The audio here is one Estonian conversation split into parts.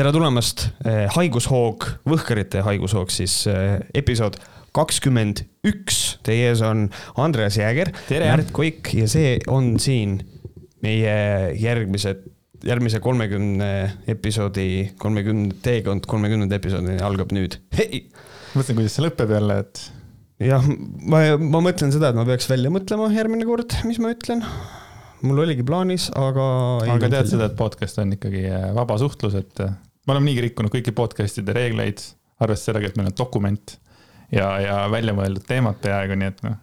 tere tulemast, eh, haigushoog, Võhkarite haigushoog siis eh, episood kakskümmend üks. Teie ees on Andreas Jääger, Märt Koik ja see on siin meie järgmised, järgmise kolmekümne episoodi, kolmekümne, teekond kolmekümnenda episoodini algab nüüd. hei! mõtlen, kuidas see lõpeb jälle, et. jah, ma, ma mõtlen seda, et ma peaks välja mõtlema järgmine kord, mis ma ütlen mul oligi plaanis, aga. aga tead seda, et podcast on ikkagi äh, vaba suhtlus, et me oleme niigi rikkunud kõiki podcast'ide reegleid, arvestades sellega, et meil on dokument ja, ja välja mõeldud teemad peaaegu, nii et noh.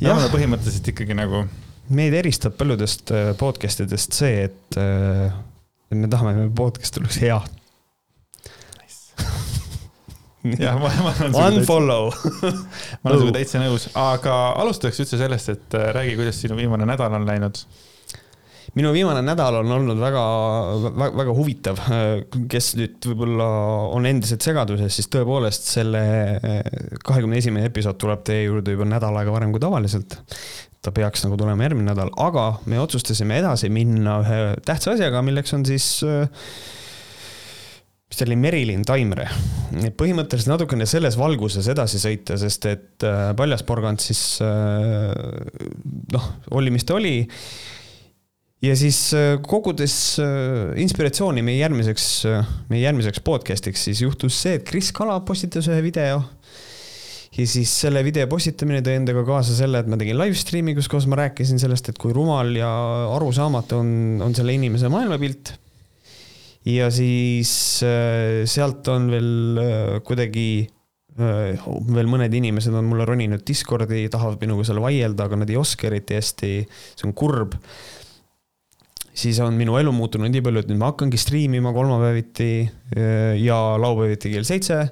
me oleme põhimõtteliselt ikkagi nagu. meid eristab paljudest äh, podcast idest see, et, et me tahame, et meie podcast oleks hea jah, ma, ma olen Unfollow ma olen sinuga täitsa nõus, aga alustaks üldse sellest, et äh, räägi, kuidas sinu viimane nädal on läinud. Minu viimane nädal on olnud väga, väga, väga huvitav. kes nüüd võib-olla on endiselt segaduses, siis tõepoolest selle kahekümne esimene episood tuleb teie juurde juba nädal aega varem kui tavaliselt ta peaks nagu tulema järgmine nädal, aga me otsustasime edasi minna ühe tähtsa asjaga, milleks on siis mis ta oli, Merilin Taimre. põhimõtteliselt natukene selles valguses edasi sõita, sest et äh, Paljasporgand siis noh, oli, mis ta oli. Ja siis äh, kogudes inspiratsiooni meie järgmiseks, meie järgmiseks podcast'iks, siis juhtus see, et Kris Kala postitas ühe video. Ja siis selle video postitamine tõi endaga kaasa selle, et ma tegin live stream'i, kus koos ma rääkisin sellest, et kui rumal ja arusaamatu on, on selle inimese maailmapilt. Ja siis äh, sealt on veel äh, kuidagi äh, veel mõned inimesed on mulle roninud Discordi, tahavad minuga seal vaielda, aga nad ei oska eriti hästi, see on kurb. Siis on minu elu muutunud nii palju, et nüüd ma hakkangi striimima kolmapäeviti ja laupäeviti kell seitse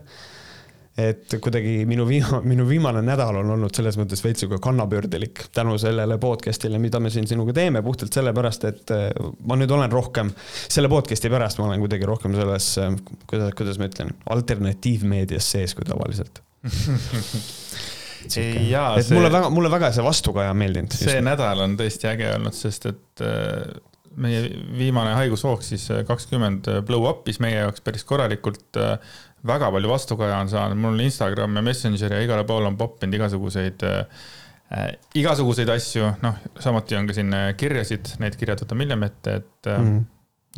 et kuidagi minu viima-, minu viimane nädal on olnud selles mõttes veits sihuke kannapöördelik tänu sellele podcast'ile, mida me siin sinuga teeme, puhtalt sellepärast, et äh, ma nüüd olen rohkem, selle podcast'i pärast ma olen kuidagi rohkem selles, äh, kuidas, kuidas ma ütlen, alternatiivmeedias sees kui tavaliselt jaa, et see, mulle väga, mulle väga see vastukaja meeldinud. see just. nädal on tõesti äge olnud, sest et äh, meie viimane haigushoog siis kakskümmend blow up'is meie jaoks päris korralikult väga palju vastukaja on saanud, mul Instagram ja Messenger ja igale poole on poppinud igasuguseid äh, äh,, igasuguseid asju, noh, samuti on ka siin äh, kirjasid, need kirjad võtame hiljem ette, et mm -hmm.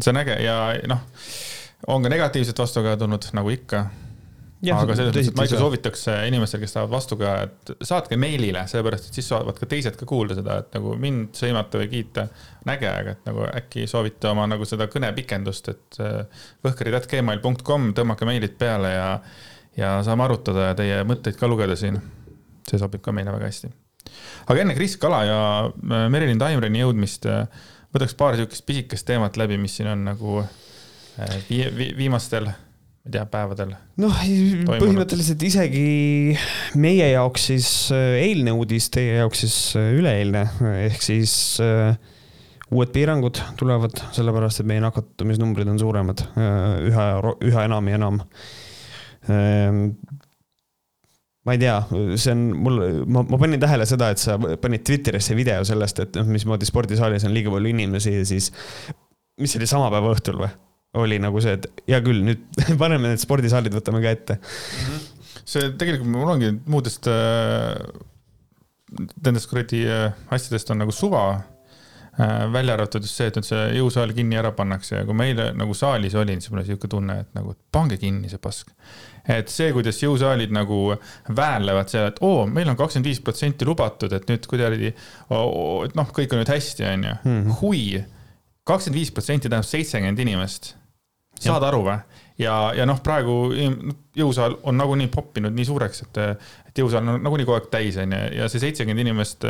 see on äge ja noh, on ka negatiivset vastukaja tulnud, nagu ikka aga selles mõttes, et ma ikka soovitaks inimestel, kes tahavad vastukaja, et saatke meilile, sellepärast et siis saavad ka teised ka kuulda seda, et nagu mind sõimata või kiita on äge, aga et nagu äkki soovite oma nagu seda kõnepikendust, et äh, võhkarid.gmail.com, tõmmake meilid peale ja, ja saame arutada ja teie mõtteid ka lugeda siin. see sobib ka meile väga hästi. aga enne Kris Kala ja äh, Merilin Taimreni jõudmist äh, võtaks paar sihukest pisikest teemat läbi, mis siin on nagu vi vi viimastel ma ei tea, päevadel? noh, põhimõtteliselt isegi meie jaoks siis äh, eilne uudis, teie jaoks siis äh, üleeilne, ehk siis uh, uued piirangud tulevad, sellepärast et meie nakatumisnumbrid on suuremad üha, üha enam ja enam uh,. ma ei tea, see on mul, ma, ma panin tähele seda, et sa panid Twitterisse video sellest, et noh, mismoodi spordisaalis on liiga palju inimesi ja siis, mis see oli, sama päeva õhtul või? Oli nagu see, et hea küll, nüüd paneme need spordisaalid, võtame ka ette. -hmm. see tegelikult mul ongi muudest äh,, nendest kuradi äh, asjadest on nagu suva äh,. välja arvatud just see, et nüüd see jõusaal kinni ära pannakse ja kui ma eile nagu saalis olin, siis mul oli sihuke tunne, et nagu pange kinni see pask. et see, kuidas jõusaalid nagu väänlevad seal, et oo, meil on kakskümmend viis protsenti lubatud, et nüüd kuidagi, et noh, kõik on nüüd hästi, onju. Mhm. hui, kakskümmend viis protsenti tähendab seitsekümmend inimest saad aru või? ja, ja noh, praegu jõusaal on nagunii poppinud nii suureks, et, et jõusaal on nagunii kogu aeg täis, on ju, ja see seitsekümmend inimest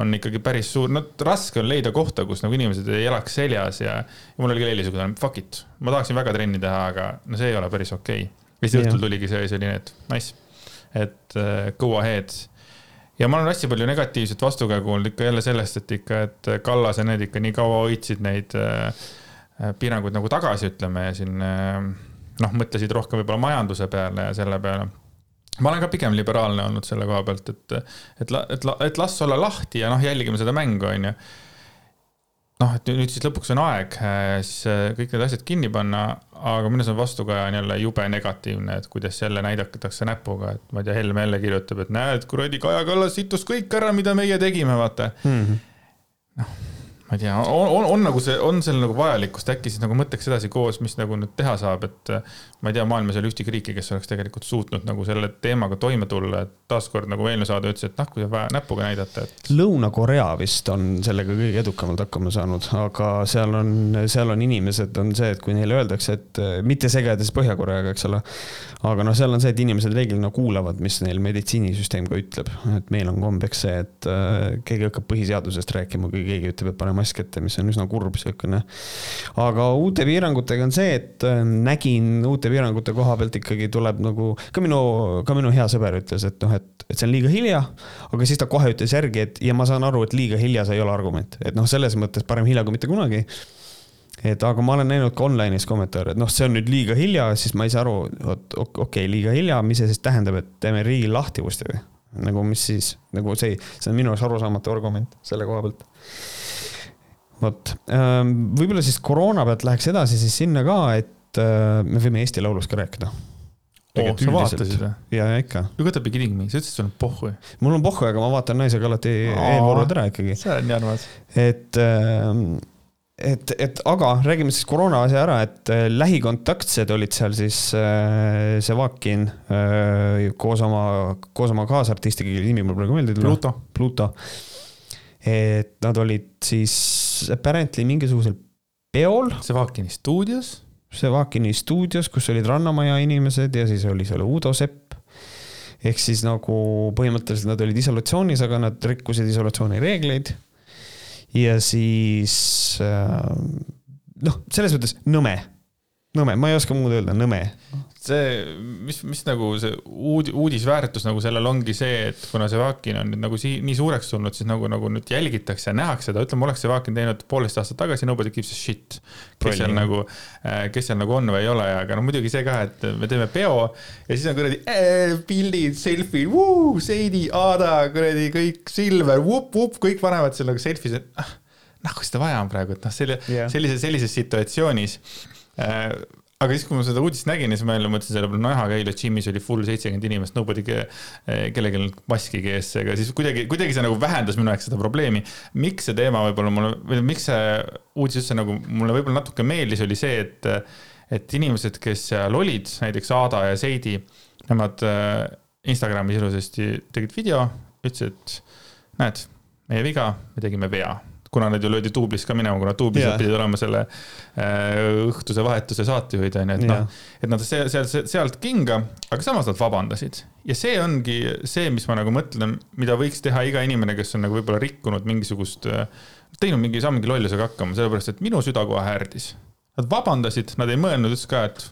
on ikkagi päris suur, no raske on leida kohta, kus nagu inimesed ei elaks seljas ja, ja mul oli ka eile niisugune fuck it, ma tahaksin väga trenni teha, aga no see ei ole päris okei. Okay.. ja siis õhtul tuligi see selline, et nice, et uh, go ahead. Ja ma olen hästi palju negatiivset vastukäe kuulnud ikka jälle sellest, et ikka, et Kallas ja need ikka nii kaua hoidsid neid äh, Äh, piiranguid nagu tagasi, ütleme, ja siin äh, noh, mõtlesid rohkem võib-olla majanduse peale ja selle peale. ma olen ka pigem liberaalne olnud selle koha pealt, et, et, et, et las olla lahti ja noh, jälgime seda mängu, on ju. noh, et nüüd siis lõpuks on aeg siis kõik need asjad kinni panna, aga minu arust vastukaja on jälle jube negatiivne, et kuidas jälle näidatakse näpuga, et ma ei tea, Helme jälle kirjutab, et näed, kuradi Kaja Kallas situs kõik ära, mida meie tegime, vaata mm. -hmm. noh ma ei tea, on, on, on nagu see, on seal nagu vajalikkust, äkki siis nagu mõtleks edasi koos, mis nagu nüüd teha saab, et ma ei tea, maailmas ei ole ühtegi riiki, kes oleks tegelikult suutnud nagu selle teemaga toime tulla, et taaskord nagu eelmine saade ütles, et noh, kui vaja näpuga näidata, et. Lõuna-Korea vist on sellega kõige edukamalt hakkama saanud, aga seal on, seal on inimesed, on see, et kui neile öeldakse, et mitte segades Põhja-Koreaga, eks ole. aga noh, seal on see, et inimesed reeglina kuulavad, mis neil meditsiinisüsteem ka ütleb, et meil on kombeks see, et äh, keegi hakkab põhiseadusest rääkima, kui keegi ütleb, et paneme mask ette, mis on üsna kurb siukene. aga uute piirangutega on see, et äh, nägin uute piirangute koha pealt ikkagi tuleb nagu, ka minu, ka minu hea sõber ütles, et noh, et, et see on liiga hilja. aga siis ta kohe ütles järgi, et ja ma saan aru, et liiga hilja see ei ole argument, et noh, selles mõttes parem hilja kui mitte kunagi et aga ma olen näinud ka online'is kommentaare, et noh, see on nüüd liiga hilja, siis ma ei saa aru, vot okei okay,, liiga hilja, mis see siis tähendab, et teeme riigi lahti uuesti või? nagu mis siis, nagu see, see on minu jaoks arusaamatu argument selle koha pealt vot, ähm, võib-olla siis koroona pealt läheks edasi siis sinna ka, et äh, me võime Eesti Laulust ka rääkida. oo, sa vaatasid või? ja, ja ikka. You gotta be kidding me, sa ütlesid, sul on pohhu. mul on pohhu, aga ma vaatan naisega alati eelvoorud ära ikkagi. see on nii armas. et, ähm, et, et aga räägime siis koroona asja ära, et äh, lähikontaktsed olid seal siis äh, Sevakin koos oma, koos oma kaasartistiga, kelle nimi mul praegu meelde ei tule. Pluto. Pluto. et nad olid siis apparently mingisugusel peol. Sevakini stuudios. Sevakini stuudios, kus olid Rannamaja inimesed ja siis oli seal Uudo Sepp. ehk siis nagu põhimõtteliselt nad olid isolatsioonis, aga nad rikkusid isolatsiooni reegleid. ja siis äh, noh, selles mõttes nõme, nõme, ma ei oska muud öelda, nõme see, mis, mis nagu see uud, uudisväärtus nagu sellel ongi see, et kuna see Vakin on nüüd nagu sii-, nii suureks tulnud, siis nagu, nagu nüüd jälgitakse ja nähakse seda, ütleme, oleks see Vakin teinud poolteist aastat tagasi, nobody gives a shit. kes seal nagu, äh, kes seal nagu on või ei ole, aga no muidugi see ka, et me teeme peo ja siis on kuradi äh, pildid, selfie, Seidi, Aada, kuradi kõik, Silver, vup-vup, kõik panevad seal nagu selfie'sid ah, kui seda vaja on praegu, et noh, selle yeah., sellise, sellises situatsioonis aga siis, kui ma seda uudist nägin, siis ma jälle mõtlesin selle peale, nojah, aga eile Jimis oli full seitsekümmend inimest, nobody, kellelgi ei olnud maskigi ees, ega siis kuidagi, kuidagi see nagu vähendas minu jaoks seda probleemi. miks see teema võib-olla mulle, või miks see uudis üldse nagu mulle võib-olla natuke meeldis, oli see, et, et inimesed, kes seal olid, näiteks Aada ja Seidi, nemad äh, Instagramis ilusasti tegid video, ütlesid, et näed, meie viga, me tegime vea kuna nad ju löödi duublis ka minema, kuna duublis yeah. pidid olema selle äh, õhtuse vahetuse saatejuhid onju, et yeah. noh, et nad seal, seal, sealt kinga, aga samas nad vabandasid. ja see ongi see, mis ma nagu mõtlen, mida võiks teha iga inimene, kes on nagu võib-olla rikkunud mingisugust, äh, teinud mingi, saa mingi lollusega hakkama, sellepärast et minu süda kohe härdis. Nad vabandasid, nad ei mõelnud üldse ka, et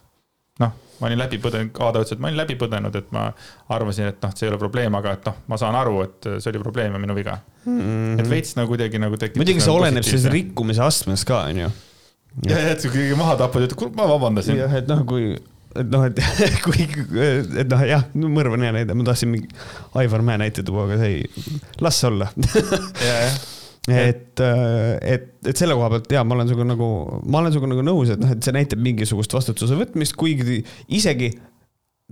noh ma olin läbi põdenud, Aada ütles, et ma olin läbi põdenud, et ma arvasin, et noh, see ei ole probleem, aga et noh, ma saan aru, et see oli probleem ja minu viga mm. -hmm. et veits nagu kuidagi nagu tekitas. muidugi see nagu oleneb sellest rikkumise astmest ka, onju. ja, ja, et sa keegi maha tapad, ütled, kuule, ma vabandasin. jah, et noh, kui et noh, et kui, et noh, jah, mõrv on hea näide, ma tahtsin mingi Aivar Mäe näite tuua, aga see ei, las olla. ja, jah et, äh, et, et selle koha pealt ja ma olen sinuga nagu, ma olen sinuga nagu nõus, et noh, et see näitab mingisugust vastutuse võtmist, kuigi isegi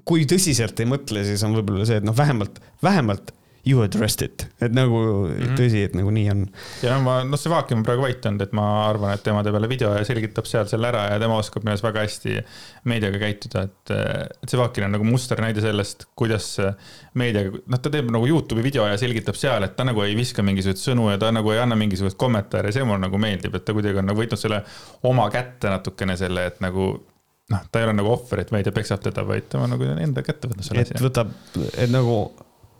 kui tõsiselt ei mõtle, siis on võib-olla see, et noh, vähemalt, vähemalt you addressed it, et nagu mm -hmm. tõsi, et nagu nii on. ja ma, noh, see Vaakim on praegu vait olnud, et ma arvan, et tema teeb jälle video ja selgitab seal selle ära ja tema oskab minu arust väga hästi meediaga käituda, et, et see Vaakin on nagu musternäide sellest, kuidas meediaga, noh, ta teeb nagu Youtube'i video ja selgitab seal, et ta nagu ei viska mingisuguseid sõnu ja ta nagu ei anna mingisuguseid kommentaare, see mulle nagu meeldib, et ta kuidagi on nagu võtnud selle oma kätte natukene selle, et nagu noh, ta ei ole nagu ohver, et meedia peksab teda, vaid tema nagu enda kätte võtnud selle asja. et võtab, et nagu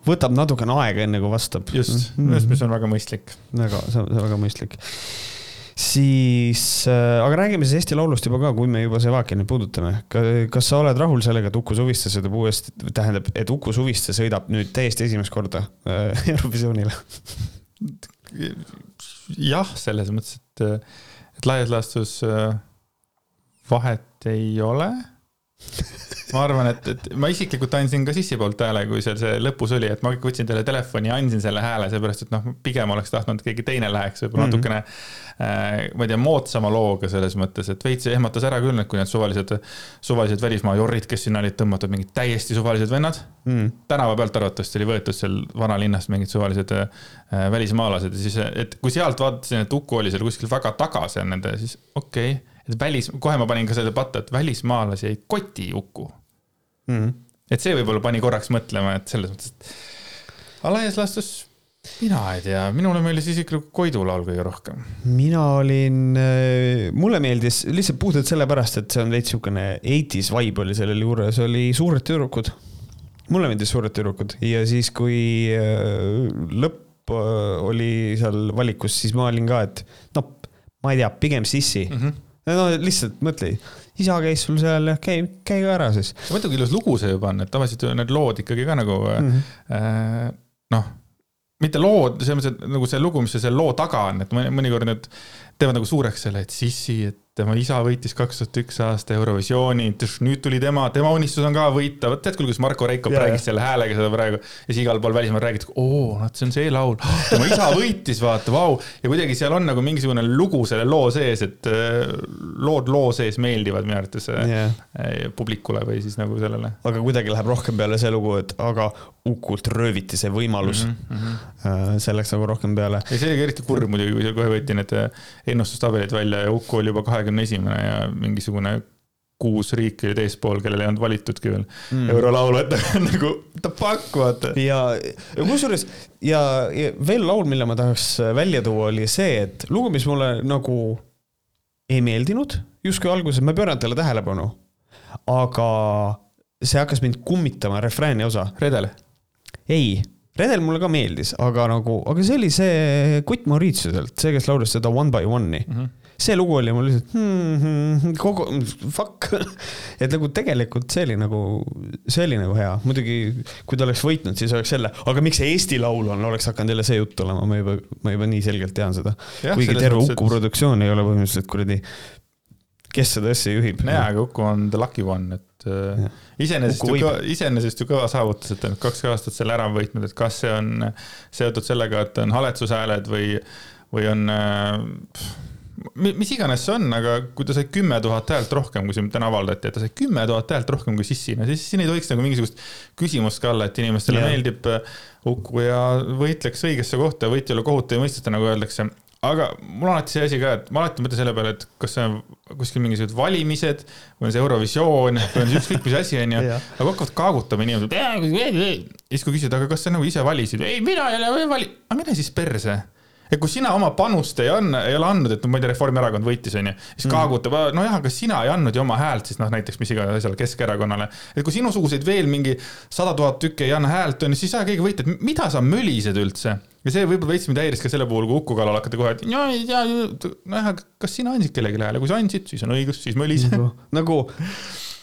võtab natukene aega, enne kui vastab. just mm, -hmm. mis on väga mõistlik. väga, see on väga mõistlik. siis äh,, aga räägime siis Eesti Laulust juba ka, kui me juba Sevakini puudutame. kas sa oled rahul sellega, et Uku Suviste sõidab uuesti, tähendab, et Uku Suviste sõidab nüüd täiesti esimest korda äh, Eurovisioonile jah, selles mõttes, et, et laias laastus äh, vahet ei ole ma arvan, et, et ma isiklikult andsin ka sissi poolt hääle, kui seal see lõpus oli, et ma võtsin talle telefoni ja andsin selle hääle, seepärast et noh, pigem oleks tahtnud, et keegi teine läheks võib-olla mm -hmm. natukene äh,, ma ei tea, moodsama looga selles mõttes, et veits ehmatas ära küll, et kui need suvalised, suvalised välismaa jorrid, kes sinna olid tõmmatud, mingid täiesti suvalised vennad mm. -hmm. tänava pealt arvatavasti oli võetud seal vanalinnast mingid suvalised äh, välismaalased ja siis, et kui sealt vaatasin, et Uku oli seal kuskil väga taga seal nende, siis okei okay et välis, kohe ma panin ka selle patta, et välismaalasi ei koti Uku mm. -hmm. et see võib-olla pani korraks mõtlema, et selles mõttes, et laias laastus mina ei tea, minule meeldis isiklikult Koidu laul kõige rohkem. mina olin, äh, mulle meeldis lihtsalt puhtalt sellepärast, et see on veits siukene 80's vibe oli sellel juures, oli Suured tüdrukud. mulle meeldis Suured tüdrukud ja siis, kui äh, lõpp äh, oli seal valikus, siis ma olin ka, et noh, ma ei tea, pigem Sissi mm. -hmm no lihtsalt mõtle, isa käis sul seal, käi, käi ka ära siis. kui ilus lugu see juba on, et tavaliselt need lood ikkagi ka nagu mm -hmm. äh, noh, mitte lood, selles mõttes, et nagu see lugu, mis seal loo taga on, et mõnikord need teevad nagu suureks selle, et sissi, et tema isa võitis kaks tuhat üks aasta Eurovisiooni, nüüd tuli tema, tema unistus on ka võita, vot tead küll, kuidas Marko Reikop yeah. räägis selle häälega seda praegu ja siis igal pool välismaal räägitakse, oo, näed, see on see laul, tema isa võitis, vaata, vau. ja kuidagi seal on nagu mingisugune lugu selle loo sees, et äh, lood loo sees meeldivad minu arvates yeah. Äh, publikule või siis nagu sellele. aga kuidagi läheb rohkem peale see lugu, et aga Ukult rööviti see võimalus mm. -hmm. see läks nagu rohkem peale. ja see oli ka eriti kurb muidugi, kui kohe võeti need ennustustabelid välja ja Uku oli juba kahekümne esimene ja mingisugune kuus riiki olid eespool, kellel ei olnud valitudki veel mm. eurolaulu, et nagu the fuck, vaata. ja, ja kusjuures ja, ja veel laul, mille ma tahaks välja tuua, oli see, et lugu, mis mulle nagu ei meeldinud justkui alguses, ma ei pööranud talle tähelepanu. aga see hakkas mind kummitama, refrääni osa. Redel? Ei Redel mulle ka meeldis, aga nagu, aga see oli see Kutt Mauritiuselt, see, kes laulis seda One by One'i mm. -hmm see lugu oli mul lihtsalt hmm, hmm, kogu, fuck et nagu tegelikult see oli nagu, see oli nagu hea, muidugi kui ta oleks võitnud, siis oleks jälle, aga miks see Eesti Laul on, oleks hakanud jälle see jutt olema, ma juba, ma juba nii selgelt tean seda. kuigi terve Uku et... produktsioon ei ole põhimõtteliselt kuradi, kes seda asja juhib. nojah, aga Uku on the lucky one, et äh, iseenesest ju kõva, iseenesest ju kõva saavutus, et ta nüüd kaks aastat selle ära võitnud, et kas see on seotud sellega, et on haletsushääled või, või on äh, mis iganes see on, aga kui ta sai kümme tuhat häält rohkem, kui siin täna avaldati, et ta sai kümme tuhat häält rohkem kui Sissi, no siis siin ei tohiks nagu mingisugust küsimust ka olla, et inimestele yeah. meeldib Uku ja võitleks õigesse kohta, võitjale kohut ei mõisteta, nagu öeldakse aga mul on alati see asi ka, et ma alati mõtlen selle peale, et kas see on kuskil mingisugused valimised või on see Eurovisioon või on see ükskõik mis asi, onju. aga hakkavad kaagutama inimesed. ja siis kui küsida, aga kas sa nagu ise valisid? ei, mina ei ole vali-, aga mine siis perse et kui sina oma panust ei anna, ei ole andnud, et no ma ei tea, Reformierakond võitis, onju, siis mm. kaagutab, nojah, aga sina ei andnud ju oma häält siis noh, näiteks mis iganes asjale Keskerakonnale. et kui sinusuguseid veel mingi sada tuhat tükki ei anna häält, onju, siis aja keegi võita, et mida sa mölised üldse. ja see võib-olla veits mind häiris ka selle puhul, kui Uku kallal hakati kohe, et ja tea, nojah, kas sina andsid kellelegi hääle, kui sa andsid, siis on õigus, siis mölise nagu, nagu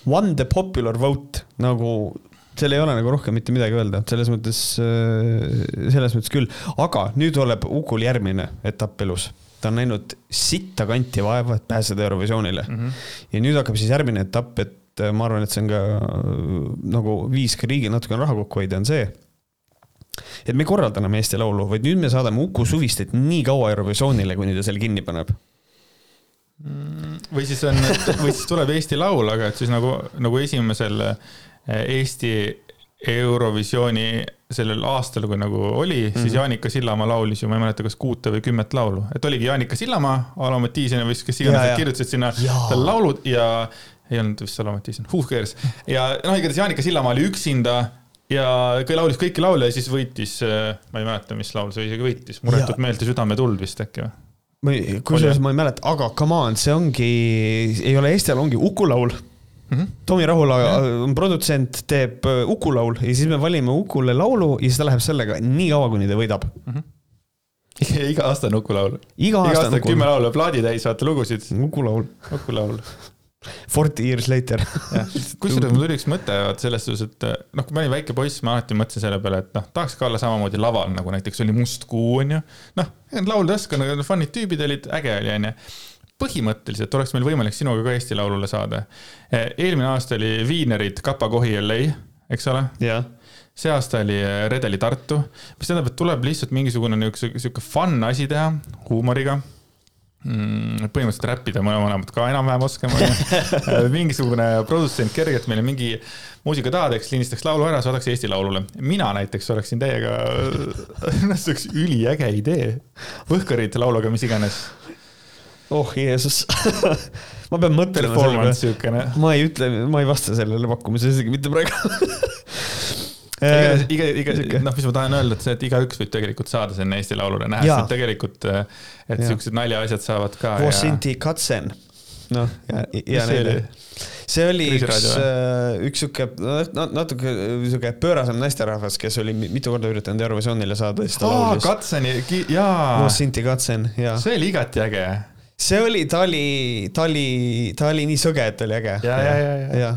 one the popular vote nagu seal ei ole nagu rohkem mitte midagi öelda, selles mõttes, äh, selles mõttes küll, aga nüüd tuleb Ukul järgmine etapp elus ta on näinud sitta kanti vaeva, et pääseda Eurovisioonile mm. -hmm. ja nüüd hakkab siis järgmine etapp, et äh, ma arvan, et see on ka äh, nagu viis ka riigil natukene raha kokku hoida, on see. et me ei korralda enam Eesti Laulu, vaid nüüd me saadame Uku Suvistet nii kaua Eurovisioonile, kuni ta selle kinni paneb mm, või siis on, või siis tuleb Eesti Laul, aga et siis nagu, nagu esimesel Eesti Eurovisiooni sellel aastal, kui nagu oli mm, -hmm. siis. Jaanika Sillamaa laulis ju, ma ei mäleta, kas kuute või kümmet laulu, et oligi Jaanika Sillamaa, Alo Mattiisen või kes iganes kirjutasid sinna tal laulud ja ei olnud vist Alo Mattiisen, Who cares ja noh, igatahes Jaanika Sillamaa oli üksinda ja laulis kõiki laule ja siis võitis, ma ei mäleta, mis laul see isegi võitis, Muretut meelt ja südametuld vist äkki või? kusjuures ma ei mäleta, aga come on, see ongi, ei ole Eesti laul, ongi Uku laul mm. -hmm. Tomi Rahula on produtsent, teeb äh, Uku laul ja siis me valime Ukule laulu ja siis ta läheb sellega nii kaua, kuni ta võidab mm. -hmm iga aasta on Uku laul. iga aasta on kümme laulu, plaaditäis, vaata lugusid. Uku laul. Uku laul. Forty years later kusjuures mul tuli üks mõte vaat selles suhtes, et noh, kui ma olin väike poiss, ma alati mõtlesin selle peale, et noh, tahaks ka olla samamoodi laval, nagu näiteks oli Must kuu, onju. noh, laulda oskan, fun'id tüübid olid, äge oli, onju põhimõtteliselt oleks meil võimalik sinuga ka Eesti Laulule saada. eelmine aasta oli Viinerid Kapa Kohi LA, eks ole? jah see aasta oli Redeli Tartu, mis tähendab, et tuleb lihtsalt mingisugune niisugune, sihuke fun asi teha huumoriga mm,. põhimõtteliselt räppida mõlemad ka enam-vähem oskame mingisugune produtsent kergelt meile mingi muusika taha teeks, lindistaks laulu ära, saadaks Eesti Laulule. mina näiteks oleksin täiega, see oleks üliäge idee. Võhkarid lauluga, mis iganes. Oh Jeesus ma pean mõtlema selle peale. ma ei ütle, ma ei vasta sellele pakkumisele isegi mitte praegu iga, iga, iga, noh, mis ma tahan öelda, et see, et igaüks võib tegelikult saada sinna Eesti Laulule, nähes, et tegelikult, et siuksed naljaasjad saavad ka. Vosinti ja... Katsen, noh, ja, ja neile see oli üks, äh, üks sihuke natuke sihuke pöörasem naisterahvas, kes oli mitu korda üritanud Eurovisioonile saada. aa, Katseni, jaa. Vosinti Katsen, jaa. see oli igati äge. See oli, ta oli, ta oli, ta oli nii sõge, et oli äge. ja, ja, ja, ja, ja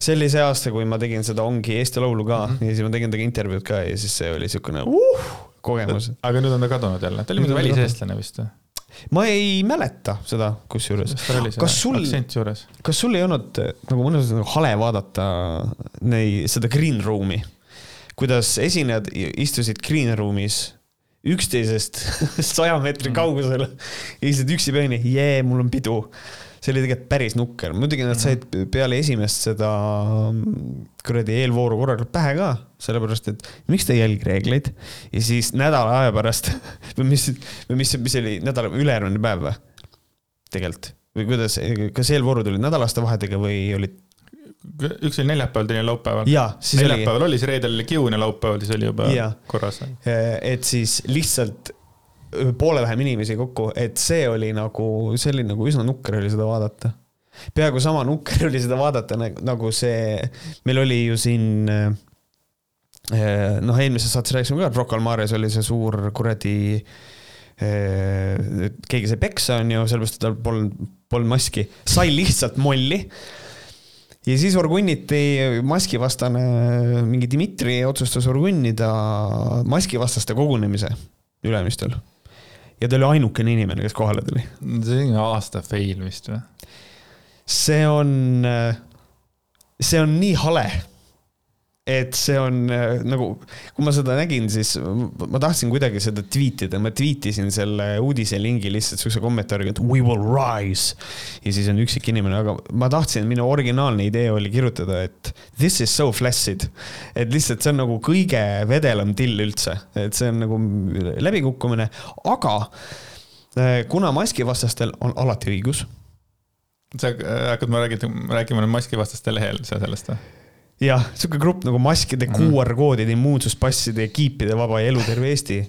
see oli see aasta, kui ma tegin seda Ongi Eesti Laulu ka mm -hmm. ja siis ma tegin temaga intervjuud ka ja siis see oli siukene uh, kogemus. aga nüüd on ta kadunud jälle, ta oli mingi väliseestlane vist või? ma ei mäleta seda, kusjuures. kas sul, kas sul ei olnud nagu mõnes mõttes nagu hale vaadata neid, seda green room'i, kuidas esinejad istusid green room'is üksteisest saja meetri mhm. kaugusel ja istusid üksipäini, jee, mul on pidu. See oli tegelikult päris nukker, muidugi nad said peale esimest seda mm, kuradi eelvooru korralikult pähe ka, sellepärast et miks te ei jälgi reegleid? Ja siis nädala aja pärast või mis, või mis, mis oli nädala, ülejärgmine päev või? tegelikult. Või kuidas, kas eelvoorud olid nädalaste vahedega või olid üks oli neljapäeval, teine laupäeval. neljapäeval oli, see reedel oli kiun ja laupäeval siis oli juba ja. korras. et siis lihtsalt poole vähem inimesi kokku, et see oli nagu, see oli nagu üsna nukker oli seda vaadata. peaaegu sama nukker oli seda vaadata nagu see, meil oli ju siin eh, noh, eelmises saates rääkisime ka, et Rocca al Mares oli see suur kuradi keegi sai peksa, on ju, sellepärast et tal polnud, polnud maski, sai lihtsalt molli ja siis orgunniti maskivastane, mingi Dmitri otsustas orgunnida maskivastaste kogunemise Ülemistel ja ta oli ainukene inimene, kes kohale tuli. see on aasta fail vist või? see on, see on nii hale et see on äh, nagu, kui ma seda nägin, siis ma tahtsin kuidagi seda tweet ida, ma tweet isin selle uudise lingi lihtsalt siukse kommentaariga, et we will rise. ja siis on üksik inimene, aga ma tahtsin, minu originaalne idee oli kirjutada, et this is so flaccid. et lihtsalt see on nagu kõige vedelam till üldse, et see on nagu läbikukkumine, aga äh, kuna maskivastastel on alati õigus sa äh, hakkad, ma räägin, räägime nüüd maskivastaste lehel sellest või? Jah, sihuke grupp nagu maskide mm. QR-koodide, immuunsuspasside ja kiipide vaba elu terve Eesti.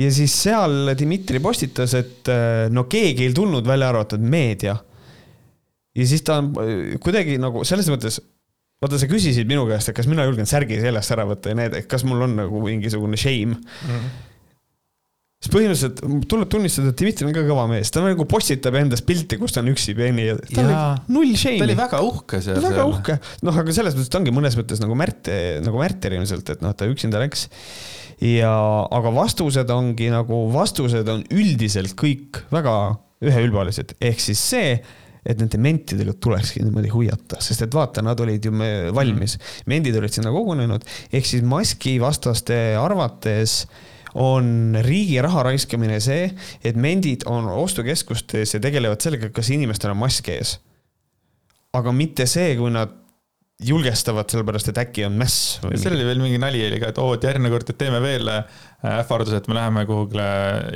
ja siis seal Dmitri postitas, et äh, no keegi ei tulnud, välja arvatud meedia. ja siis ta on äh, kuidagi nagu selles mõttes vaata, sa küsisid minu käest, et kas mina julgen särgi seljast ära võtta ja need, et kas mul on nagu mingisugune shame mm. -hmm siis põhimõtteliselt tuleb tunnistada, et Dmitri on ka kõva mees, ta nagu postitab endast pilti, kus ta on üksi peeni ja tal oli null shame'i. ta oli väga uhke seal. väga uhke, noh, aga selles mõttes ta ongi mõnes mõttes nagu Märt, nagu Märter ilmselt, et noh, ta üksinda läks. ja, aga vastused ongi nagu, vastused on üldiselt kõik väga üheülbalised, ehk siis see et nende mentidega tulekski niimoodi huiata, sest et vaata, nad olid ju valmis, mm. mendid olid sinna kogunenud, ehk siis maskivastaste arvates äh, on riigi raha raiskamine see, et mendid on ostukeskustes ja tegelevad sellega, kas inimestel on mask ees. aga mitte see, kui nad julgestavad, sellepärast et äkki on mäss. seal oli veel mingi nali oli ka, et oo, et järgmine kord, et teeme veel äh, ähvarduse, et me läheme kuhugile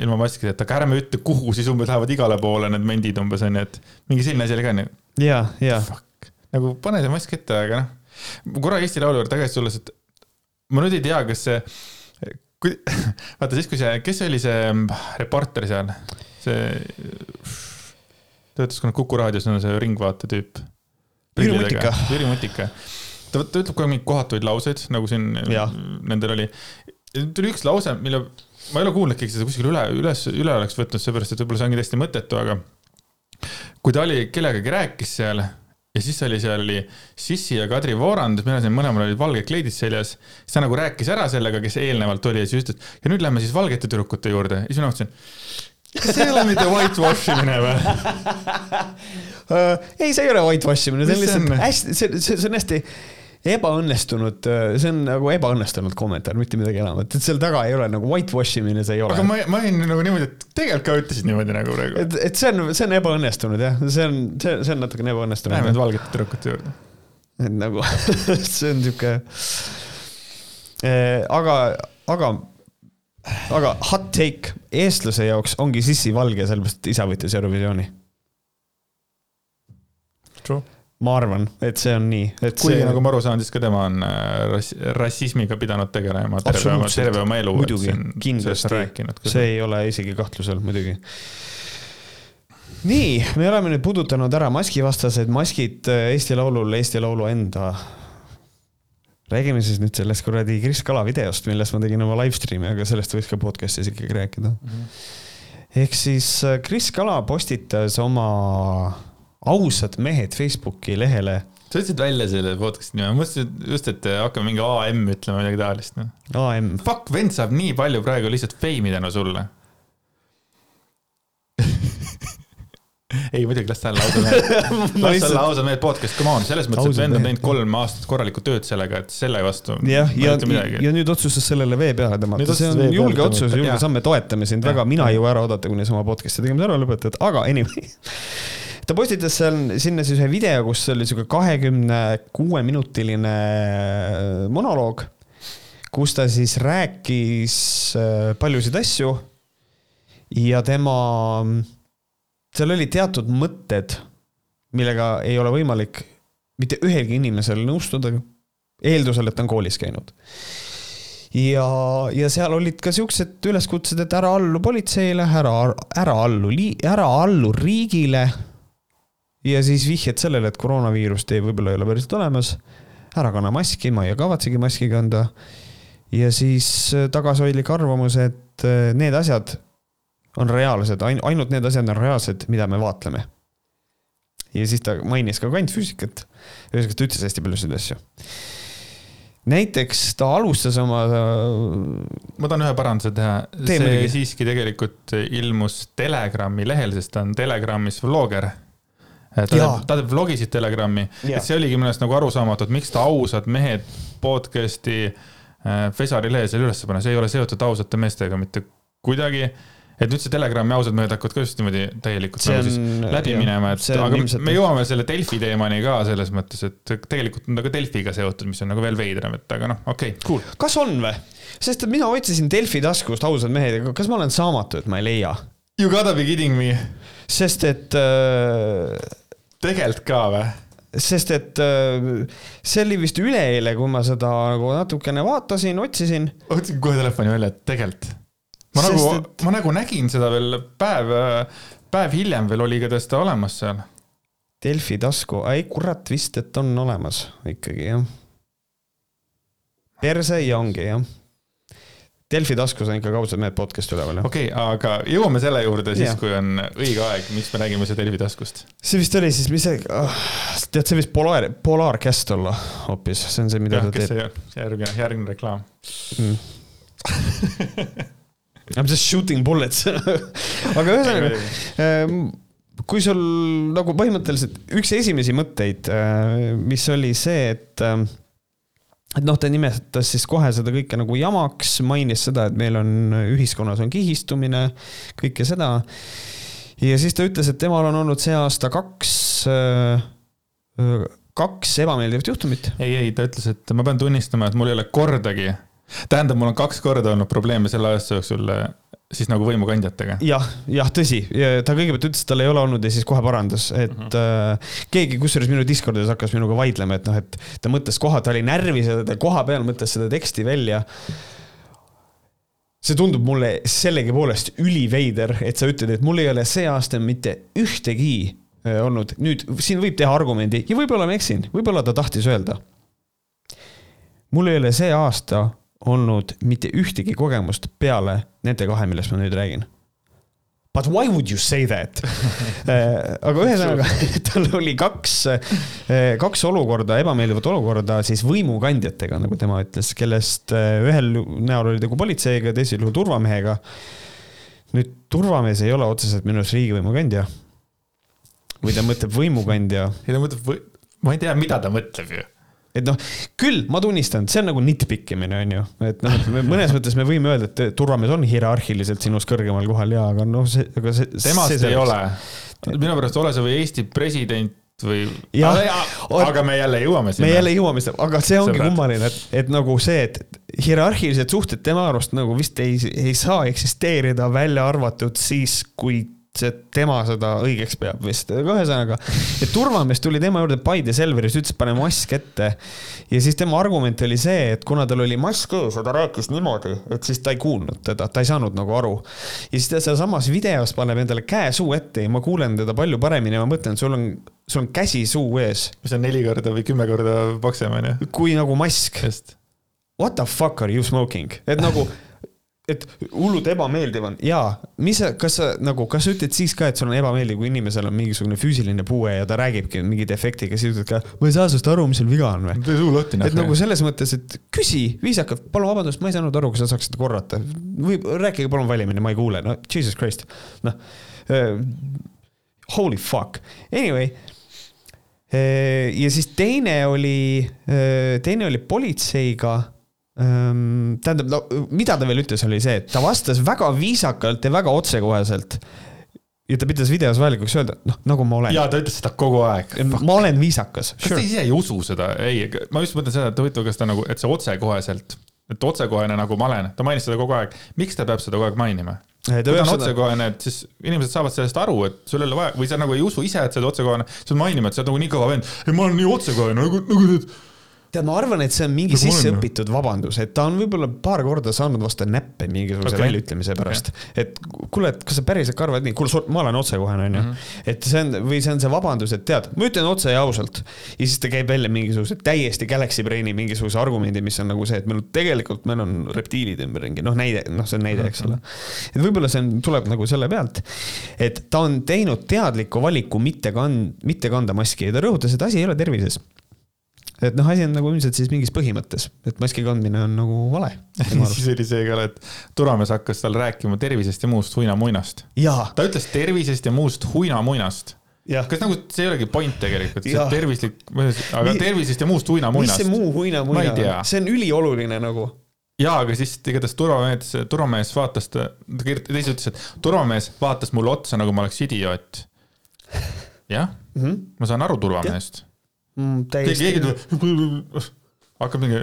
ilma maskideta, aga ärme ütle, kuhu, siis umbes lähevad igale poole need mendid umbes onju, et mingi selline asi oli ka onju. ja, ja. nagu pane see mask ette, aga noh, korra Eesti Laulu juurde tagasi tulles, et ma nüüd ei tea, kas see kui, vaata siis, kui see, kes oli see mm, reporter seal, see, töötas kunagi Kuku raadios, on see Ringvaate tüüp. Jüri Mutika. Jüri Mutika. ta, ta ütleb kogu aeg mingeid kohatuid lauseid, nagu siin ja. nendel oli. tuli üks lause, mille, ma ei ole kuulnud, keegi seda kuskil üle, üles, üle oleks võtnud, seepärast et võib-olla see ongi täiesti mõttetu, aga kui ta oli kellegagi rääkis seal ja siis oli seal oli Sissi ja Kadri Voorand, meil siin mõlemal olid valged kleidid seljas. siis ta nagu rääkis ära sellega, kes eelnevalt oli ja siis ütles, ja nüüd lähme siis valgete tüdrukute juurde ja siis mina mõtlesin. see ei ole mitte whitewash imine või? ei, see ei ole whitewash imine, see on lihtsalt hästi, see, see, see on hästi ebaõnnestunud, see on nagu ebaõnnestunud kommentaar, mitte midagi enamat, et seal taga ei ole nagu whitewash imine, see ei ole aga ma, ma olin nagu niimoodi, et tegelikult ka ütlesid niimoodi nagu praegu. et, et see on, see on ebaõnnestunud jah, see on, see, see on natukene Läheme ebaõnnestunud nüüd. valgete tüdrukute juurde. et nagu see on sihuke. aga, aga, aga hot take eestlase jaoks ongi Sissi valge, sellepärast isa võitis Eurovisiooni. True. Ma arvan, et see on nii, et kuigi see nagu ma aru saan, siis ka tema on äh, rass-, rassismiga pidanud tegelema terve oma, terve oma elu. Muidugi, kindlasti. rääkinud. see ei ole isegi kahtlusel muidugi. nii, me oleme nüüd puudutanud ära maskivastased maskid äh, Eesti Laulul, Eesti Laulu enda. räägime siis nüüd sellest kuradi Kris Kala videost, millest ma tegin oma live stream'i, aga sellest võiks ka podcast'is ikkagi rääkida. ehk siis äh, Kris Kala postitas oma ausad mehed Facebooki lehele sa ütlesid välja selle podcast'i nime, ma mõtlesin just, et hakkame mingi AM ütlema midagi taolist. noh. AM. Fuck, vend saab nii palju praegu lihtsalt feimi tänu sulle. ei muidugi, las ta olla ausad mehed. las ta olla ausad mehed podcast, come on, selles mõttes, et vend on teinud kolm aastat korralikku tööd sellega, et selle vastu. jah, ja, ja, ja nüüd otsustas sellele vee peale tõmmata, see on julge otsus, julge samm, me toetame sind Jah, väga, mina ei jõua ära oodata, kuni sa oma podcast'i tegemise ära lõpetad, aga anyway. Ta postitas seal sinna siis ühe video, kus oli sihuke kahekümne kuue minutiline monoloog, kus ta siis rääkis äh, paljusid asju ja tema, seal oli teatud mõtted, millega ei ole võimalik mitte ühelgi inimesel nõustuda, eeldusel, et ta on koolis käinud. ja, ja seal olid ka siuksed üleskutsed, et ära allu politseile, ära, ära allu, ära allu riigile. Ja siis vihjed sellele, et koroonaviirust ei, võib-olla ei ole päriselt olemas. ära kanna maski, ma ei kavatsegi maski kanda. ja siis äh, tagasihoidlik arvamus, et äh, need asjad on reaalsed, ainult need asjad on reaalsed, mida me vaatleme. ja siis ta mainis ka kvantfüüsikat. ühesõnaga, ta ütles hästi paljusid asju. näiteks ta alustas oma ma tahan ühe paranduse teha, see muidugi. siiski tegelikult ilmus Telegrami lehel, sest ta on Telegramis vlogger. Ta teeb ta teeb vlogisid Telegrami, et see oligi minu arust nagu arusaamatu, et miks ta ausad mehed podcast'i äh, Fesari lehe seal üles paneb, see ei ole seotud ausate meestega mitte kuidagi. et nüüd see Telegrami ausad mehed hakkavad ka just niimoodi täielikult See nagu siis läbi jah, minema, et aga ilmselt- me jõuame selle Delfi teemani ka selles mõttes, et tegelikult on ta ka Delfiga seotud, mis on nagu veel veidram, et aga noh, okei okay,, cool. kas on või? sest et mina otsisin Delfi taskust ausad mehed, aga kas ma olen saamatu, et ma ei leia? You gotta be kidding me. sest et äh, tegelikult ka või? sest et äh, see oli vist üleeile, kui ma seda nagu natukene vaatasin, otsisin. võtsin kohe telefoni välja, et tegelikult. ma Sest nagu et-, ma nagu nägin seda veel päev, päev hiljem veel oli igatahes ta olemas seal. Delfi tasku, ei kurat vist, et on olemas ikkagi jah. perse ja ongi jah. Delfi taskus on ikka kaudselt mehed podcast üleval okei okay,, aga jõuame selle juurde siis kui on õige aeg, miks me räägime seda Delfi taskust. see vist oli siis, mis see oh,, tead, see võis Polar, Polarcast olla hoopis, see on see, mida jah, ta teeb. järgmine, järgmine reklaam. I m just shooting bullets aga ühesõnaga, Ehm, kui sul nagu põhimõtteliselt üks esimesi mõtteid, mis oli see, et ähm, et noh, ta nimetas siis kohe seda kõike nagu jamaks, mainis seda, et meil on ühiskonnas on kihistumine, kõike seda. ja siis ta ütles, et temal on olnud see aasta kaks, kaks ebameeldivat juhtumit. ei, ei, ta ütles, et ma pean tunnistama, et mul ei ole kordagi, tähendab, mul on kaks korda olnud probleeme selle aasta jooksul äh, siis nagu võimukandjatega. jah, jah, tõsi, ta kõigepealt ütles, et tal ei ole olnud ja siis kohe parandas, et uh -huh. äh, keegi kusjuures minu Discordis hakkas minuga vaidlema, et noh, et ta mõtles koha, ta oli närvis ja ta koha peal mõtles seda teksti välja. see tundub mulle sellegipoolest üliveider, et sa ütled, et mul ei ole see aasta mitte ühtegi äh, olnud, nüüd siin võib teha argumendi ja võib-olla ma eksin, võib-olla ta tahtis öelda. mul ei ole see aasta olnud mitte ühtegi kogemust peale nende kahe, millest ma nüüd räägin. But why would you say that? aga ühesõnaga, tal oli kaks, kaks olukorda, ebameeldivat olukorda siis võimukandjatega, nagu tema ütles, kellest eh, ühel näol oli tegu politseiga, teisel juhul turvamehega. nüüd turvamees ei ole otseselt minu arust riigivõimu kandja. või ta mõtleb võimukandja. ei ta mõtleb, ma ei tea, mida ta mõtleb ju et noh, küll ma tunnistan, see on nagu nitpikkimine, on ju, et noh, mõnes mõttes me võime öelda, et turvamees on hierarhiliselt sinust kõrgemal kohal ja, aga noh, see, aga see. temast see ei ole. minu pärast ole sa või Eesti president või. aga me jälle jõuame sinna. me jälle jõuame sinna, aga see ongi kummaline, et, et nagu see, et hierarhilised suhted tema arust nagu vist ei, ei saa eksisteerida, välja arvatud siis, kui see tema seda õigeks peab vist, aga ühesõnaga, et turvamees tuli tema juurde Paide Selveris, ütles, pane mask ette. ja siis tema argument oli see, et kuna tal oli mask ees ja ta rääkis niimoodi, et siis ta ei kuulnud teda, ta ei saanud nagu aru. ja siis ta sealsamas videos paneb endale käe suu ette ja ma kuulen teda palju paremini ja ma mõtlen, sul on, sul on käsi suu ees. mis on neli korda või kümme korda paksem, on ju. kui nagu mask. What the fuck are you smoking, et nagu et hullult ebameeldiv on ja mis sa, kas sa nagu, kas sa ütled siis ka, et sul on ebameeldiv, kui inimesel on mingisugune füüsiline puue ja ta räägibki mingi defektiga, siis ütled ka, ma ei saa sinust aru, mis sul viga on või? tee suu lahti. et nagu selles mõttes, et küsi viisakalt, palun vabandust, ma ei saanud aru, kas sa saaksid korrata või rääkige palun valimini, ma ei kuule, no jesus christ, noh uh,. Holy fuck, anyway uh,. ja siis teine oli uh,, teine oli politseiga tähendab, no mida ta veel ütles, oli see, et ta vastas väga viisakalt ja väga otsekoheselt. ja ta pidas videos vajalikuks öelda, noh, nagu ma olen. ja ta ütles seda kogu aeg. ma olen viisakas. kas sure. te ise ei usu seda? ei, ma just mõtlen seda, et huvitav, kas ta nagu, et see otsekoheselt, et otsekohene nagu ma olen, ta mainis seda kogu aeg. miks ta peab seda kogu aeg mainima? kui ta on otsekohene, et siis inimesed saavad sellest aru, et sul ei ole vaja või sa nagu ei usu ise, et sa oled otsekohene, sa pead mainima, et sa oled nagu nii kõva vend. ei, ma olen nii otsekohene nagu, nagu need tead, ma arvan, et see on mingi sisseõpitud vabandus, et ta on võib-olla paar korda saanud vastu näppe mingisuguse okay. väljaütlemise pärast okay.. et kuule, et kas sa päriselt ka arvad nii, kuule, ma olen otsekohene, onju. Mhm. et see on, või see on see vabandus, et tead, ma ütlen otse ja ausalt. ja siis ta käib välja mingisuguse täiesti galaxy brain'i mingisuguse argumendi, mis on nagu see, et meil tegelikult, meil on reptiilid ümberringi, noh, näide, noh, see on näide, eks ole. et võib-olla see on, tuleb nagu selle pealt, et ta on teinud teadliku valiku mitte kand-, mitte kanda maski ja ta rõhutas, et asi ei ole tervises et noh, asi on nagu ilmselt siis mingis põhimõttes, et maski kandmine on nagu vale. siis oli see ka, et Turamees hakkas tal rääkima tervisest ja muust huinamuinast. ta ütles tervisest ja muust huinamuinast. kas nagu see ei olegi point tegelikult, see tervislik, aga Mi, tervisest ja muust huinamuinast. mis see muu huinamuina on, see on ülioluline nagu jaa, aga siis igatahes turvamees, turvamees vaatas ta, ta kirjutas, ta ise ütles, et turvamees vaatas mulle otsa, nagu ma oleks idioot. jah mm, -hmm. ma saan aru turvameest mm,. keegi tuleb, hakkab mingi,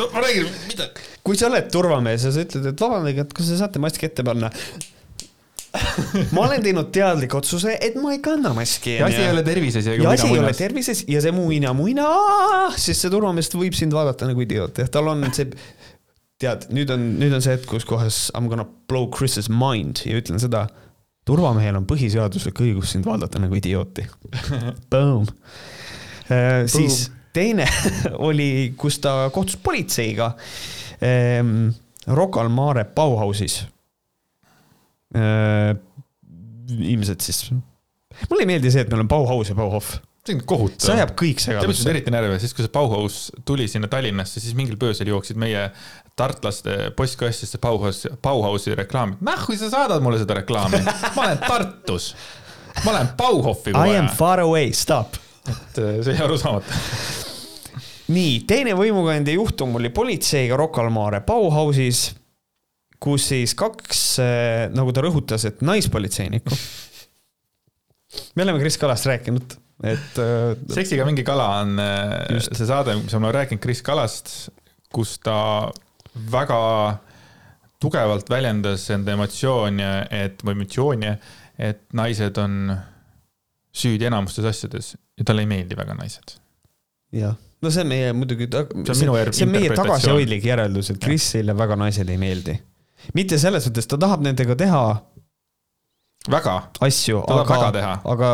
no ma räägin, mida. kui sa oled turvamees ja sa ütled, et vabandage, et kas te saate maski ette panna ma olen teinud teadliku otsuse, et ma ei kanna maski. ja asi ei ole tervises. ja asi ei ole tervises ja see muina, muina, siis see turvamees võib sind vaadata nagu idioot, jah, tal on see, tead, nüüd on, nüüd on see hetk, kus kohas I m gonna blow Chris's mind ja ütlen seda. turvamehel on põhiseaduslik õigus sind vaadata nagu idiooti Boom siis teine oli, kus ta kohtus politseiga ähm, Rocca al Mare Bauhausis äh,. ilmselt siis, mulle ei meeldi see, et meil on Bauhaus ja Bauhof see on kohutav. see ajab kõik segadusse. tead, mis eriti närvi, siis kui see Bauhaus tuli sinna Tallinnasse, siis mingil pöösel jooksid meie tartlaste postkastisse Bauhaus, Bauhausi reklaamid. nahku sa saadad mulle seda reklaami, ma olen Tartus, ma olen Bauhofi. I am far away, stop et äh, see jäi arusaamata nii, teine võimukandja juhtum oli politseiga Rocca al Mare Bauhausis, kus siis kaks, äh, nagu ta rõhutas, et naispolitseinikku. me oleme Kris Kalast rääkinud, et. Äh, seksiga mingi kala on Just. see saade, mis ma olen rääkinud Kris Kalast, kus ta väga tugevalt väljendas enda emotsioone, et, või emotsioone, et naised on süüdi enamustes asjades ja talle ei meeldi väga naised. jah, no see on meie muidugi, see on, see, on meie tagasihoidlik järeldus, et Krisile väga naised ei meeldi. mitte selles mõttes, ta tahab nendega teha. väga. asju, aga, aga,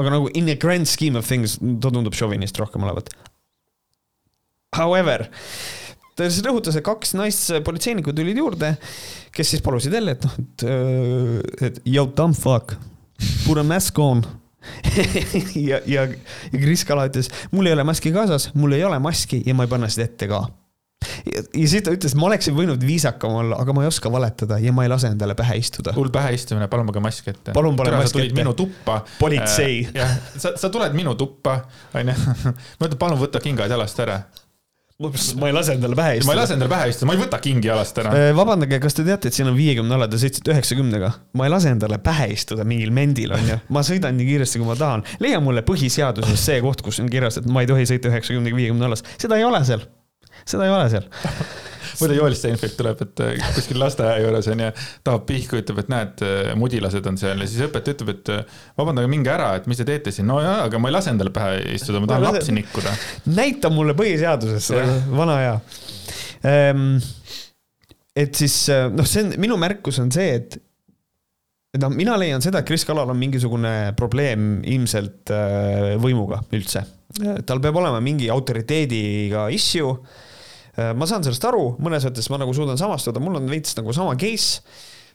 aga nagu in a grand scheme of things ta tundub šovinist rohkem olevat. However, ta siis rõhutas, et kaks naispolitseinikku tulid juurde, kes siis palusid jälle, et noh, et, et yo dumb fuck, put a mask on ja, ja, ja Kris Kala ütles, mul ei ole maski kaasas, mul ei ole maski ja ma ei panna seda ette ka. ja siis ta ütles, ma oleksin võinud viisakam olla, aga ma ei oska valetada ja ma ei lase endale pähe istuda. hull pähe istumine, palun pange mask ette. palun pane mask ette. minu tuppa. politsei äh,. jah, sa, sa tuled minu tuppa, onju. ma ütlen, palun võta kingad jalast ära ma ei lase endale pähe istuda. ma ei lase endale pähe istuda, ma ei võta kingi jalast ära. Äh, vabandage, kas te teate, et siin on viiekümne ala, te sõitsite üheksakümnega? ma ei lase endale pähe istuda mingil mendil, onju. ma sõidan nii kiiresti, kui ma tahan. leia mulle põhiseaduses see koht, kus on kirjas, et ma ei tohi sõita üheksakümnega viiekümne alas. seda ei ole seal. seda ei ole seal muidu Joel Steinfeld tuleb, et äh, kuskil lasteaia juures on ju, tahab pihku, ütleb, et näed, äh, mudilased on seal ja siis õpetaja ütleb, et äh, vabandage, minge ära, et mis te teete siin. no jaa, aga ma ei lase endale pähe istuda, ma tahan ma lapsi nikkuda. näita mulle põhiseaduses seda, vana hea ehm,. et siis noh, see on, minu märkus on see, et noh, mina leian seda, et Kris Kalal on mingisugune probleem ilmselt võimuga üldse. tal peab olema mingi autoriteediga issue ma saan sellest aru, mõnes mõttes ma nagu suudan samastuda, mul on veits nagu sama case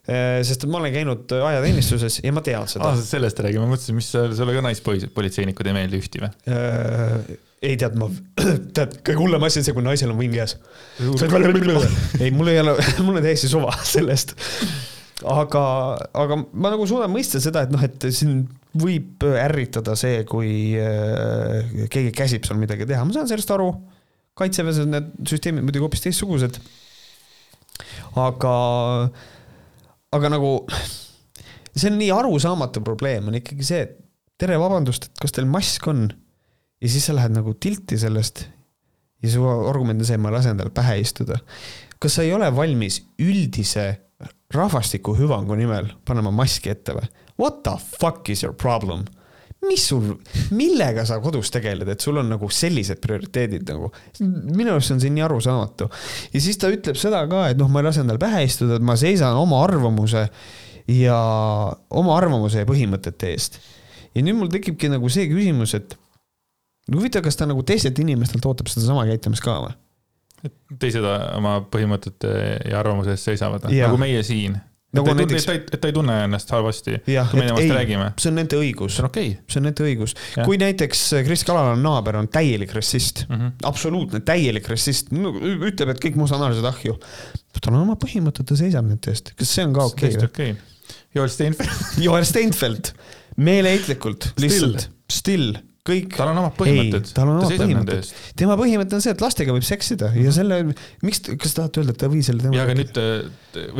äh, sest et ma olen käinud ajateenistuses ja ma tean seda ah,. sellest räägime, ma mõtlesin, mis sulle ka naispolitseinikud ei meeldi ühti või äh,? ei tead, ma, tead, kõige hullem asi on see, kui naisel on võim käes. ei, mul ei ole, mul on täiesti suva sellest. aga, aga ma nagu suudan mõista seda, et noh, et siin võib ärritada see, kui äh, keegi käsib sul midagi teha, ma saan sellest aru kaitseväes on need süsteemid muidugi hoopis teistsugused. aga, aga nagu see on nii arusaamatu probleem, on ikkagi see, et tere, vabandust, et kas teil mask on? ja siis sa lähed nagu tilti sellest ja su argument on see, ma lasen tal pähe istuda. kas sa ei ole valmis üldise rahvastiku hüvangu nimel panema maski ette või? What the fuck is your problem? Mis sul, millega sa kodus tegeled, et sul on nagu sellised prioriteedid nagu. minu arust on see nii arusaamatu. ja siis ta ütleb seda ka, et noh, ma ei lase endale pähe istuda, et ma seisan oma arvamuse ja oma arvamuse ja põhimõtete eest. ja nüüd mul tekibki nagu see küsimus, et huvitav, kas ta nagu teistelt inimestelt ootab sedasama käitumist ka või? et teised oma põhimõtete ja arvamuse eest seisavad, nagu meie siin nagu et, näiteks... et, et ta ei tunne ennast halvasti, kui me temast räägime. see on nende õigus. see on okei okay.. see on nende õigus. kui näiteks Kris Kalala naaber on täielik rassist mm, -hmm. absoluutne täielik rassist, ütleb, et kõik mustanahalised ahju. tal on oma põhimõtted, ta seisab nende eest, kas see on ka okei okay, okay.? Joel Steinfeld Joel Steinfeld, meeleheitlikult, lihtsalt, still kõik. tal on omad põhimõtted. tal on omad põhimõtted. tema põhimõte on see, et lastega võib seksida ja selle, miks, kas tahate öelda, et ta või selle tema. ja aga nüüd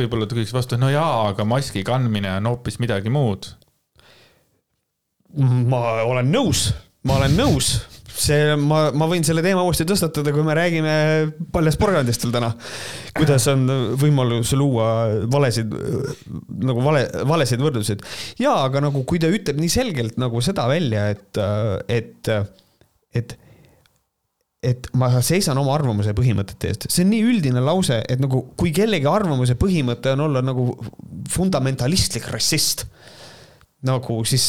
võib-olla ta küsiks vastu, no jaa, aga maski kandmine on hoopis midagi muud. ma olen nõus, ma olen nõus see, ma, ma võin selle teema uuesti tõstatada, kui me räägime paljast porgandist veel täna. kuidas on võimalus luua valesid, nagu vale, valesid võrdluseid. ja, aga nagu kui ta ütleb nii selgelt nagu seda välja, et, et, et et ma seisan oma arvamuse põhimõtete eest, see on nii üldine lause, et nagu kui kellegi arvamuse põhimõte on olla nagu fundamentalistlik rassist, nagu siis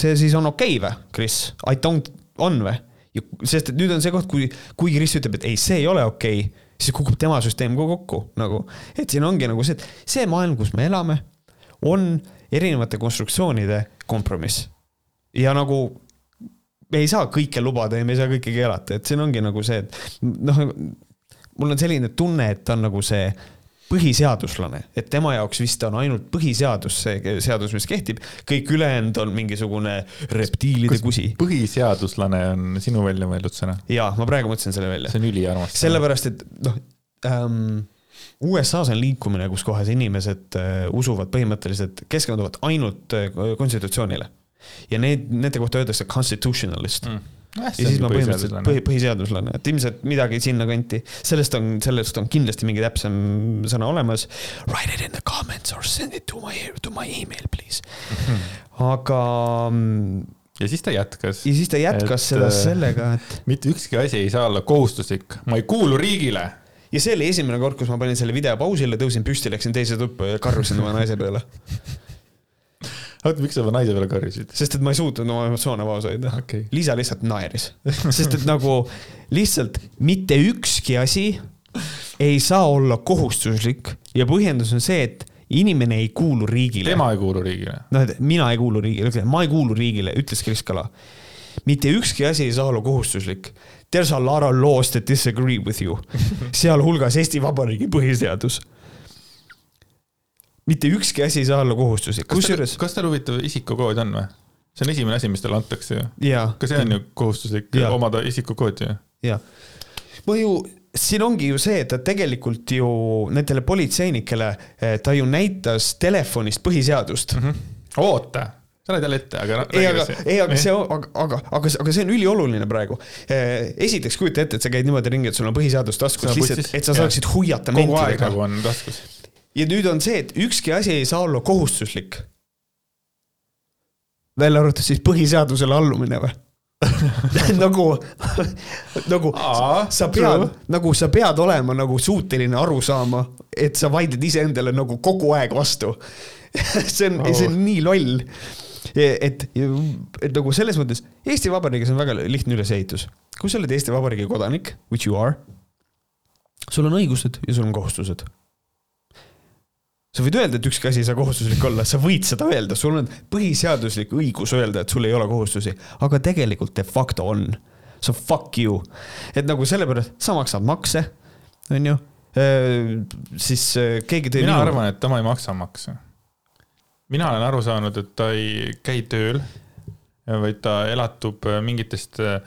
see siis on okei okay või, Kris? I don't on või? sest et nüüd on see koht, kui, kui Kris ütleb, et ei, see ei ole okei okay,, siis kukub tema süsteem ka kokku nagu. et siin ongi nagu see, et see maailm, kus me elame, on erinevate konstruktsioonide kompromiss. ja nagu me ei saa kõike lubada ja me ei saa kõike keelata, et siin ongi nagu see, et noh, mul on selline tunne, et on nagu see põhiseaduslane, et tema jaoks vist on ainult põhiseadus see seadus, mis kehtib, kõik ülejäänud on mingisugune reptiilide Kas kusi. põhiseaduslane on sinu välja mõeldud sõna? jaa, ma praegu mõtlesin selle välja. see on üliarmas. sellepärast, et noh ähm,, USA-s on liikumine, kus kohas inimesed äh, usuvad põhimõtteliselt, keskenduvad ainult äh, konstitutsioonile. ja need, nende kohta öeldakse constitutionalist mm ja siis ma põhimõtteliselt põhi, põhiseaduslane, et ilmselt midagi sinnakanti, sellest on, sellest on kindlasti mingi täpsem sõna olemas. Write it in the comments or send it to my, to my email please mm. -hmm. aga. Ja siis ta jätkas. ja siis ta jätkas et, seda äh, sellega, et. mitte ükski asi ei saa olla kohustuslik, ma ei kuulu riigile ja see oli esimene kord, kus ma panin selle video pausile, tõusin püsti, läksin teise tuppa ja karjusin oma naise peale oota, miks sa oma naise peale karjusid? sest et ma ei suutnud oma emotsioone vaos hoida okay.. Liisa lihtsalt naeris, sest et nagu lihtsalt mitte ükski asi ei saa olla kohustuslik ja põhjendus on see, et inimene ei kuulu riigile. tema ei kuulu riigile. noh, et mina ei kuulu riigile, ma ei kuulu riigile, ütles Kris Kala. mitte ükski asi ei saa olla kohustuslik. There's a lot of laws that disagree with you, sealhulgas Eesti Vabariigi põhiseadus. Mitte ükski asi ei saa olla kohustuslik, kusjuures. kas teil huvitav isikukood on või? see on esimene asi, mis teile antakse ju. ka see on ju kohustuslik ja. omada isikukoodi ju. jaa. ma ju, siin ongi ju see, et ta tegelikult ju nendele politseinikele, eh, ta ju näitas telefonist põhiseadust mm. -hmm. oota sa oled jälle ette, aga no, ei, aga, ei, aga see, aga, aga, aga, aga see on ülioluline praegu. Eh, esiteks kujuta ette, et sa käid niimoodi ringi, et sul on põhiseadus taskus, lihtsalt, et sa saaksid huviata kogu aeg nagu on taskus. Ja nüüd on see, et ükski asi ei saa olla kohustuslik. välja arvatud siis põhiseadusele allumine või nagu, nagu Aa, sa pead, nagu sa pead olema nagu suuteline aru saama, et sa vaidled iseendale nagu kogu aeg vastu see on oh., see on nii loll et, et nagu selles mõttes Eesti Vabariigis on väga lihtne ülesehitus. kui sa oled Eesti Vabariigi kodanik, which you are, sul on õigused ja sul on kohustused. Sa võid öelda, et ükski asi ei saa kohustuslik olla, sa võid seda öelda, sul on põhiseaduslik õigus öelda, et sul ei ole kohustusi, aga tegelikult de facto on. So fuck you. et nagu sellepärast, sa maksad makse, on ju, siis keegi tõi mina minu... arvan, et tema ei maksa makse mina olen aru saanud, et ta ei käi tööl, vaid ta elatub mingitest äh,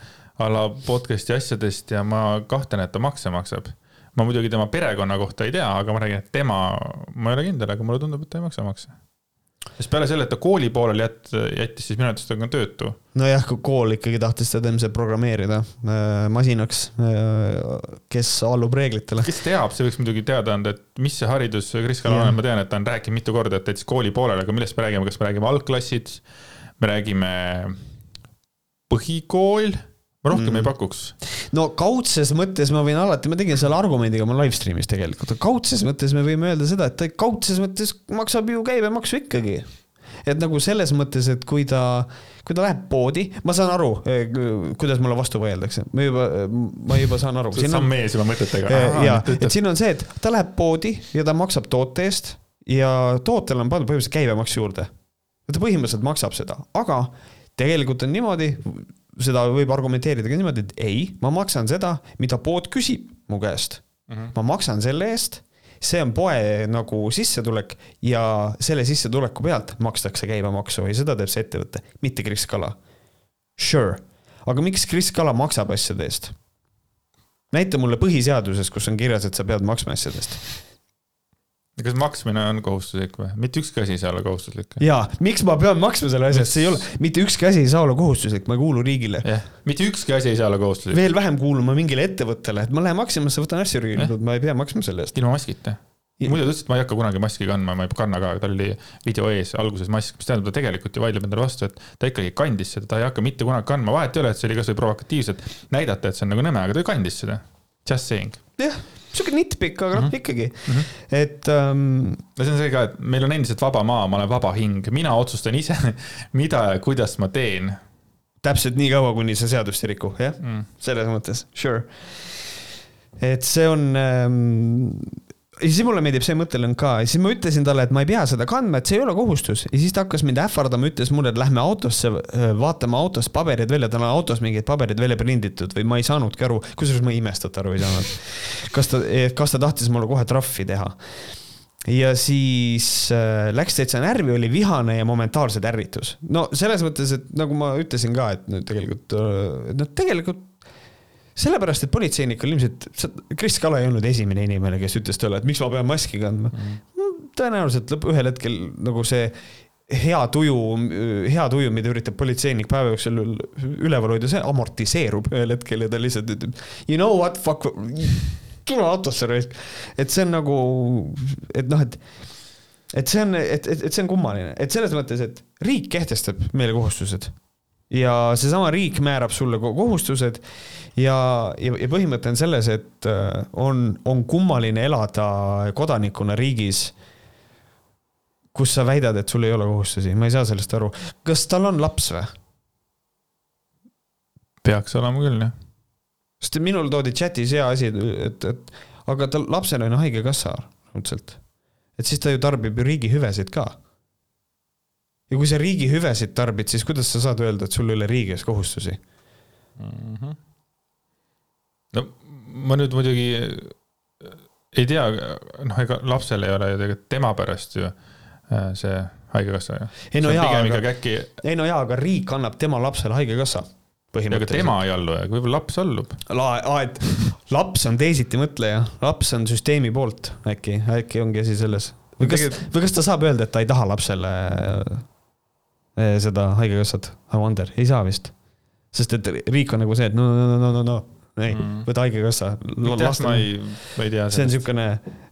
a la podcast'i asjadest ja ma kahtlen, et ta makse maksab. Ma muidugi tema perekonna kohta ei tea, aga ma räägin, et tema, ma ei ole kindel, aga mulle tundub, et ta ei maksa makse sest peale selle, et ta kooli pooleli jät-, jättis, siis minu arvates ta on töötu. nojah, kui kool ikkagi tahtis teda ilmselt programmeerida äh, masinaks, äh, kes allub reeglitele. kes teab, see võiks muidugi teada anda, et mis see haridus Kris Kalane on, ma tean, et ta on rääkinud mitu korda, et jättis kooli pooleli, aga millest me räägime, kas me räägime algklassid, me räägime põhikool ma rohkem mm. ei pakuks. no kaudses mõttes ma võin alati, ma tegin selle argumendiga oma live stream'is tegelikult, kaudses mõttes me võime öelda seda, et ta kaudses mõttes maksab ju käibemaksu ikkagi. et nagu selles mõttes, et kui ta, kui ta läheb poodi, ma saan aru, eh, kuidas mulle vastu vaieldakse, ma juba, ma juba saan aru. sa oled samm ees juba mõtetega. Eh, ja, et siin on see, et ta läheb poodi ja ta maksab toote eest ja tootele on pandud põhimõtteliselt käibemaks juurde. ta põhimõtteliselt maksab seda, aga tegelikult on niimoodi, seda võib argumenteerida ka niimoodi, et ei, ma maksan seda, mida pood küsib mu käest mm. -hmm. ma maksan selle eest, see on poe nagu sissetulek ja selle sissetuleku pealt makstakse käibemaksu ja seda teeb see ettevõte, mitte Kris Kala. Sure, aga miks Kris Kala maksab asjade eest? näita mulle põhiseaduses, kus on kirjas, et sa pead maksma asjadest kas maksmine on kohustuslik või? mitte ükski asi ei saa olla kohustuslik. jaa, miks ma pean maksma selle asja, see ei ole, mitte ükski asi ei saa olla kohustuslik, ma ei kuulu riigile. jah, mitte ükski asi ei saa olla kohustuslik. veel vähem kuulun ma mingile ettevõttele, et ma lähen Maximasse, võtan asju, ma ei pea maksma selle eest. ilma maskita. muidu ta ütles, et ma ei hakka kunagi maski kandma, ma ei kanna ka, tal oli video ees alguses mask, mis tähendab, ta tegelikult ju vaidleb endale vastu, et ta ikkagi kandis seda, ta ei hakka mitte kunagi kandma, vahet ei ole, et see oli kasvõi provokatiivselt näidata, et see on nagu nõme, aga ta ju kandis seda. Just saying. jah sihuke nitpikk, aga noh ikkagi mm, -hmm. et um.... no see on see ka, et meil on endiselt vaba maa, ma olen vaba hing, mina otsustan ise, mida ja kuidas ma teen. täpselt nii kaua, kuni sa seadust ei riku, jah mm., selles mõttes, sure. et see on um, ja siis mulle meeldib see mõttelõng ka ja siis ma ütlesin talle, et ma ei pea seda kandma, et see ei ole kohustus ja siis ta hakkas mind ähvardama, ütles mulle, et lähme autosse, vaatame autost paberid välja, tal on autos mingid paberid välja prinditud või ma ei saanudki aru, kusjuures ma imestat aru ei saanud. kas ta, kas ta tahtis mulle kohe trahvi teha? ja siis äh, läks täitsa närvi, oli vihane ja momentaalselt ärritus. no selles mõttes, et nagu ma ütlesin ka, et tegelikult, noh, tegelikult sellepärast, et politseinikul ilmselt, Kris Kala ei olnud esimene inimene, kes ütles talle, et miks ma pean maski kandma mm. -hmm. tõenäoliselt lõpp, ühel hetkel nagu see hea tuju, hea tuju, mida üritab politseinik päeva jooksul üleval hoida, see amortiseerub ühel hetkel ja ta lihtsalt ütleb, you know what, fuck, tule autosse raisk. et see on nagu, et noh, et, et see on, et, et, et see on kummaline, et selles mõttes, et riik kehtestab meile kohustused ja seesama riik määrab sulle kohustused ja, ja, ja põhimõte on selles, et äh, on, on kummaline elada kodanikuna riigis, kus sa väidad, et sul ei ole kohustusi, ma ei saa sellest aru. kas tal on laps või? peaks olema küll, jah. sest minul toodi chatis hea asi, et, et aga tal lapsel on haigekassa raudselt. et siis ta ju tarbib ju riigi hüvesid ka ja kui sa riigi hüvesid tarbid, siis kuidas sa saad öelda, et sul ei ole riigi ees kohustusi mm? -hmm. no ma nüüd muidugi ei tea, noh, ega lapsel ei ole ju tegelikult tema pärast ju äh, see haigekassa ju. ei no jaa, aga äkki... ei no jaa, aga riik annab tema lapsele haigekassa. aga tema ei allu, aga võib-olla laps allub. et laps on teisitimõtleja, laps on süsteemi poolt äkki, äkki ongi asi selles. või kas, või kas ta saab öelda, et ta ei taha lapsele äh, seda haigekassat, I wonder, ei saa vist. sest et riik on nagu see, et no, no, no, no, no, no ei mm., võta haigekassa. ma ei, ma ei tea. see on niisugune,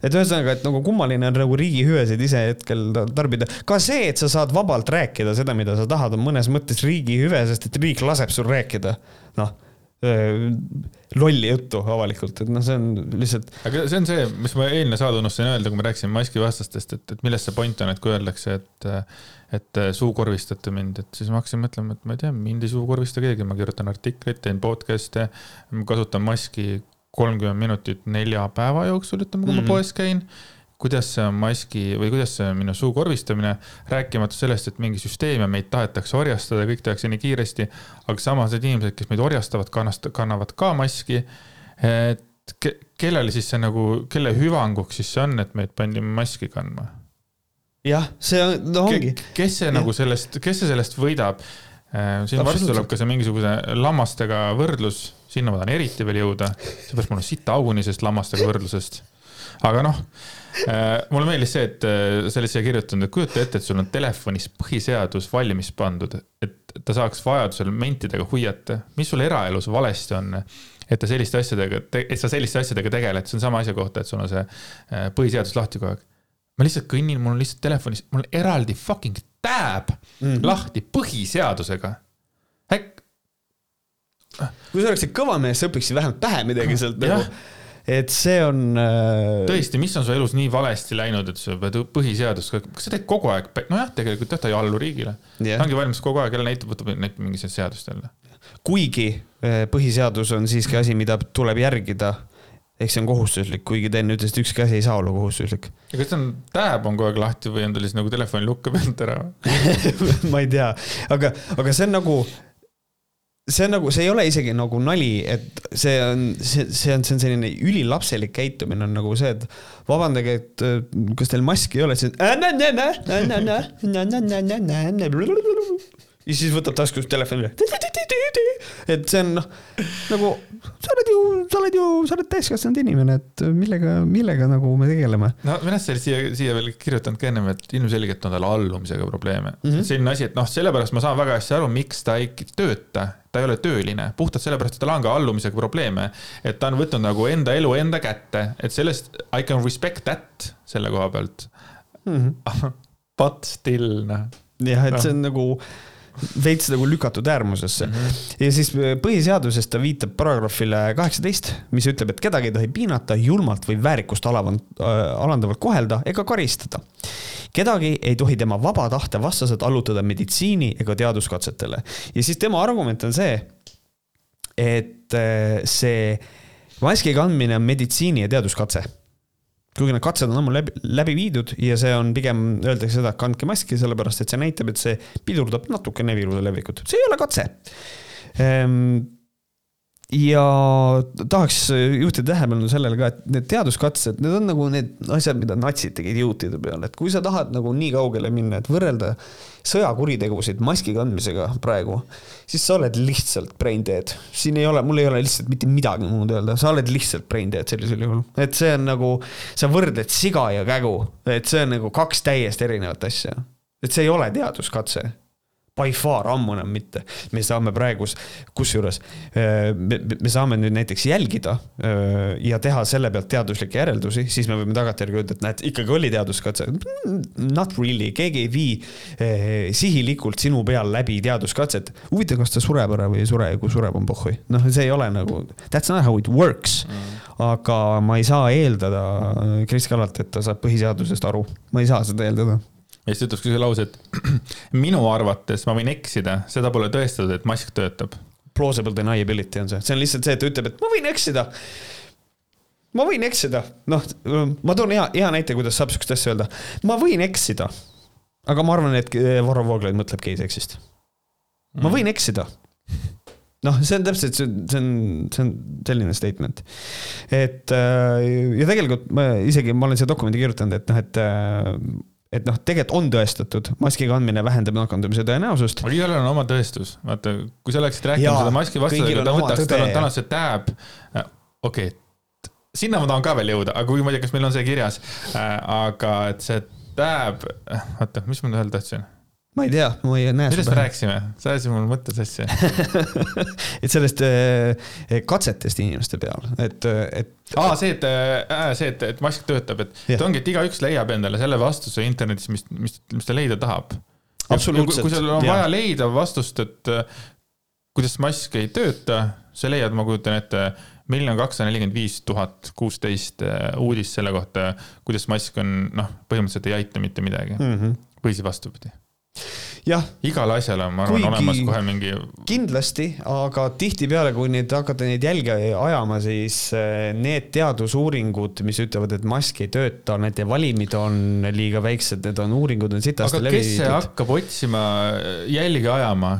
et ühesõnaga, et nagu kummaline on nagu riigi hüvesid ise hetkel tarbida. ka see, et sa saad vabalt rääkida seda, mida sa tahad, on mõnes mõttes riigi hüve, sest et riik laseb sul rääkida. noh lolli juttu avalikult, et noh, see on lihtsalt. aga see on see, mis ma eelmine saade unustasin öelda, kui me rääkisime maskivastastest, et, et milles see point on, et kui öeldakse, et et äh, suukorvistate mind, et siis ma hakkasin mõtlema, et ma ei tea, mind ei suukorvista keegi, ma kirjutan artikleid, teen podcast'e, kasutan maski kolmkümmend minutit nelja päeva jooksul, ütleme, kui mm -hmm. ma mhm. poes käin. kuidas see on maski või kuidas see on minu suu korvistamine, rääkimata sellest, et mingi süsteem ja meid tahetakse orjastada, kõik tehakse nii kiiresti, aga samas need inimesed, kes meid orjastavad, kannast-, kannavad ka maski. et ke, kellele siis see nagu, kelle hüvanguks siis see on, et meid pandi maski kandma? Jah, see on, no ongi. kes see ja. nagu sellest, kes see sellest võidab? Äh, siin varsti tuleb ka see mingisuguse lammastega võrdlus, sinna ma tahan eriti veel jõuda, seepärast mul on sita auguni sellest lammastega võrdlusest. aga noh, äh, mulle meeldis see, et äh, sa olid siia kirjutanud, et kujuta ette, et sul on telefonis põhiseadus valmis pandud, et ta saaks vajadusel mentidega huiata, mis sul eraelus valesti on et ta selliste asjadega, et sa selliste asjadega tegeled, see on sama asja kohta, et sul on see põhiseadus lahti kogu aeg ma lihtsalt kõnnin, mul on lihtsalt telefonis, mul eraldi fucking tab mm -hmm. lahti põhiseadusega. äkk. kui sa oleksid kõva mees, sa õpiksid vähemalt pähe midagi sealt nagu. et see on äh.... tõesti, mis on su elus nii valesti läinud, et sa pead põhiseadust, kas sa teed kogu aeg, nojah, tegelikult jah, ta ei allu riigile yeah.. ta ongi valmis kogu aeg jälle näitab, võtab, näitab mingi seadust jälle. kuigi äh, põhiseadus on siiski asi, mida tuleb järgida ehk see on kohustuslik, kuigi te enne ütlesite, ükski asi ei saa olla kohustuslik. ja kas see on, tääb on kogu aeg lahti või on ta siis nagu telefoni lukka pealt ära ma ei tea, aga, aga see on nagu, see on nagu, see ei ole isegi nagu nali, et see on, see, see on, see on selline ülilapselik käitumine on nagu see, et vabandage, et kas teil maski ei ole, siis ja siis võtab taskust telefoni et see on noh, nagu sa oled ju, sa oled ju, sa oled täiskasvanud inimene, et millega, millega nagu me tegeleme. no minu arust sa olid siia, siia veel kirjutanud ka ennem, et ilmselgelt on tal allumisega probleeme mm. -hmm. selline asi, et noh, sellepärast ma saan väga hästi aru, miks ta ei tööta, ta ei ole tööline, puhtalt sellepärast, et tal on ka allumisega probleeme. et ta on võtnud nagu enda elu enda kätte, et sellest I can respect that selle koha pealt mm. -hmm. But still noh. jah, et no. see on nagu veits nagu lükatud äärmusesse mm. -hmm. ja siis äh, põhiseaduses ta viitab paragrahvile kaheksateist, mis ütleb, et kedagi ei tohi piinata, julmalt või väärikust alavant, äh, alandavalt kohelda ega karistada. kedagi ei tohi tema vaba tahte vastaselt allutada meditsiini ega teaduskatsetele. ja siis tema argument on see, et äh, see maski kandmine on meditsiini ja teaduskatse kuigi need katsed on ammu läbi, läbi viidud ja see on pigem, öeldakse seda, kandke maski, sellepärast et see näitab, et see pidurdab natukene viiruse levikut, see ei ole katse. Ehm, ja tahaks juhtida tähelepanu sellele ka, et need teaduskatsed, need on nagu need asjad, mida natsid tegid juutide peal, et kui sa tahad nagu nii kaugele minna, et võrrelda sõjakuritegusid maski kandmisega praegu, siis sa oled lihtsalt brain dead. siin ei ole, mul ei ole lihtsalt mitte midagi muud öelda, sa oled lihtsalt brain dead sellisel juhul. et see on nagu, sa võrdled siga ja kägu, et see on nagu kaks täiesti erinevat asja. et see ei ole teaduskatse by far ammu enam mitte. me saame praegu, kusjuures äh, me, me saame nüüd näiteks jälgida äh, ja teha selle pealt teaduslikke järeldusi, siis me võime tagantjärgi öelda, et näed, ikkagi oli teaduskatse. Not really, keegi ei vii eh, sihilikult sinu peal läbi teaduskatset. huvitav, kas ta sureb ära või ei sure ja kui sureb, on pohhui. noh, see ei ole nagu, that's not how it works mm. aga ma ei saa eeldada Kris Kallalt, et ta saab põhiseadusest aru, ma ei saa seda eeldada ja siis ütlebki selle lause, et minu arvates ma võin eksida, seda pole tõestatud, et mask töötab. Plausible deniability on see, see on lihtsalt see, et ta ütleb, et ma võin eksida. ma võin eksida, noh, ma toon hea, hea näite, kuidas saab sihukest asja öelda. ma võin eksida aga ma arvan, et eh, Varro Vooglaid mõtleb geiseksist. ma võin eksida. noh, see on täpselt, see on, see on, see on selline statement. et äh, ja tegelikult ma isegi, ma olen siia dokumendi kirjutanud, et noh, et äh, et noh, tegelikult on tõestatud, maski kandmine vähendab nakatumise tõenäosust. aga igalühel on oma tõestus, vaata, kui sa oleksid rääkinud seda maski vastasega, ta võtaks, tal on, on see tääb, okei okay,, sinna ma tahan ka veel jõuda, aga kui ma ei tea, kas meil on see kirjas äh,, aga et see tääb, oota, mis ma öelda tahtsin? Ma ei tea, ma ei näe millest me rääkisime, sa ajasid mul mõtte sassi et sellest äh, katsetest inimeste peal, et, et. aa, see, et äh,, see, et, et mask töötab, et, et ongi, et igaüks leiab endale selle vastuse internetis, mis, mis, mis ta leida tahab. absoluutselt. kui sul on vaja leida vastust, et äh, kuidas mask ei tööta, sa leiad, ma kujutan ette miljon kakssada nelikümmend viis tuhat kuusteist äh, uudist selle kohta, kuidas mask on, noh, põhimõtteliselt ei aita mitte midagi mm. -hmm. või siis vastupidi. Jah. igal asjal on, ma arvan, olemas kohe mingi. kindlasti, aga tihtipeale, kui nüüd hakata neid jälge ajama, siis äh, need teadusuuringud, mis ütlevad, et mask ei tööta, nende valimid on liiga väiksed, need on uuringud on sitasti läbi viidud. kes see hakkab otsima jälge ajama?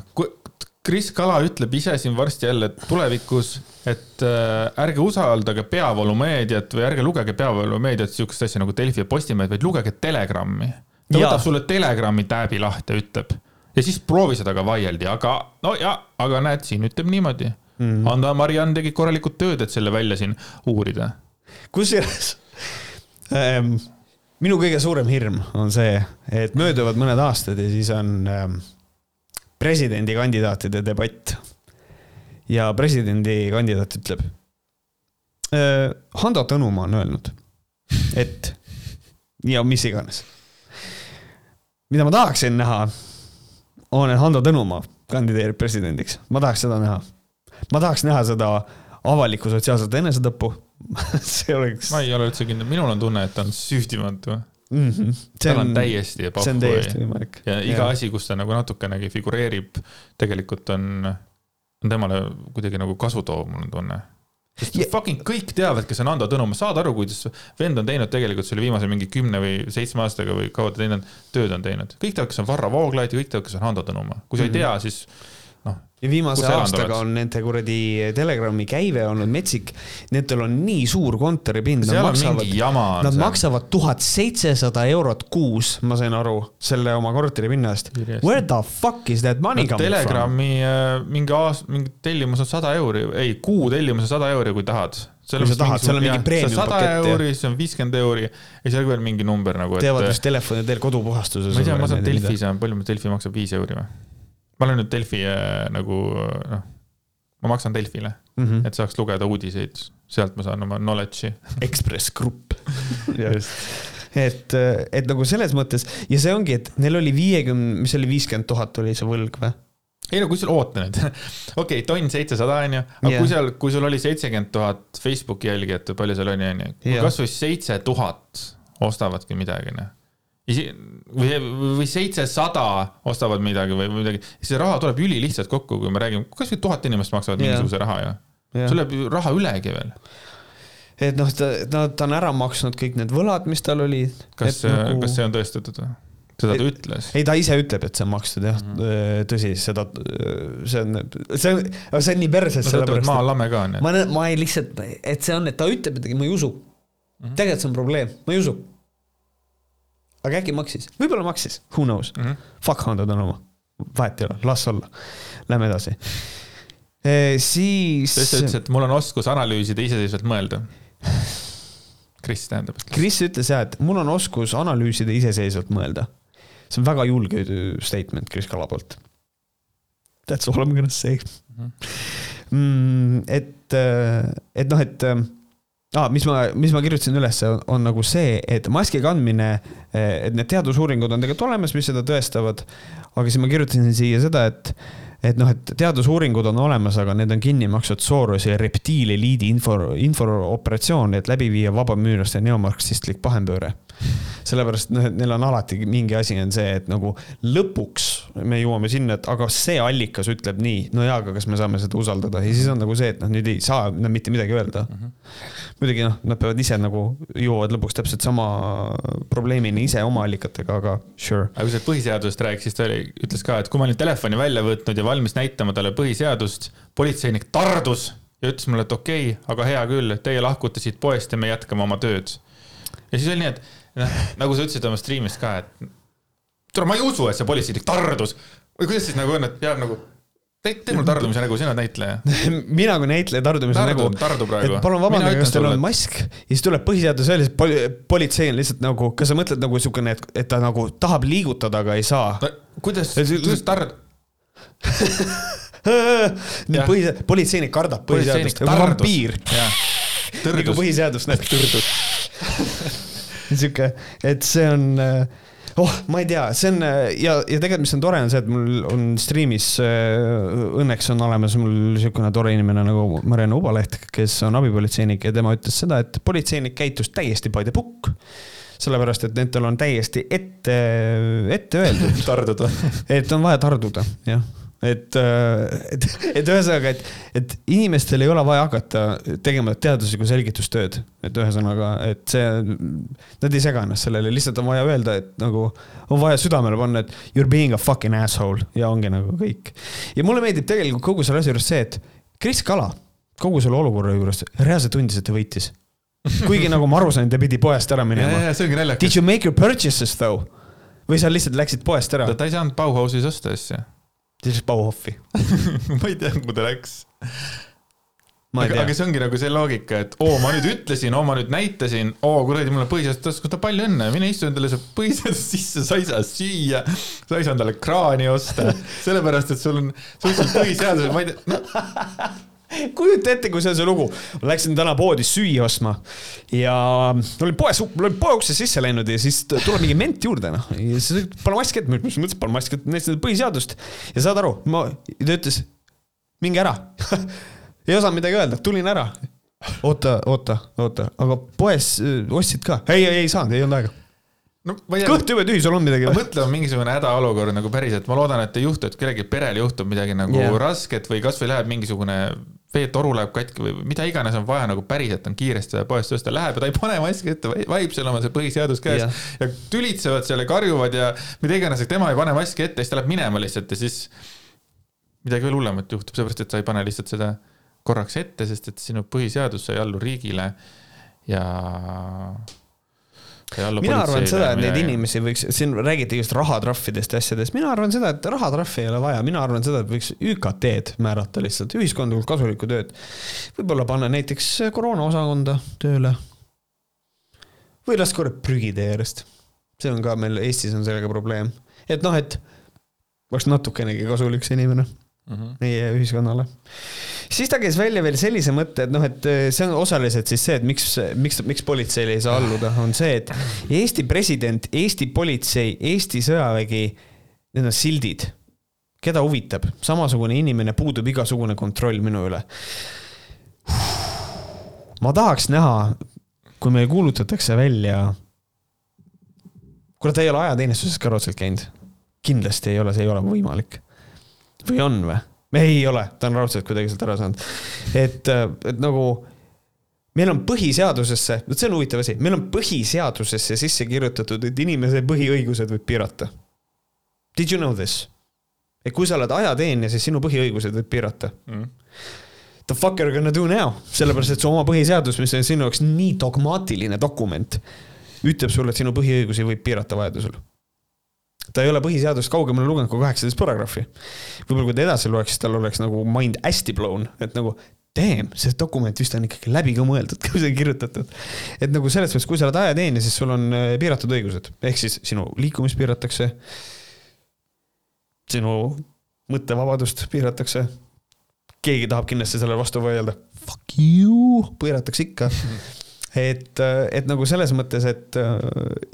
Kris Kala ütleb ise siin varsti jälle, tulevikus, et äh, ärge usaldage peavoolumeediat või ärge lugege peavoolumeediat, sihukest asja nagu Delfi ja Postimehed, vaid lugege Telegrammi. Ta ja. võtab sulle Telegrami tääbi lahti ja ütleb ja siis proovi seda ka vaieldi, aga no ja, aga näed, siin ütleb niimoodi mm.. Ando Mariann tegid korralikult tööd, et selle välja siin uurida. kusjuures ähm, minu kõige suurem hirm on see, et mööduvad mõned aastad ja siis on ähm, presidendikandidaatide debatt. ja presidendikandidaat ütleb. Äh, Hando Tõnumaa on öelnud, et ja mis iganes. Mida ma tahaksin näha, on, et Hando Tõnumaa kandideerib presidendiks, ma tahaks seda näha. ma tahaks näha seda avalikku sotsiaalset enesetõppu see oleks. ma ei ole üldse kindel, minul on tunne, et ta on süüdimatu mm. -hmm. tal on täiesti ebapuhvi. see on täiesti võimalik. ja iga ja. asi, kus ta nagu natukenegi figureerib, tegelikult on, on temale kuidagi nagu kasu toov, mul on tunne sest ja. fucking kõik teavad, kes on Ando Tõnumaa, saad aru, kuidas vend on teinud tegelikult selle viimase mingi kümne või seitsme aastaga või kaua ta teinud, tööd on teinud. kõik teavad, kes on Varro Vooglaid ja kõik teavad, kes on Ando Tõnumaa. kui sa ei tea, siis noh. ja viimase aastaga on nende kuradi Telegrami käive olnud metsik. Nendel on nii suur kontoripind. seal on mingi jama. Nad seal. maksavad tuhat seitsesada eurot kuus, ma sain aru, selle oma korteripinna eest. Where the fuck is that money no, coming Telegrami, from? Telegrami mingi aasta, mingi tellimus on sada euri, ei, kuu tellimus on sada euri, kui tahad kui sa tahad, seal on mingi premium pakett. euri, siis on viiskümmend euri ja on veel mingi number nagu. teevad vist telefoni teel kodupuhastuse. ma ei tea, ma saan Delfi saan, palju Delfi maksab, viis euri või? Ma olen nüüd Delfi äh, nagu noh, ma maksan Delfile mm, -hmm. et saaks lugeda uudiseid, sealt ma saan oma knowledge'i. Ekspress Grupp et, et nagu selles mõttes ja see ongi, et neil oli viiekümne, mis oli viiskümmend tuhat oli see võlg või? ei no kui sul, oota nüüd, okei okay,, tonn seitsesada on ju, aga yeah. kui seal, kui sul oli seitsekümmend tuhat Facebooki jälgijat või palju seal oli, on ju, kui kasvõi seitse tuhat ostavadki midagi, noh või, või seitsesada ostavad midagi või midagi, see raha tuleb ülilihtsalt kokku, kui me räägime, kasvõi tuhat inimest maksavad yeah. mingisuguse raha ju. sul läheb raha ülegi veel. et noh, ta, ta, ta on ära maksnud kõik need võlad, mis tal olid. kas, nagu... kas see on tõestatud või? seda ta ütles? ei, ta ise ütleb, et see on makstud jah mm, -hmm. tõsi, seda, see on, see on, see on nii perses no,. sellepärast. maa lamme ka on ju. ma, ma ei lihtsalt, et see on, et ta ütleb midagi, ma ei usu mm -hmm.. tegelikult see on probleem, ma ei usu aga äkki maksis, võib-olla maksis, who knows mm. -hmm. Fuck Honda Tõnumaa, vahet ei ole, las olla. Lähme edasi e,. siis. ta ütles, et mul on oskus analüüsida, iseseisvalt mõelda. Kris tähendab. Kris ütles ja, et mul on oskus analüüsida, iseseisvalt mõelda. see on väga julge statement Kris Kala poolt. That's all I m gonna say mm. -hmm. et, et noh, et ah,, mis ma, mis ma kirjutasin üles, on nagu see, et maski kandmine, et need teadusuuringud on tegelikult olemas, mis seda tõestavad. aga siis ma kirjutasin siia seda, et, et noh, et teadusuuringud on olemas, aga need on kinni maksnud Sorosi reptiileliidi info, infooperatsioon, et läbi viia vabamüürlaste neomarksistlik pahempööre sellepärast noh, neil on alati mingi asi on see, et nagu lõpuks me jõuame sinna, et aga see allikas ütleb nii, no jaa, aga kas me saame seda usaldada ja siis on nagu see, et noh, nüüd ei saa nad mitte midagi öelda mm. -hmm. muidugi noh, nad peavad ise nagu jõuavad lõpuks täpselt sama probleemini ise oma allikatega, aga sure. aga kui sa põhiseadusest rääkisid, siis ta oli, ütles ka, et kui ma olin telefoni välja võtnud ja valmis näitama talle põhiseadust, politseinik tardus ja ütles mulle, et okei okay,, aga hea küll, teie lahkute siit poest ja me jätkame oma tööd. ja siis oli nii, et noh, nagu sa ütlesid oma striimis ka, et tule, ma ei usu, et see politseinik tardus. või kuidas siis nagu on, et peab nagu tee, mulle tardumise nägu, sina oled näitleja mina kui näitleja tardumise tardu, nägu. tardu praegu. palun vabandage, kas teil on mask ja siis tuleb põhiseadus välja, siis poli, politsei on lihtsalt nagu, kas sa mõtled nagu siukene, et, et ta nagu tahab liigutada, aga ei saa no,? kuidas, kuidas tard- põhi, politseinik kardab põhiseadust, vampiir. nagu põhiseadust näeb tõrdus sihuke, et see on oh, ma ei tea, see on ja, ja tegelikult, mis on tore, on see, et mul on striimis õnneks on olemas mul niisugune tore inimene nagu Marianne Ubaleht, kes on abipolitseinik ja tema ütles seda, et politseinik käitus täiesti by the book sellepärast, et nendel on täiesti ette, ette öeldud. Tarduda. Et on vaja tarduda, jah et, äh, et, et ühesõnaga, et, et inimestel ei ole vaja hakata tegema teaduslikku selgitustööd. et ühesõnaga, et see, nad ei sega ennast sellele, lihtsalt on vaja öelda, et nagu on vaja südamele panna, et you are being a fucking asshole ja ongi nagu kõik. ja mulle meeldib tegelikult kogu selle asja juures see, et Kris Kala kogu selle olukorra juures reaalselt tundis, et ta võitis. kuigi nagu ma aru sain, ta pidi poest ära minema. Did you make your purchases though? või sa lihtsalt läksid poest ära? ta ei saanud Bauhausis osta asja ütles Bauhofi ma ei tea, kuhu ta läks. aga, aga see ongi nagu see loogika, et oo, ma nüüd ütlesin, oo, ma nüüd näitasin, oo kuradi, mul on põhiseadus taskus, no palju õnne, mine istu endale see põhiseadus sisse, sa ei saa süüa, sa ei saa endale kraani osta, sellepärast et sul on, sul on põhiseadus, ma ei tea no kujuta ette, kui see on see lugu. ma läksin täna poodi süüa ostma ja olin poes, olin poe ukse sisse läinud ja siis tuleb mingi ment juurde, noh. ja siis pane mask ette, mis mõttes pane mask ette, näitasin põhiseadust ja saad aru, ma, ta ütles, minge ära ei osanud midagi öelda, tulin ära. oota, oota, oota, aga poes äh, ostsid ka? ei, ei, ei saanud, ei olnud aega no, kõht jube tühi, sul on midagi või? mõtle, on mingisugune hädaolukord nagu päriselt, ma loodan, et ei juhtu, et kellelgi perel juhtub midagi nagu yeah. rasket või kasvõi läheb mingisugune veetoru läheb katki või mida iganes on vaja nagu päriselt on kiiresti poest tõsta, läheb ja ta ei pane maski ette, vaib seal oma see põhiseadus käes yeah. ja tülitsevad seal ja karjuvad ja mida iganes, tema ei pane maski ette, siis ta läheb minema lihtsalt ja siis midagi veel hullemat juhtub, seepärast et sa ei pane lihtsalt seda korraks ette, sest et sinu põhiseadus, sa ei allu riigile ja mina arvan seda, et neid inimesi võiks, siin räägiti just rahatrahvidest ja asjadest, mina arvan seda, et rahatrahvi ei ole vaja, mina arvan seda, et võiks ÜKT-d määrata lihtsalt, ühiskondlikult kasulikku tööd. võib-olla panna näiteks koroonaosakonda tööle. või las korra prügitee äärest. see on ka meil Eestis on sellega probleem, et noh, et oleks natukenegi kasulik see inimene mm -hmm. meie ühiskonnale. siis ta käis välja veel sellise mõtte, et noh, et eh, see on osaliselt siis see, et miks, miks, miks politseile ei saa alluda, on see, et Eesti president, Eesti politsei, Eesti sõjavägi, need on sildid. keda huvitab, samasugune inimene, puudub igasugune kontroll minu üle. ma tahaks näha, kui meil kuulutatakse välja kuule, ta ei ole ajateenistuses ka raudselt käinud. kindlasti ei ole, see ei ole võimalik või on või? ei ole, ta on raudselt kuidagi sealt ära saanud. et, äh, et nagu meil on põhiseadusesse, vot see on huvitav asi, meil on põhiseadusesse sisse kirjutatud, et inimese põhiõigused võib piirata. Did you know this? et kui sa oled ajateenija, siis sinu põhiõigused võib piirata mm. The fuck are you gonna do now? sellepärast, et su oma põhiseadus, mis on sinu jaoks nii dogmaatiline dokument, ütleb sulle, et sinu põhiõigusi võib piirata vajadusel ta ei ole põhiseadust kaugemale lugenud kui kaheksateist paragrahvi. võib-olla kui ta edasi loeks, siis tal oleks nagu mind hästi blown, et nagu damn, see dokument vist on ikkagi läbi ka mõeldud, kui see on kirjutatud. et nagu selles mõttes, kui sa oled ajateenija, siis sul on äh, piiratud õigused, ehk siis sinu liikumist piiratakse. sinu mõttevabadust piiratakse. keegi tahab kindlasti sellele vastu vaielda. Fuck you, piiratakse ikka et, et nagu selles mõttes, et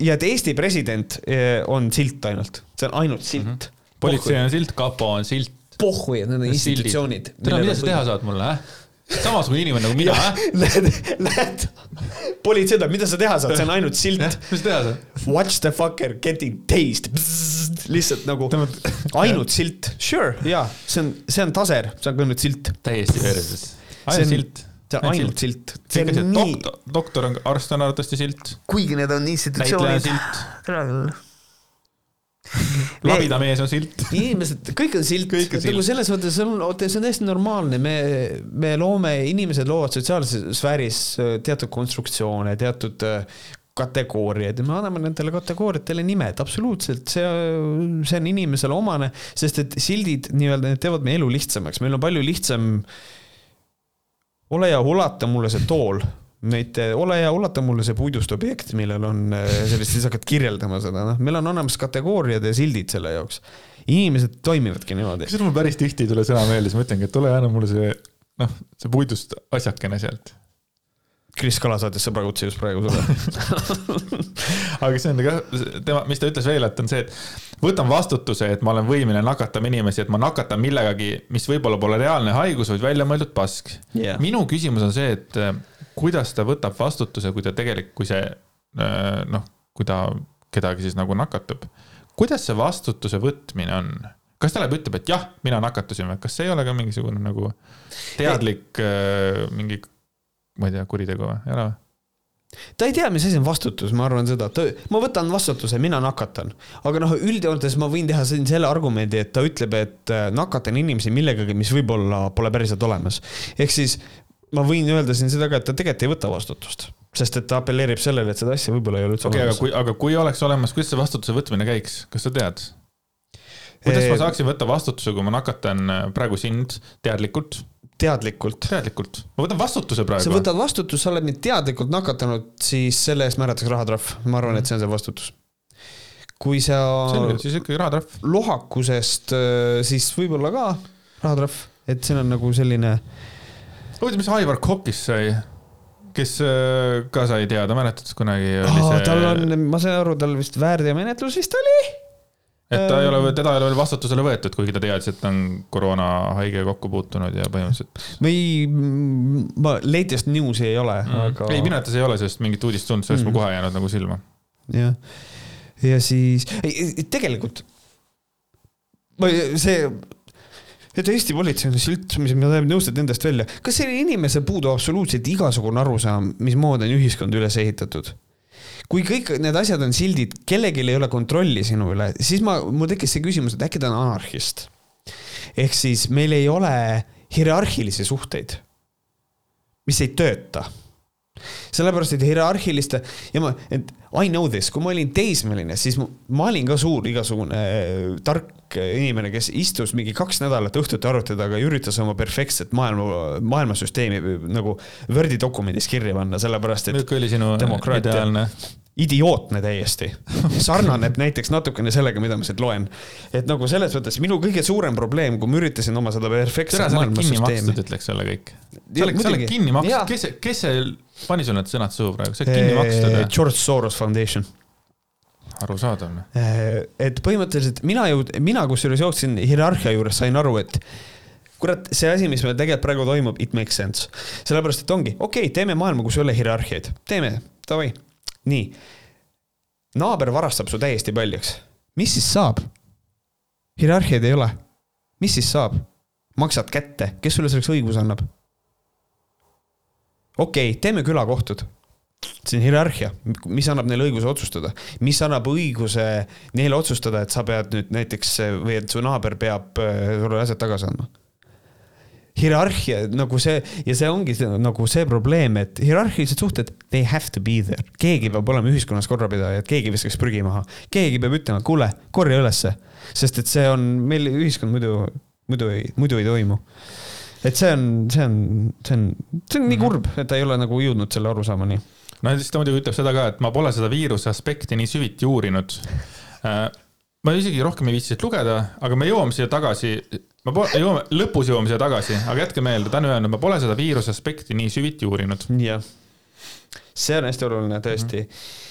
ja et Eesti president eh, on silt ainult, see on ainult silt mm. -hmm. politsei on silt, kapo on silt. pohhui, et need on institutsioonid. tere, mida sa teha saad mulle, äh? samasugune inimene nagu mina, jah. Lähed, lähed politsei ütleb, mida sa teha saad, see on ainult silt. mis teha saad? Watch the fucker getting tased. lihtsalt nagu ainult silt, sure, jaa, see on, see on taser, see on ka nüüd silt. täiesti vereses. ainult silt. See on ainult silt. see on nii. doktor on, arst on arvatavasti silt. kuigi need on institutsioonid. tere küll labidamees on silt. inimesed, kõik on silt, nagu selles mõttes on, see on täiesti normaalne, me, me loome, inimesed loovad sotsiaalses sfääris äh, teatud konstruktsioone, teatud äh, kategooriaid ja me anname nendele kategooriatele nimed, absoluutselt, see, see on inimesele omane, sest et sildid nii-öelda, need teevad meie elu lihtsamaks, meil on palju lihtsam. Ole hea, ulata mulle see tool mitte ole hea, ulata mulle see puidust objekt, millel on äh, sellist, siis hakkad kirjeldama seda, noh, meil on olemas kategooriad ja sildid selle jaoks. inimesed toimivadki niimoodi. kusjuures mul päris tihti ei tule sõna meelde, siis ma ütlengi, et ole hea, anna mulle see, noh, see puidust asjakene sealt. Kris Kala saatis sõbra kutse just praegu sulle. Aga see on nagu, tema, mis ta ütles veel, et on see, et võtan vastutuse, et ma olen võimeline nakatama inimesi, et ma nakatan millegagi, mis võib-olla pole reaalne haigus, vaid väljamõeldud pask. Yeah.. minu küsimus on see, et kuidas ta võtab vastutuse, kui ta tegelikult, kui see äh, noh, kui ta kedagi siis nagu nakatab. kuidas see vastutuse võtmine on? kas ta läheb, ütleb, et jah, mina nakatusin või? Kas see ei ole ka mingisugune nagu teadlik äh, mingi, ma ei tea, kuritegu või, ei ole või? ta ei tea, mis asi on vastutus, ma arvan seda, ta, ma võtan vastutuse, mina nakatan. aga noh, üldjoontes ma võin teha siin selle argumendi, et ta ütleb, et äh, nakatan inimesi millegagi, mis võib-olla pole päriselt olemas. ehk siis ma võin öelda siin seda ka, et ta tegelikult ei võta vastutust, sest et ta apelleerib sellele, et seda asja võib-olla ei ole üldse okay, olemas. aga kui, aga kui oleks olemas, kuidas see vastutuse võtmine käiks, kas sa tead? kuidas ma saaksin võtta vastutuse, kui ma nakatan äh, praegu sind teadlikult? Teadlikult. teadlikult, ma võtan vastutuse praegu. sa võtad vastutuse, sa oled mind teadlikult nakatanud, siis selle eest määratakse rahatrahv, ma arvan, et see on see vastutus kui sa. selge, siis ikkagi rahatrahv. lohakusest, äh, siis võib-olla ka rahatrahv, et siin on nagu selline huvitav, mis Aivar Kokist sai? kes äh, ka sai teada, mäletad kunagi oh,? See... tal on, ma sain aru, tal vist väärteomenetlus vist oli. Et ta ei ole, teda ei ole veel vastutusele võetud, kuigi ta teadis, et ta on koroonahaige kokku puutunud ja põhimõtteliselt. või ma, latest news'i ei ole mm., aga. ei, minu arvates ei ole sellest mingit uudist tulnud, see oleks mm. mul kohe jäänud nagu silma. jah, ja siis, tegelikult see et Eesti politsei on silt, mis me tahame nõustuda nendest välja. kas sellel inimesel puudub absoluutselt igasugune arusaam, mismoodi on ühiskond üles ehitatud? Kui kõik need asjad on sildid, kellelgi ei ole kontrolli sinu üle, siis ma, mul tekkis see küsimus, et äkki ta on anarhist. ehk siis meil ei ole hierarhilisi suhteid, mis ei tööta sellepärast, et hierarhiliste ja ma, et I know this, kui ma olin teismeline, siis ma, ma olin ka suur igasugune äh, tark inimene, kes istus mingi kaks nädalat õhtuti arvuti taga ja üritas oma perfektset maailma, maailmasüsteemi nagu Wordi dokumendis kirja panna, sellepärast et. milline oli sinu ideaalne? Idiootne täiesti. sarnaneb näiteks natukene sellega, mida ma siit loen. et nagu selles mõttes minu kõige suurem probleem, kui ma üritasin oma seda perfektset maailmasüsteemi. ütleks jälle kõik. sa oled, sa oled kinni makstud, kes, kes see pani sul need sõnad suhu praegu, sa oled kinni makstud või? George Soros Foundation arusaadav. et põhimõtteliselt mina jõud-, mina kusjuures jooksin hierarhia juures, sain aru, et kurat, see asi, mis meil tegelikult praegu toimub, it makes sense. sellepärast, et ongi, okei okay,, teeme maailma, kus ei ole hierarhiaid, teeme, davai nii. naaber varastab su täiesti paljaks. mis siis saab? hierarhiaid ei ole. mis siis saab? maksad kätte, kes sulle selleks õiguse annab? okei okay,, teeme külakohtud see on hierarhia, mis annab neile õiguse otsustada, mis annab õiguse neile otsustada, et sa pead nüüd näiteks või et su naaber peab äh, sulle asjad tagasi andma hierarhia nagu see ja see ongi see, nagu see probleem, et hierarhilised suhted, they have to be there. keegi peab olema ühiskonnas korrapidaja, et keegi viskaks prügi maha. keegi peab ütlema, kuule, korja ülesse. sest et see on, meil ühiskond muidu, muidu ei, muidu ei toimu. et see on, see on, see on, see on nii mhm. kurb, et ta ei ole nagu jõudnud selle arusaamani. no siis ta muidugi ütleb seda ka, et ma pole seda viiruse aspekti nii süviti uurinud äh, ma isegi rohkem ei viitsi siit lugeda, aga me jõuame siia tagasi, ma pole, jõuame, lõpus jõuame siia tagasi, aga jätke meelde, ta on öelnud, ma pole seda viiruse aspekti nii süviti uurinud. jah, see on hästi oluline tõesti mm. -hmm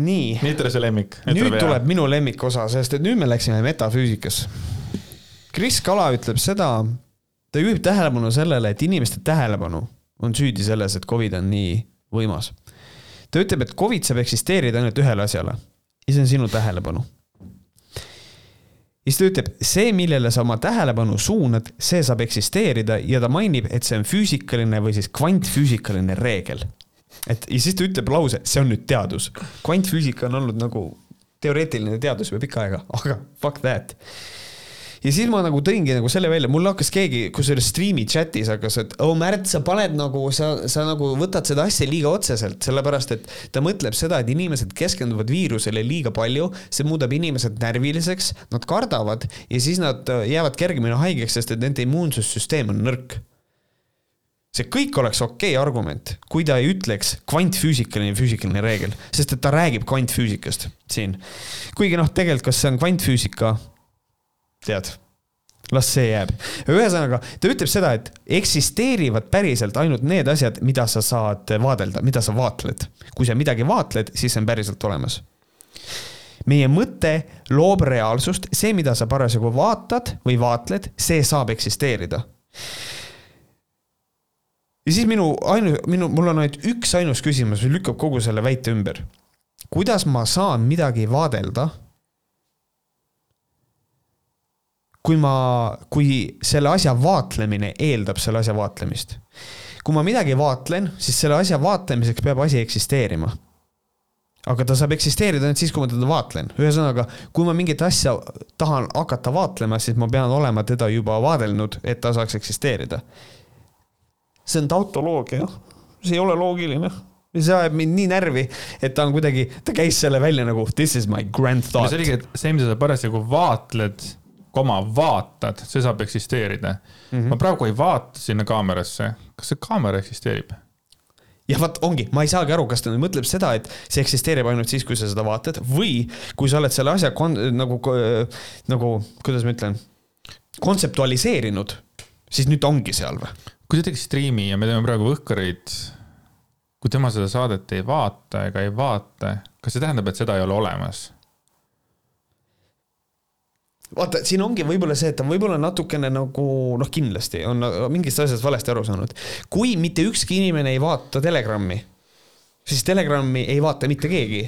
nii. Mitre see lemmik? nüüd vea. tuleb minu lemmikosa, sest et nüüd me läksime metafüüsikas. Kris Kala ütleb seda, ta juhib tähelepanu sellele, et inimeste tähelepanu on süüdi selles, et Covid on nii võimas. ta ütleb, et Covid saab eksisteerida ainult ühele asjale ja see on sinu tähelepanu. ja siis ta ütleb, see, millele sa oma tähelepanu suunad, see saab eksisteerida ja ta mainib, et see on füüsikaline või siis kvantfüüsikaline reegel. et ja siis ta ütleb lause, see on nüüd teadus. kvantfüüsika on olnud nagu teoreetiline teadus juba pikka aega, aga fuck that ja siis ma nagu tõingi nagu selle välja, mul hakkas keegi, kusjuures striimi chat'is hakkas, et oh Märt, sa paned nagu, sa, sa nagu võtad seda asja liiga otseselt, sellepärast et ta mõtleb seda, et inimesed keskenduvad viirusele liiga palju, see muudab inimesed närviliseks, nad kardavad ja siis nad äh, jäävad kergemini haigeks, sest et nende immuunsussüsteem on nõrk see kõik oleks okei okay argument, kui ta ei ütleks kvantfüüsikaline füüsikaline reegel, sest et ta räägib kvantfüüsikast siin. kuigi noh, tegelikult, kas see on kvantfüüsika, tead, las see jääb. ühesõnaga, ta ütleb seda, et eksisteerivad päriselt ainult need asjad, mida sa saad vaadelda, mida sa vaatled. kui sa midagi vaatled, siis see on päriselt olemas. meie mõte loob reaalsust, see, mida sa parasjagu vaatad või vaatled, see saab eksisteerida. ja siis minu ainu, minu, mul on ainult üks ainus küsimus, mis lükkab kogu selle väite ümber. kuidas ma saan midagi vaadelda kui ma, kui selle asja vaatlemine eeldab selle asja vaatlemist. kui ma midagi vaatlen, siis selle asja vaatlemiseks peab asi eksisteerima. aga ta saab eksisteerida ainult siis, kui ma teda vaatlen. ühesõnaga, kui ma mingit asja tahan hakata vaatlema, siis ma pean olema teda juba vaadelnud, et ta saaks eksisteerida. see on tautoloogia, see ei ole loogiline see ajab mind nii närvi, et ta on kuidagi, ta käis selle välja nagu this is my grand thought. see oligi, et see, mida sa parasjagu vaatled koma vaatad, see saab eksisteerida mm. -hmm. ma praegu ei vaata sinna kaamerasse, kas see kaamera eksisteerib? ja vot ongi, ma ei saagi aru, kas ta nüüd mõtleb seda, et see eksisteerib ainult siis, kui sa seda vaatad või kui sa oled selle asja kon, nagu, nagu, kuidas ma ütlen, kontseptualiseerinud, siis nüüd ta ongi seal või? kui sa teeks striimi ja me teeme praegu Võhkareid, kui tema seda saadet ei vaata ega ei vaata, kas see tähendab, et seda ei ole olemas? Vaata, siin ongi võib-olla see, et ta võib-olla natukene nagu noh, kindlasti on mingist asjast valesti aru saanud. kui mitte ükski inimene ei vaata Telegrammi, siis Telegrammi ei vaata mitte keegi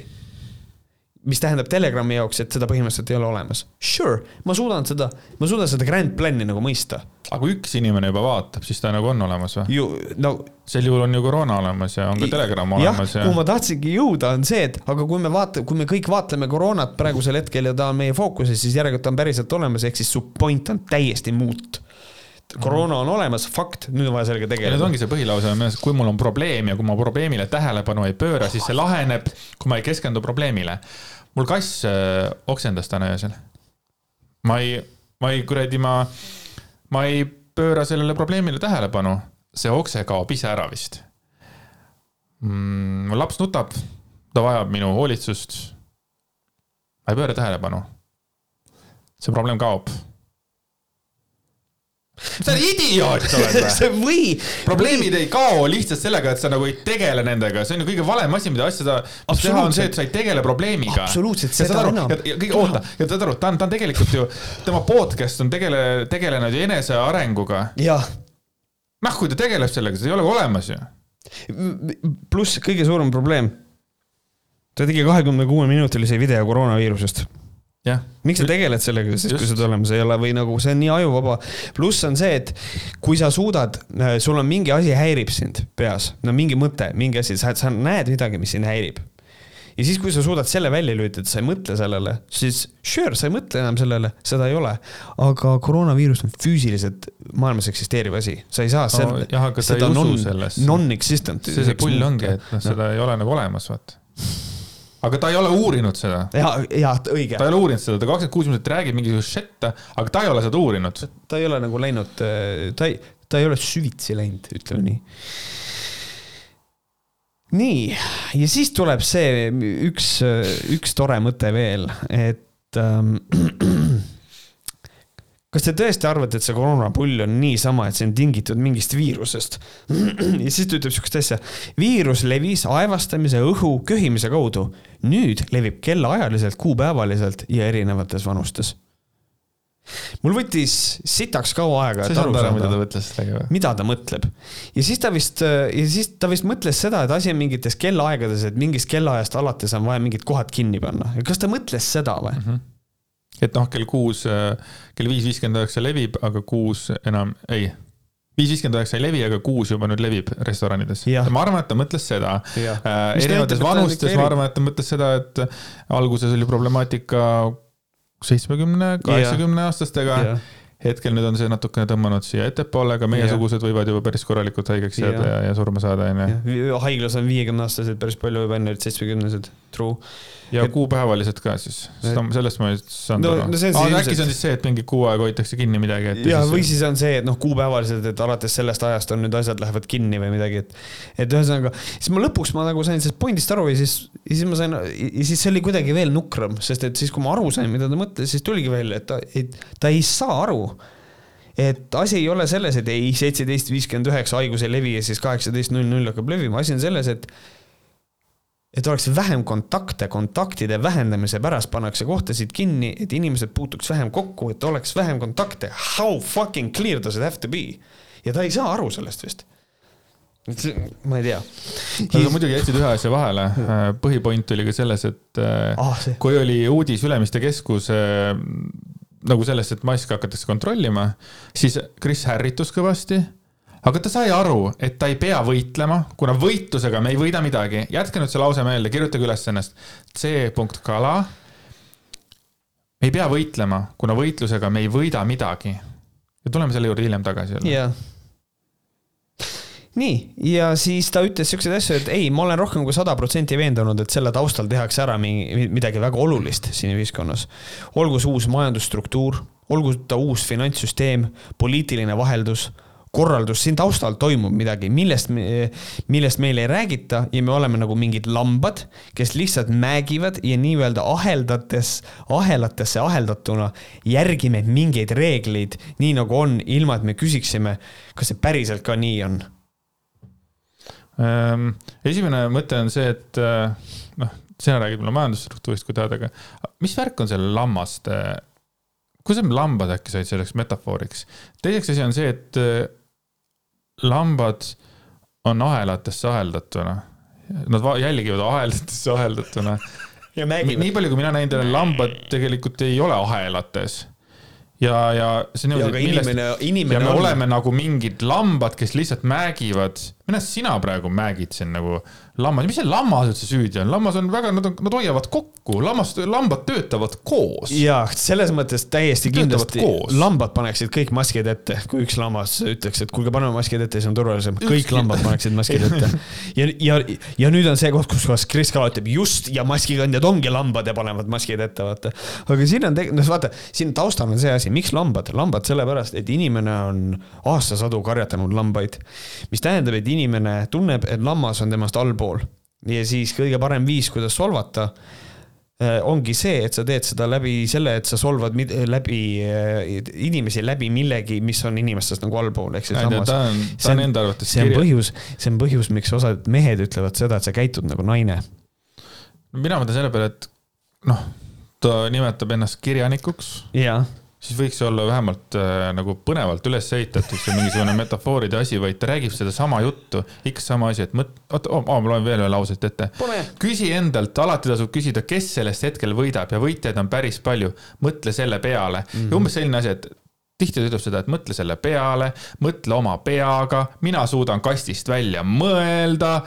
mis tähendab Telegrami jaoks, et seda põhimõtteliselt ei ole olemas. Sure, ma suudan seda, ma suudan seda grand plan'i nagu mõista. aga kui üks inimene juba vaatab, siis ta nagu on olemas või? no. sel juhul on ju koroona olemas ja on ka Telegram olemas. jah ja..., kuhu ma tahtsingi jõuda, on see, et aga kui me vaata-, kui me kõik vaatleme koroonat praegusel hetkel ja ta on meie fookuses, siis järelikult ta on päriselt olemas, ehk siis su point on täiesti muut koroona on olemas, fakt, nüüd on vaja sellega tegeleda. nüüd ongi see põhilause, kui mul on probleem ja kui ma probleemile tähelepanu ei pööra, siis see laheneb, kui ma ei keskendu probleemile mul kass äh, oksendas täna öösel. ma ei, ma ei kuradi, ma, ma ei pööra sellele probleemile tähelepanu. see okse kaob ise ära vist mm,. laps nutab, ta vajab minu hoolitsust. ma ei pööra tähelepanu. see probleem kaob sa oled idioot oled või? probleemid ei kao lihtsalt sellega, et sa nagu ei tegele nendega, see on ju kõige valem asi, mida asja teha, on see, et sa ei tegele probleemiga. absoluutselt, seda enam. oota, ja saad aru, ta on, ta on tegelikult ju, tema podcast on tegele, tegelenud ju enesearenguga. jah. noh, kui ta tegeleb sellega, see ei ole olemas ju. pluss kõige suurem probleem. ta tegi kahekümne kuue minutilise video koroonaviirusest miks sa tegeled sellega, siis kui seda olemas ei ole või nagu see on nii ajuvaba. pluss on see, et kui sa suudad, äh, sul on mingi asi häirib sind peas, no mingi mõte, mingi asi, sa, sa näed midagi, mis sind häirib. ja siis, kui sa suudad selle välja lülitada, sa ei mõtle sellele, siis sure, sa ei mõtle enam sellele, seda ei ole. aga koroonaviirus on füüsiliselt maailmas eksisteeriv asi, sa ei saa no, sel-. jah, aga sa ei usu non, sellesse. Non-existent. see, see pull ongi, et noh, seda ei ole nagu olemas, vaata aga ta ei ole uurinud seda. ja, ja õige. ta ei ole uurinud seda, ta kakskümmend kuus minutit räägib mingisugust šetta, aga ta ei ole seda uurinud. ta ei ole nagu läinud, ta ei, ta ei ole süvitsi läinud, ütleme nii. nii, ja siis tuleb see üks, üks tore mõte veel, et ähm, kas te tõesti arvate, et see koroonapull on niisama, et see on tingitud mingist viirusest? ja siis ta ütleb sihukest asja. viirus levis aevastamise, õhu, köhimise kaudu. nüüd levib kellaajaliselt, kuupäevaliselt ja erinevates vanustes. mul võttis sitaks kaua aega, et aru saada, mida ta mõtles sellega või? mida ta mõtleb. ja siis ta vist, ja siis ta vist mõtles seda, et asi on mingites kellaaegades, et mingist kellaajast alates on vaja mingid kohad kinni panna. kas ta mõtles seda või mm? -hmm. Et noh, kell kuus, kell viis viiskümmend üheksa levib, aga kuus enam, ei. viis viiskümmend üheksa ei levi, aga kuus juba nüüd levib restoranides. ma arvan, et ta mõtles seda. Äh, erinevates vanustes ma arvan, et ta mõtles seda, et alguses oli problemaatika seitsmekümne, kaheksakümne aastastega. Hetkel nüüd on see natukene tõmmanud siia ettepoole, aga meiesugused võivad juba päris korralikult haigeks jääda ja, ja surma saada, onju. haiglas on viiekümne aastased päris palju juba enne, et seitsmekümnesed, true ja et... kuupäevalised ka siis, seda, sellest ma ei saanud no, aru no. aga äkki see on siis see, et mingi kuu aega hoitakse kinni midagi, et. ja, või siis on see, et noh, kuupäevalised, et alates sellest ajast on nüüd asjad lähevad kinni või midagi, et. et ühesõnaga, siis ma lõpuks ma nagu sain sellest pointist aru ja siis, ja siis ma sain, ja siis see oli kuidagi veel nukram, sest et siis, kui ma aru sain, mida ta mõtles, siis tuligi välja, et ta, et ta ei saa aru et asi ei ole selles, et ei, seitseteist viiskümmend üheksa haigus ei levi ja siis kaheksateist null null hakkab levima, asi on selles, et et oleks vähem kontakte, kontaktide vähendamise pärast pannakse kohtasid kinni, et inimesed puutuks vähem kokku, et oleks vähem kontakte. How fucking clear does it have to be? ja ta ei saa aru sellest vist. ma ei tea. aga muidugi jätsid ühe asja vahele. Äh, põhipoint oli ka selles, et äh, ah, see. kui oli uudis Ülemiste keskuse äh, nagu sellest, et maske hakatakse kontrollima, siis Chris ärritus kõvasti aga ta sai aru, et ta ei pea võitlema, kuna võitlusega me ei võida midagi. jätke nüüd see lause meelde, kirjutage üles ennast. C punkt kala. me ei pea võitlema, kuna võitlusega me ei võida midagi. ja tuleme selle juurde hiljem tagasi jälle. jah nii, ja siis ta ütles siukseid asju, et ei, ma olen rohkem kui sada protsenti veendunud, et selle taustal tehakse ära mingi, midagi väga olulist siin ühiskonnas. olgu see uus majandusstruktuur, olgu ta uus finantssüsteem, poliitiline vaheldus korraldus, siin taustal toimub midagi, millest, millest meile ei räägita ja me oleme nagu mingid lambad, kes lihtsalt määgivad ja nii-öelda aheldates, ahelatesse aheldatuna järgime mingeid reegleid, nii nagu on, ilma et me küsiksime, kas see päriselt ka nii on ähm,? esimene mõte on see, et äh, noh, sina räägid mulle majandusstruktuurist, kui tahad, aga mis värk on selle lammaste kuidas lambad äkki said selleks metafooriks? teiseks asi on see, et äh, lambad on ahelatesse aheldatuna. Nad jälgivad ahelatesse aheldatuna. nii palju, kui mina näinud olen, lambad tegelikult ei ole ahelates ja, ja see on niimoodi, et millest ja me on... oleme nagu mingid lambad, kes lihtsalt määgivad millest sina praegu mägid siin nagu lammas, mis see lammas üldse süüdi on, lammas on väga, nad on, nad hoiavad kokku, lammas, lambad töötavad koos. jah, selles mõttes täiesti kindlasti lambad paneksid kõik maskid ette, kui üks lammas ütleks, et kuulge, paneme maskid ette, siis on turvalisem, kõik lambad paneksid maskid ette. ja, ja, ja nüüd on see koht, kus kohas Kris ütleb just ja maskikandjad ongi lambad ja panevad maskid ette, vaata. aga siin on tegelikult, noh vaata, siin taustal on see asi, miks lambad, lambad sellepärast, et inimene on aastasadu karjatanud lambaid, mis tähendab, et inimene tunneb, et lammas on temast allpool ja siis kõige parem viis, kuidas solvata, äh, ongi see, et sa teed seda läbi selle, et sa solvad läbi äh, inimesi läbi millegi, mis on inimestest nagu allpool, ehk seesamas. ta on, ta on enda arvates see on põhjus, see on põhjus, miks osad mehed ütlevad seda, et sa käitud nagu naine. mina mõtlen selle peale, et noh, ta nimetab ennast kirjanikuks. jah siis võiks olla vähemalt äh, nagu põnevalt üles ehitatud see mingisugune metafooride asi, vaid ta räägib sedasama juttu, ikka sama asi, et mõt-, oota oh,, ma loen veel ühe lauset ette. küsi endalt, alati tasub küsida, kes sellest hetkel võidab ja võitjaid on päris palju. mõtle selle peale mm -hmm. ja umbes selline asi, et tihti ta ütleb seda, et mõtle selle peale, mõtle oma peaga, mina suudan kastist välja mõelda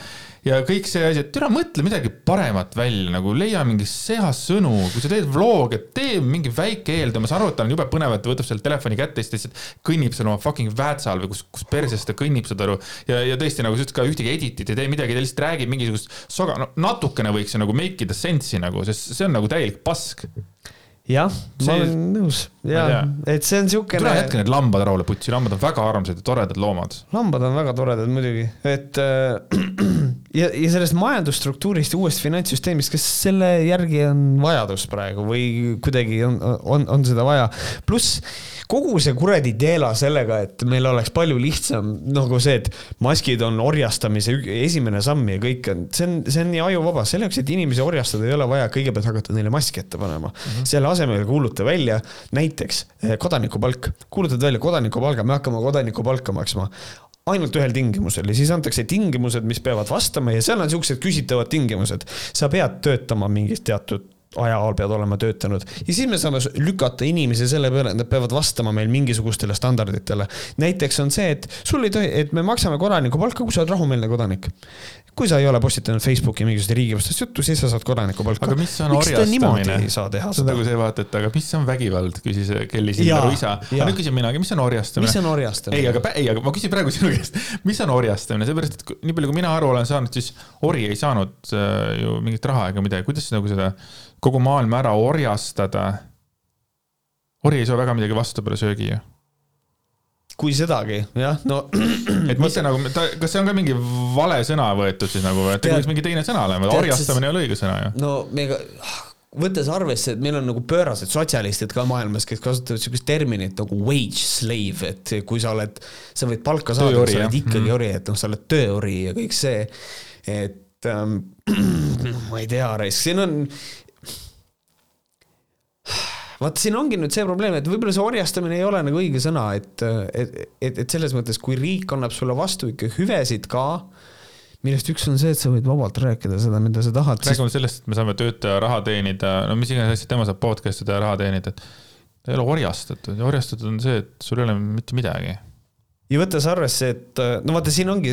ja kõik see asi, et türa mõtle midagi paremat välja, nagu leia mingi seas sõnu, kui sa teed vlog'e, tee mingi väike eeltöö, ma saan aru, et tal on jube põnev, et ta võtab selle telefoni kätte ja siis ta lihtsalt kõnnib seal oma fucking väätsal või kus, kus perses ta kõnnib, saad aru. ja, ja tõesti nagu sa ütlesid ka ühtegi edit'it ei tee midagi, ta lihtsalt räägib mingisugust soga, no natukene võiks see nagu make ida sense'i nagu, sest see on nagu täielik pask. Jah, ma olen nõus ja et see on siukene. tule jätke need lambad rahule putsi, lambad on väga armsad ja toredad loomad. lambad on väga toredad muidugi, et äh, ja, ja sellest majandusstruktuurist ja uuest finantssüsteemist, kas selle järgi on vajadus praegu või kuidagi on, on, on seda vaja? pluss kogu see kuradi teela sellega, et meil oleks palju lihtsam nagu see, et maskid on orjastamise esimene samm ja kõik on, see on, see on nii ajuvaba, selle jaoks, et inimesi orjastada, ei ole vaja kõigepealt hakata neile maski ette panema mm. -hmm. selle asemel kuuluta välja näiteks eh, kodanikupalk, kuulutad välja kodanikupalga, me hakkame kodanikupalka maksma ainult ühel tingimusel ja siis antakse tingimused, mis peavad vastama ja seal on siuksed küsitavad tingimused. sa pead töötama mingis teatud ajal pead olema töötanud ja siis me saame lükata inimesi selle peale, et nad peavad vastama meil mingisugustele standarditele. näiteks on see, et sul ei tohi, et me maksame kodaniku palka, kui sa oled rahumeelne kodanik. Kui sa ei ole postitanud Facebooki mingisugust riigivastast juttu, siis sa saad kodaniku palka. aga mis on orjastamine? see on nagu see vaata, et aga mis on vägivald, küsis Kelly Sildaru isa. aga nüüd küsin mina, aga mis on orjastamine? mis on orjastamine? ei, aga, ei, aga ma küsin praegu sinu käest, mis on orjastamine, seepärast et nii palju, kui mina aru olen saanud, siis ori ei saanud äh, ju mingit raha ega midagi, kuidas nagu seda kogu maailma ära orjastada. ori ei saa väga midagi vastu peale söögi ju kui sedagi, jah, no. et mõtle nagu, kas see on ka mingi vale sõna võetud siis nagu, et võiks mingi teine sõna olema, orjastamine ei ole õige sõna ju. no meiega, võttes arvesse, et meil on nagu pöörased sotsialistid ka maailmas, kes kasutavad sihukest terminit nagu wage slave, et kui sa oled, sa võid palka saada, sa oled ikkagi mm. ori, et noh, sa oled tööori ja kõik see. et ähm, ma ei tea, siin on vaat siin ongi nüüd see probleem, et võib-olla see orjastamine ei ole nagu õige sõna, et, et, et, et selles mõttes, kui riik annab sulle vastu ikka hüvesid ka, millest üks on see, et sa võid vabalt rääkida seda, mida sa tahad. räägime siis... sellest, et me saame töötaja raha teenida, no mis iganes asja, tema saab podcast ida ja raha teenida, et ei ole orjastatud ja orjastatud on see, et sul ei ole mitte midagi. ja võttes arvesse, et no vaata, siin ongi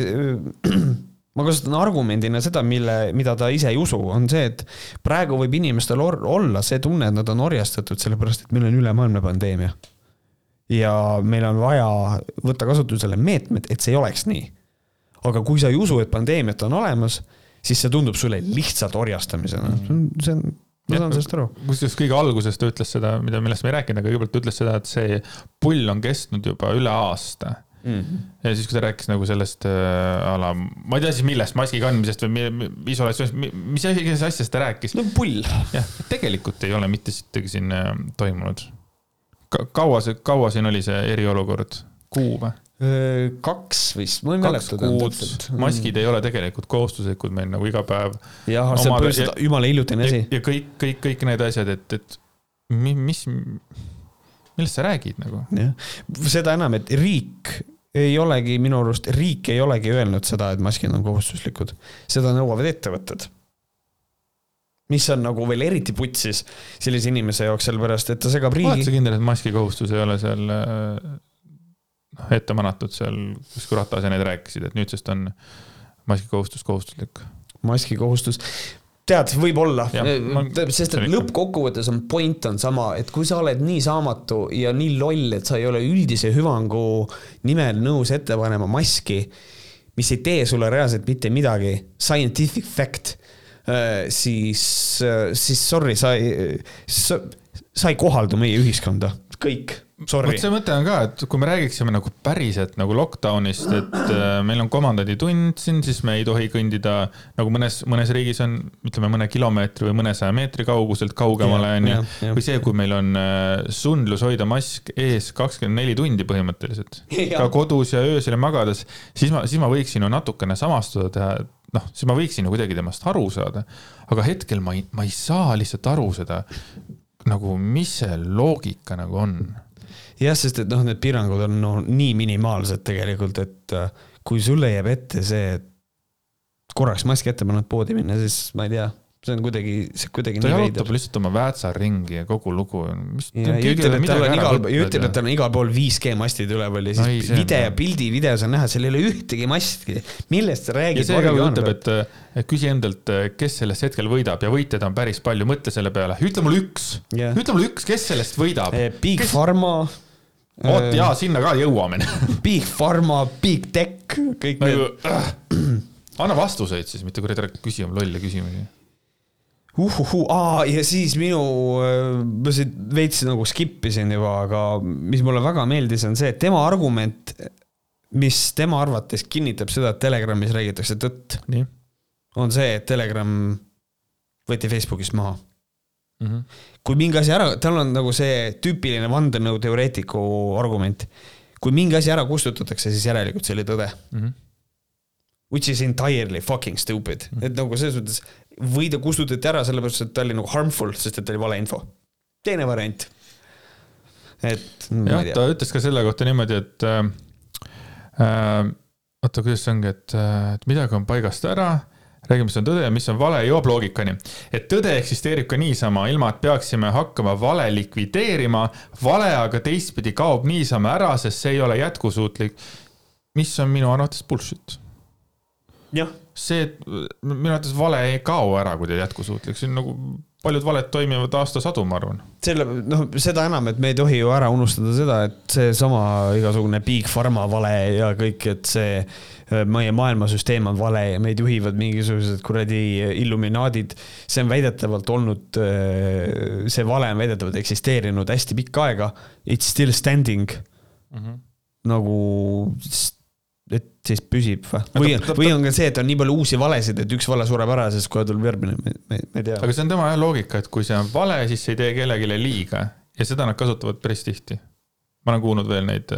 ma kasutan argumendina seda, mille, mida ta ise ei usu, on see, et praegu võib inimestel olla see tunne, et nad on orjastatud, sellepärast et meil on ülemaailmne pandeemia. ja meil on vaja võtta kasutusele meetmed, et see ei oleks nii. aga kui sa ei usu, et pandeemiat on olemas, siis see tundub sulle lihtsalt orjastamisena, see on, see on ma saan sellest aru. kusjuures kõige alguses ta ütles seda, mida, millest me ei rääkinud, aga kõigepealt ta ütles seda, et see pull on kestnud juba üle aasta mm. ja siis, kui ta rääkis nagu sellest äh, ala, ma ei tea siis millest, maski kandmisest või isolatsioonist, mis asjast ta rääkis. no pull. jah, tegelikult ei ole mitte sittagi siin äh, toimunud Ka. kaua see, kaua siin oli see eriolukord, kuu või? Äh, kaks vist, ma ei mäleta. maskid ei ole tegelikult kohustuslikud meil nagu iga päev. jah, see on põhimõtteliselt jumala hiljutine asi. ja kõik, kõik, kõik need asjad, et, et mis, millest sa räägid nagu? jah, seda enam, et riik ei olegi minu arust, riik ei olegi öelnud seda, et maskid on kohustuslikud. seda nõuavad ettevõtted. mis on nagu veel eriti putsis sellise inimese jaoks, sellepärast et ta segab riigi. oled sa kindel, et maski kohustus ei ole seal noh, ette manatud seal, kus Ratas ja need rääkisid, et nüüdsest on maski kohustus kohustuslik? maski kohustus, tead, võib-olla, sest et lõppkokkuvõttes on point on sama, et kui sa oled nii saamatu ja nii loll, et sa ei ole üldise hüvangu nimel nõus ette panema maski, mis ei tee sulle reaalselt mitte midagi, scientific fact, äh, siis, äh, siis sorry, sa ei, sa, sa ei kohaldu meie ühiskonda, kõik vot see mõte on ka, et kui me räägiksime nagu päriselt nagu lockdown'ist, et äh, meil on komandanditund siin, siis me ei tohi kõndida nagu mõnes, mõnes riigis on, ütleme mõne kilomeetri või mõnesaja meetri kauguselt kaugemale onju. või see, kui meil on äh, sundlus hoida mask ees kakskümmend neli tundi põhimõtteliselt, ka kodus ja öösel magades, siis ma, siis ma võiksin ju natukene samastuda teha, noh, siis ma võiksin ju kuidagi temast aru saada. aga hetkel ma ei, ma ei saa lihtsalt aru seda nagu, mis see loogika nagu on jah, sest et noh, need piirangud on no, nii minimaalsed tegelikult, et äh, kui sulle jääb ette see, et korraks maski ette paned poodi minna, siis ma ei tea see on kuidagi, see kuidagi ta jalutab lihtsalt oma väätsa ringi ja kogu lugu. ja ütleb, et tal on igal, ütleb, et tal on igal pool 5G mastid üleval ja siis no, video, pildi, videos on näha, seal ei ole ühtegi masti. millest ta räägib? ja see ka ütleb, et, küsi endalt, kes sellest hetkel võidab ja võitjaid on päris palju, mõtle selle peale, ütle mulle üks yeah., ütle mulle üks, kes sellest võidab. Eh, Big kes... Pharma vot äh, jaa, sinna ka jõuame Big Pharma, Big Tech, kõik nagu, need anna vastuseid siis, mitte kuradi ära küsi oma lolle küsimusi uhuhuu, aa ja siis minu, ma siit veits nagu skip isin juba, aga mis mulle väga meeldis, on see, et tema argument, mis tema arvates kinnitab seda, et Telegramis räägitakse tõtt. on see, et Telegram võeti Facebookist maha. mm. -hmm. Kui mingi asi ära, tal on nagu see tüüpiline vandenõuteoreetiku argument. kui mingi asi ära kustutatakse, siis järelikult see oli tõde. Mm -hmm. Which is entirely fucking stupid, et nagu selles mõttes või ta kustutati ära sellepärast, et ta oli nagu harmful, sest et ta oli valeinfo. teine variant. et jah ta ütles ka selle kohta niimoodi, et äh, äh, oota, kuidas see ongi, et, äh, et midagi on paigast ära, räägime, mis on tõde ja mis on vale, jõuab loogikani. et tõde eksisteerib ka niisama, ilma et peaksime hakkama vale likvideerima. vale aga teistpidi kaob niisama ära, sest see ei ole jätkusuutlik. mis on minu arvates bullshit. see, minu arvates vale ei kao ära, kui ta jätkusuutlik, see on nagu paljud valed toimivad aastasadu, ma arvan. selle, noh, seda enam, et me ei tohi ju ära unustada seda, et seesama igasugune Big Pharma vale ja kõik, et see äh, meie maailmasüsteem on vale ja meid juhivad mingisugused kuradi illuminaadid. see on väidetavalt olnud, see vale on väidetavalt eksisteerinud hästi pikka aega. It's still standing Mm -hmm. nagu, et siis püsib või? Või või on ka see, et on nii palju uusi valesid, et üks vale sureb ära, sest kohe tuleb järgmine, me, me, ei tea. aga see on tema jah loogika, et kui see on vale, siis see ei tee kellelegi liiga ja seda nad kasutavad päris tihti. ma olen kuulnud veel neid,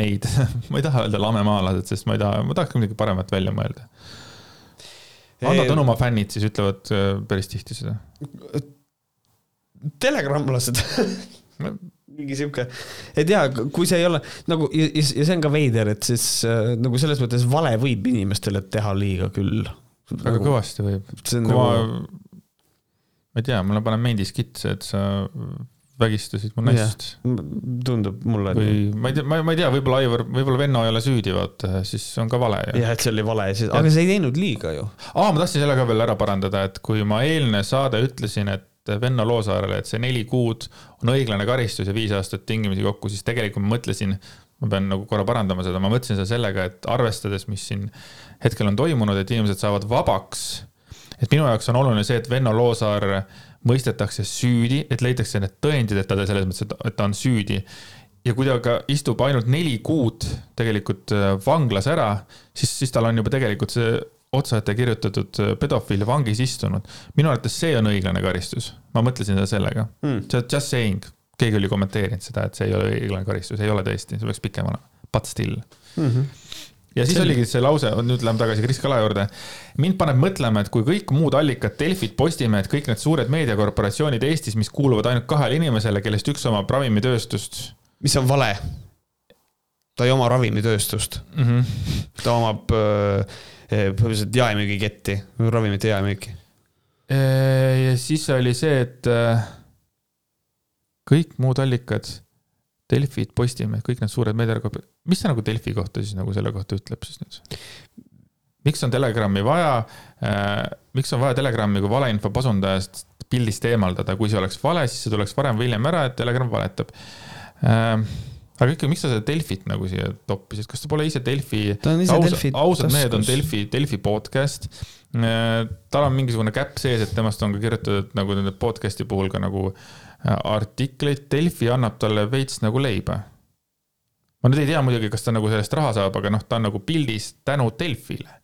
neid, ma ei taha öelda lamemaalased, sest ma ei taha, ma tahaks midagi paremat välja mõelda. Ando Tõnumaa fännid siis ütlevad äh, päris tihti seda. telegramlased mingi sihuke, ei tea, kui see ei ole nagu ja, ja see on ka veider, et siis äh, nagu selles mõttes vale võib inimestele teha liiga küll. väga nagu, kõvasti võib. kui ma nagu,, ma ei tea, mulle paneb meeldis kitse, et sa vägistasid mu naist. tundub mulle. või ma ei tea, ma ma ei tea, võib-olla Aivar, võib-olla Venno ei ole süüdi, vaata, siis on ka vale jah, et see oli vale, aga see ei teinud liiga ju. aa, ma tahtsin selle ka veel ära parandada, et kui ma eelne saade ütlesin, et Venno Loosaarele, et see neli kuud on õiglane karistus ja viis aastat tingimisi kokku, siis tegelikult ma mõtlesin, ma pean nagu korra parandama seda, ma mõtlesin seda sellega, et arvestades, mis siin hetkel on toimunud, et inimesed saavad vabaks. et minu jaoks on oluline see, et Venno Loosaar mõistetakse süüdi, et leitakse need tõendid, et ta selles mõttes, et ta on süüdi ja kui ta ka istub ainult neli kuud tegelikult vanglas ära, siis, siis tal on juba tegelikult see otsaette kirjutatud äh, pedofiil vangis istunud. minu arvates see on õiglane karistus, ma mõtlesin seda sellega Hmm. just, just saying, keegi oli kommenteerinud seda, et see ei ole õiglane karistus, ei ole tõesti, see peaks pikem olema, but still. ja siis See- oligi see lause, nüüd läheme tagasi Kris Kala juurde. mind paneb mõtlema, et kui kõik muud allikad, Delfid, Postimehed, kõik need suured meediakorporatsioonid Eestis, mis kuuluvad ainult kahele inimesele, kellest üks omab ravimitööstust mis on vale. ta ei oma ravimitööstust, mm. -hmm. ta omab äh, põhimõtteliselt jaemüügiketti, ravimite jaemüüki. ja siis oli see, et äh, kõik muud allikad, Delfid, Postimehed, kõik need suured meediakorp-, mis see nagu Delfi kohta siis nagu selle kohta ütleb siis nüüd? miks on Telegrami vaja äh,, miks on vaja Telegrami kui valeinfo pasundajast pildist eemaldada, kui see oleks vale, siis see tuleks varem või hiljem ära, et Telegram valetab äh,. Aga ikkagi, miks sa seda Delfit nagu siia toppisid, kas ta pole ise Delfi ausad, ausad mehed on. Delfi, Delfi podcast. tal on mingisugune käpp sees, et temast on ka kirjutatud nagu nende podcast'i puhul ka nagu äh, artikleid, Delfi annab talle veits nagu leiba. ma nüüd ei tea muidugi, kas ta nagu sellest raha saab, aga noh, ta on nagu pildis tänu Delfile.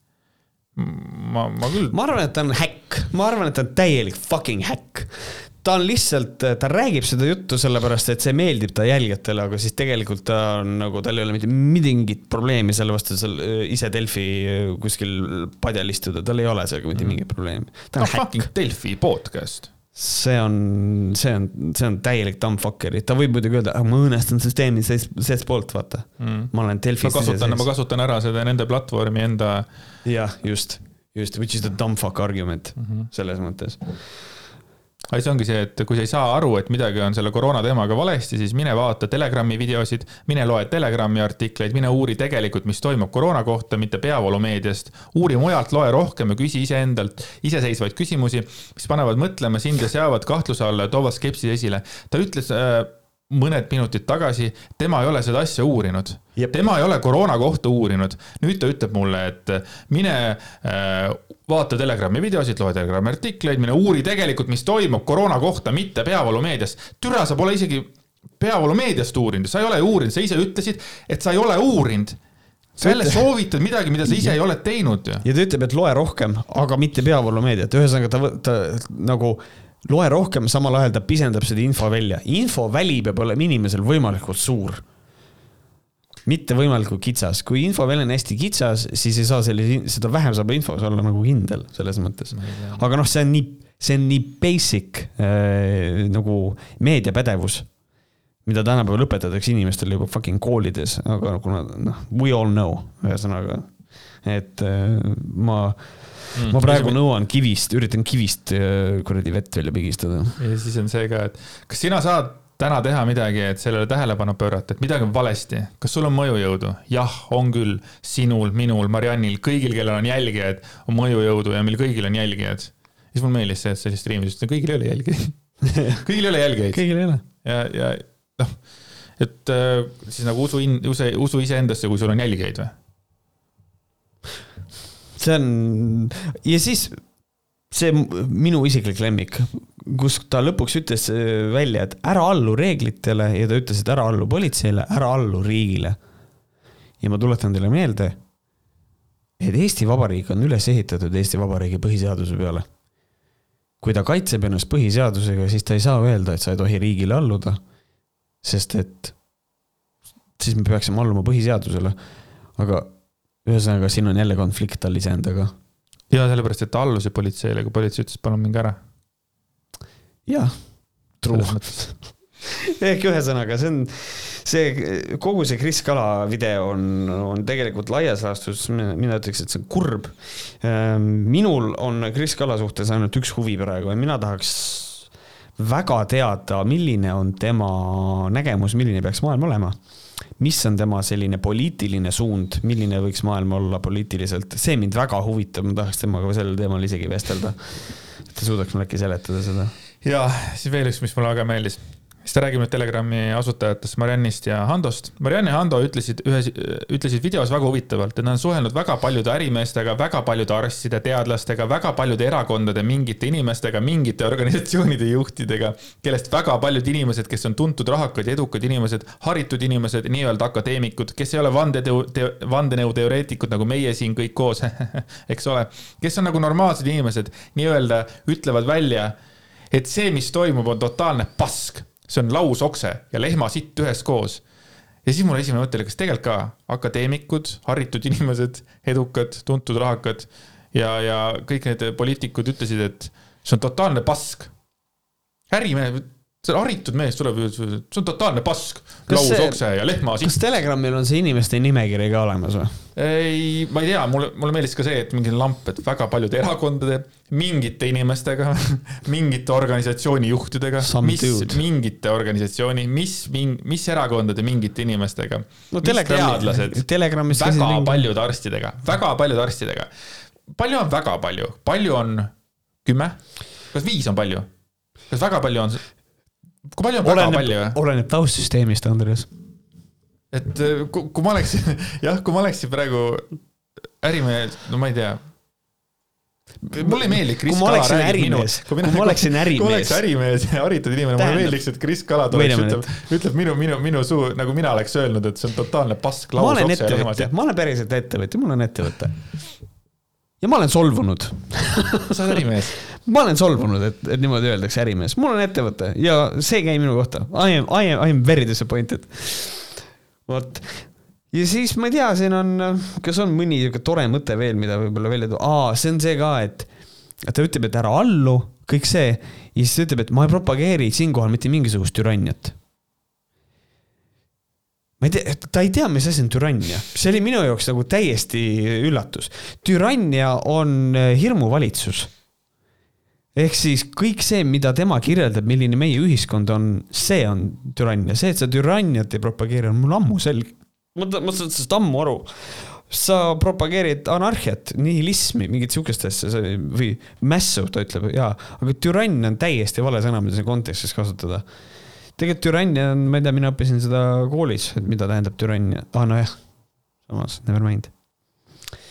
ma, ma küll, ma arvan, et ta on häkk, ma arvan, et ta on täielik fucking häkk. Ta on lihtsalt, ta räägib seda juttu sellepärast, et see meeldib ta jälgijatele, aga siis tegelikult ta on nagu, tal ei ole mitte mingit probleemi selle vastu seal äh, ise Delfi äh, kuskil padjal istuda, tal ei ole sellega mitte mingit probleemi. ta no on häkk fucking, Delfi podcast. see on, see on, see on täielik dumbfucker, ta võib muidugi öelda, ma õõnestan süsteemi sees, seestpoolt, vaata. Mm. ma olen ma Delfis kasutan, ma kasutan ära seda nende platvormi enda jah, just, just, which is the dumb fuck argument mm. -hmm. selles mõttes. See ongi see, et kui sa ei saa aru, et midagi on selle koroona teemaga valesti, siis mine vaata Telegrami videosid, mine loe Telegrami artikleid, mine uuri tegelikult, mis toimub koroona kohta, mitte peavoolumeediast. uuri mujalt, loe rohkem ja küsi iseendalt iseseisvaid küsimusi, mis panevad mõtlema sind ja seavad kahtluse alla ja toovad skepsise esile. ta ütles äh, mõned minutid tagasi, tema ei ole seda asja uurinud tema ei ole koroona kohta uurinud. nüüd ta ütleb mulle, et mine äh, vaata Telegrami videosid, loe Telegrami artikleid, mine uuri tegelikult, mis toimub koroona kohta, mitte peavoolumeedias. türa, sa pole isegi peavoolumeediast uurinud, sa ei ole uurinud, sa ise ütlesid, et sa ei ole uurinud. sa jälle soovitad midagi, mida sa ise ei ole teinud ju. ja ta ütleb, et loe rohkem, aga mitte peavoolumeediat, ühesõnaga ta, ta nagu loe rohkem, samal ajal ta pisendab seda info välja. infoväli peab olema inimesel võimalikult suur. mitte võimalikult kitsas, kui infoväli on hästi kitsas, siis ei saa sellise, seda vähem saab infos olla nagu kindel selles mõttes. aga noh, see on nii, see on nii basic äh, nagu meediapädevus mida tänapäeval õpetatakse inimestele juba fucking koolides, aga kuna noh, we all know, ühesõnaga, et äh, ma mm,, ma praegu nõuan kivist, üritan kivist äh, kuradi vett välja pigistada. ja siis on see ka, et kas sina saad täna teha midagi, et sellele tähelepanu pöörata, et midagi on valesti, kas sul on mõjujõudu? jah, on küll, sinul, minul, Mariannil, kõigil, kellel on jälgijaid, on mõjujõudu ja meil kõigil on jälgijad. siis mulle meeldis see, et sa sellist riimi ütlesid, kõigil ei ole jälgijaid kõigil ei ole jälgijaid. kõigil ei ole. ja, ja noh, et äh, siis nagu usu, usu, usu iseendasse, kui sul on jälgijaid või? See on ja siis see minu isiklik lemmik, kus ta lõpuks ütles äh, välja, et ära allu reeglitele ja ta ütles, et ära allu politseile, ära allu riigile. ja ma tuletan teile meelde, et Eesti Vabariik on üles ehitatud Eesti Vabariigi põhiseaduse peale. kui ta kaitseb ennast põhiseadusega, siis ta ei saa öelda, et sa ei tohi riigile alluda sest et siis me peaksime alluma põhiseadusele. aga ühesõnaga, siin on jälle konflikt tal iseendaga. ja sellepärast, et ta allus ju politseile, kui politsei ütles, palun minge ära. jah, true. ehk ühesõnaga, see on, see, kogu see Kris Kala video on, on tegelikult laias laastus, mina ütleks, et see on kurb. Ehm, minul on Kris Kala suhtes ainult üks huvi praegu ja mina tahaks väga teada, milline on tema nägemus, milline peaks maailm olema. Mis on tema selline poliitiline suund, milline võiks maailm olla poliitiliselt, see mind väga huvitab, ma tahaks temaga sellel teemal isegi vestelda. ta suudaks mulle äkki seletada seda. ja siis veel üks, mis mulle väga meeldis siis ta räägib nüüd Telegrami asutajatest Mariannist ja Handost. Mariann ja Hando ütlesid ühes, ütlesid videos väga huvitavalt, et nad on suhelnud väga paljude ärimeestega, väga paljude arstide, teadlastega, väga paljude erakondade mingite inimestega, mingite organisatsioonide juhtidega, kellest väga paljud inimesed, kes on tuntud, rahakad ja edukad inimesed, haritud inimesed, nii-öelda akadeemikud, kes ei ole vandeteo-, vandenõuteoreetikud nagu meie siin kõik koos eks ole, kes on nagu normaalsed inimesed, nii-öelda ütlevad välja, et see, mis toimub, on totaalne pask see on lausokse ja lehmasitt üheskoos. ja siis mul esimene mõte oli, kas tegelikult ka akadeemikud, haritud inimesed, edukad, tuntud rahakad ja, ja kõik need poliitikud ütlesid, et see on totaalne pask. ärimehed see haritud mees tuleb, see on totaalne pask, lausokse ja lehmasitt. kas Telegramil on see inimeste nimekiri ka olemas või? ei, ma ei tea, mulle, mulle meeldis ka see, et mingi lamp, et väga paljude erakondade, mingite inimestega mingite organisatsiooni juhtidega, mis dude. mingite organisatsiooni, mis, mis erakondade mingite inimestega. no Telegramis väga mingi... paljude arstidega, väga paljude arstidega. palju on väga palju, palju on kümme? kas viis on palju? kas väga palju on? Kui palju on oleneb, väga palju? oleneb taustsüsteemist, Andres. et äh, kui, kui ma oleksin, jah, kui ma oleksin praegu ärimees, no ma ei tea mulle ei meeldi, Kris Kala räägib minu. kui ma oleksin ärimees. kui ma oleks ärimees ja haritud inimene, mulle meeldiks, et Kris Kala tuleks, ütleb, ütleb minu, minu, minu suu, nagu mina oleks öelnud, et see on totaalne pask. ma olen ettevõtja, ma olen päriselt ettevõtja, mul on ettevõte. ja ma olen solvunud sa oled ärimees ma olen solvunud, et, et niimoodi öeldakse ärimees, mul on ettevõte ja see ei käi minu kohta. I am, I am, I am very disappointed. vot ja siis ma ei tea, siin on, kas on mõni sihuke tore mõte veel, mida võib-olla välja tuua, aa, see on see ka, et ta ütleb, et ära allu, kõik see, ja siis ta ütleb, et ma ei propageeri siinkohal mitte mingisugust türanniat. ma ei tea, ta ei tea, mis asi on türannia, see oli minu jaoks nagu täiesti üllatus. türannia on hirmuvalitsus ehk siis kõik see, mida tema kirjeldab, milline meie ühiskond on, see on türannia, see, et sa türanniat ei propageeri, on mul ammu selge. ma, ma saan sellest ammu aru. sa propageerid anarhiat, nihilismi, mingit sihukest asja või mässu, ta ütleb, jaa, aga türann on täiesti vale sõna, mida siin kontekstis kasutada. tegelikult türannia on, ma ei tea, mina õppisin seda koolis, et mida tähendab türannia, ah nojah, samas, never mind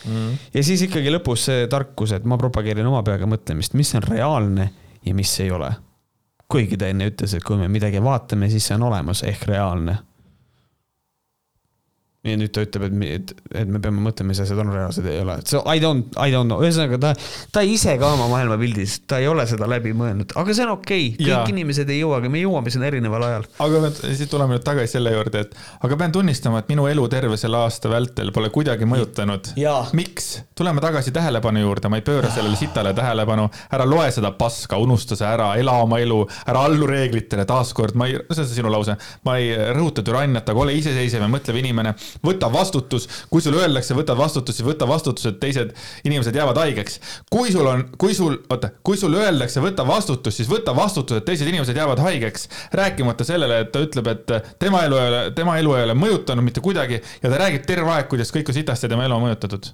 mm.. ja siis ikkagi lõpus see tarkus, et ma propageerin oma peaga mõtlemist, mis on reaalne ja mis ei ole. kuigi ta enne ütles, et kui me midagi vaatame, siis see on olemas ehk reaalne. Ja nüüd ta ütleb, et, et, et me peame mõtlema, mis asjad on reaalsed, ei ole. So I don't, I don't know, ühesõnaga ta, ta ise ka oma maailmapildis, ta ei ole seda läbi mõelnud, aga see on okei okay., kõik ja. inimesed ei jõuagi, me jõuame sinna erineval ajal. aga siis tuleme nüüd tagasi selle juurde, et aga pean tunnistama, et minu elu terve selle aasta vältel pole kuidagi mõjutanud. miks? tuleme tagasi tähelepanu juurde, ma ei pööra sellele sitale tähelepanu, ära loe seda paska, unusta see ära, ela oma elu, ära allu reeglitele, taaskord, ma ei, see on sinu lause, ma ei rõhuta türanniat, aga ole iseseisev ja mõtlev inimene võta vastutus, kui sulle öeldakse, võta vastutus, siis võta vastutus, et teised inimesed jäävad haigeks. kui sul on, kui sul, oota, kui sulle öeldakse, võta vastutus, siis võta vastutus, et teised inimesed jäävad haigeks. rääkimata sellele, et ta ütleb, et tema elu ei ole, tema elu ei ole mõjutanud mitte kuidagi ja ta räägib terve aeg, kuidas kõik on sitasti ja tema elu on mõjutatud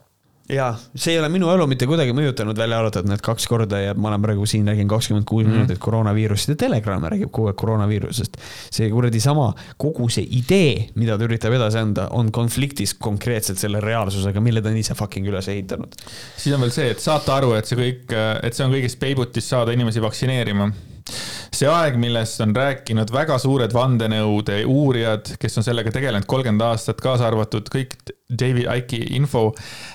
jaa, see ei ole minu elu mitte kuidagi mõjutanud, välja arvatud need kaks korda ja ma olen praegu siin, räägin kakskümmend kuus mhm. minutit koroonaviirusest ja Telegram räägib kogu aeg koroonaviirusest. see kuradi sama, kogu see idee, mida ta üritab edasi anda, on konfliktis konkreetselt selle reaalsusega, mille ta on ise fucking üles ehitanud. siis on veel see, et saate aru, et see kõik, et see on kõigest peibutis saada inimesi vaktsineerima see aeg, millest on rääkinud väga suured vandenõude uurijad, kes on sellega tegelenud kolmkümmend aastat, kaasa arvatud kõik David Icke'i info.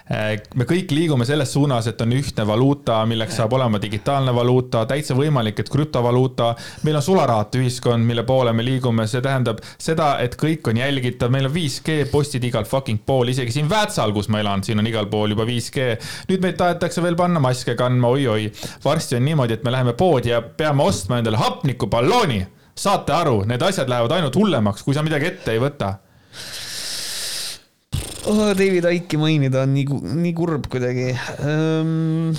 Eh, me kõik liigume selles suunas, et on ühtne valuuta, milleks saab olema digitaalne valuuta, täitsa võimalik, et krüptovaluuta. meil on sularahatühiskond, mille poole me liigume, see tähendab seda, et kõik on jälgitav, meil on 5G postid igal fucking pool, isegi siin Väätsal, kus ma elan, siin on igal pool juba 5G. nüüd meid tahetakse veel panna maske kandma oi,, oi-oi. varsti on niimoodi, et me läheme poodi ja peame ostma endale hapnikuballooni. saate aru, need asjad lähevad ainult hullemaks, kui sa midagi ette ei võta oh,. David Icke'i mainida on nii, nii kurb kuidagi um,.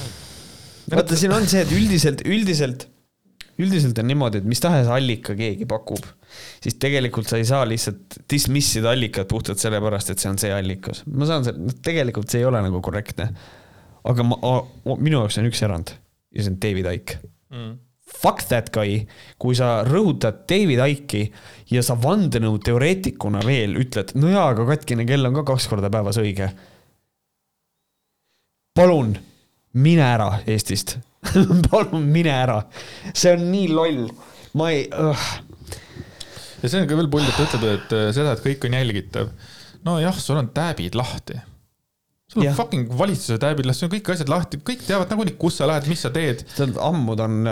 vaata, siin on see, et üldiselt, üldiselt, üldiselt on niimoodi, et mis tahes allika keegi pakub, siis tegelikult sa ei saa lihtsalt dismiss ida allikat puhtalt sellepärast, et see on see allikas. ma saan selle, tegelikult see ei ole nagu korrektne. aga ma, minu jaoks on üks erand ja see on David Icke mm fuck that guy, kui sa rõhutad David Icke'i ja sa vandenõuteoreetikuna veel ütled, no jaa, aga katkine kell on ka kaks korda päevas õige. palun, mine ära Eestist palun mine ära, see on nii loll, ma ei uh. ja see on ka veel pull, et ta ütleb, et äh, seda, et kõik on jälgitav. nojah, sul on tääbid lahti sul on fucking valitsuse tääbil, sul on kõik asjad lahti, kõik teavad nagunii, kus sa lähed, mis sa teed. ta on ammu, ta on,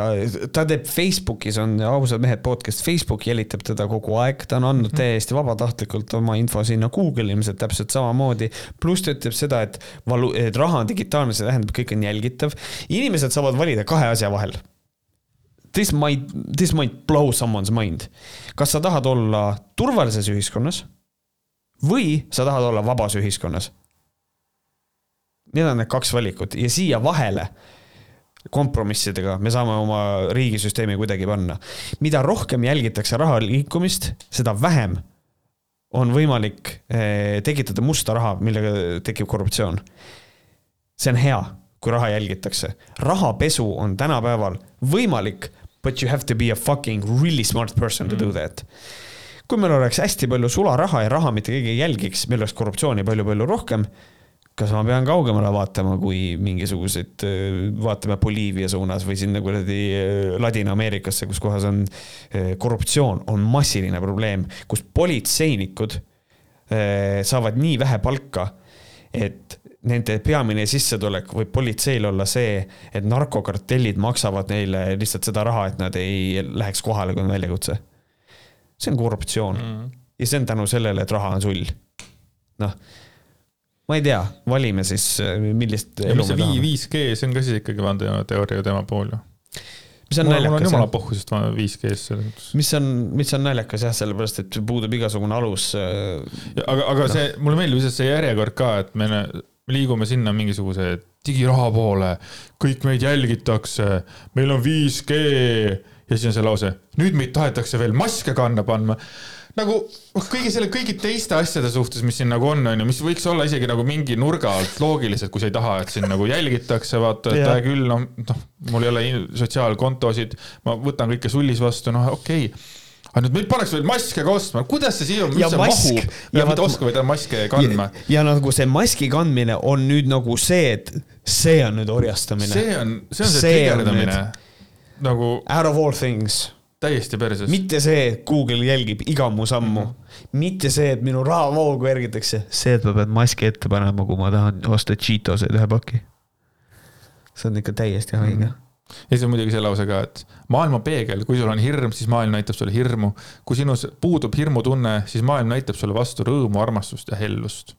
ta teeb Facebookis on Ausad mehed podcast, Facebook jälitab teda kogu aeg, ta on andnud -hmm. täiesti vabatahtlikult oma info sinna Google ilmselt täpselt samamoodi. pluss ta ütleb seda, et valu-, et raha on digitaalne, see tähendab, kõik on jälgitav. inimesed saavad valida kahe asja vahel. This might, this might blow someone's mind. kas sa tahad olla turvalises ühiskonnas või sa tahad olla vabas ühiskonnas Need on need kaks valikut ja siia vahele kompromissidega me saame oma riigisüsteemi kuidagi panna. mida rohkem jälgitakse raha liikumist, seda vähem on võimalik eh, tekitada musta raha, millega tekib korruptsioon. see on hea, kui raha jälgitakse. rahapesu on tänapäeval võimalik, but you have to be a fucking really smart person to do mm. that kui meil oleks hästi palju sularaha ja raha mitte keegi ei jälgiks, meil oleks korruptsiooni palju-palju rohkem kas ma pean kaugemale vaatama, kui mingisuguseid, vaatame Boliivia suunas või sinna kuradi äh, Ladina-Ameerikasse, kus kohas on äh, korruptsioon, on massiline probleem, kus politseinikud äh, saavad nii vähe palka, et nende peamine sissetulek võib politseil olla see, et narkokartellid maksavad neile lihtsalt seda raha, et nad ei läheks kohale, kui on väljakutse. see on korruptsioon mm. ja see on tänu sellele, et raha on sull. noh ma ei tea, valime siis, millist elu me tahame. 5G, see on ka siis ikkagi vandenõuteooria tema pool ju. mis on mul, naljakas. mul on jumala pohhusest 5G-s selles mõttes. mis on, mis on naljakas jah, sellepärast et puudub igasugune alus. Äh, aga, aga no. see, mulle meeldib lihtsalt see järjekord ka, et me liigume sinna mingisuguse digiraha poole, kõik meid jälgitakse, meil on 5G ja siis on see lause, nüüd meid tahetakse veel maske kanna panna nagu kõigi selle, kõigi teiste asjade suhtes, mis siin nagu on, on ju, mis võiks olla isegi nagu mingi nurga alt loogilised, kui sa ei taha, et sind nagu jälgitakse, vaata, et hea küll, noh, noh, mul ei ole sotsiaalkontosid, ma võtan kõike sullis vastu, noh, okei okay aga nüüd meil pannakse veel maske ka ostma, kuidas see siia üldse mahub? ja mitte oskavad maske kandma. ja nagu see maski kandmine on nüüd nagu see, et see on nüüd orjastamine. see on, see on see, see trigerdamine. nagu. Out of all things täiesti perses. mitte see, et Google jälgib iga mu sammu mm, -hmm. mitte see, et minu rahavoogu järgitakse, see, et ma pean maski ette panema, kui ma tahan osta Cheetos'eid ühe paki. see on ikka täiesti haige mm. -hmm. ja siis on muidugi see lause ka, et maailma peegel, kui sul on hirm, siis maailm näitab sulle hirmu. kui sinus puudub hirmutunne, siis maailm näitab sulle vastu rõõmu, armastust ja hellust.